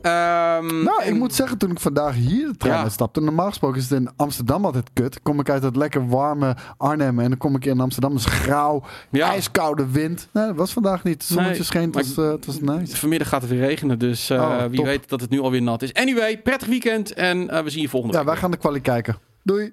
Ehm, Nou, ik moet zeggen, toen ik vandaag hier de trein Ja. uitstapte, normaal gesproken is het in Amsterdam altijd kut. Kom ik uit dat lekker warme Arnhem en dan kom ik in Amsterdam, is grauw, Ja. ijskoude wind. Nee, dat was vandaag niet. Het zonnetje Nee, scheen, het was, het was nice. Vanmiddag gaat het weer regenen, dus eh, Oh, wie top. weet dat het nu alweer nat is. Anyway, prettig weekend en eh, we zien je volgende Ja, week. wij gaan de kwaliteit kijken. Doei.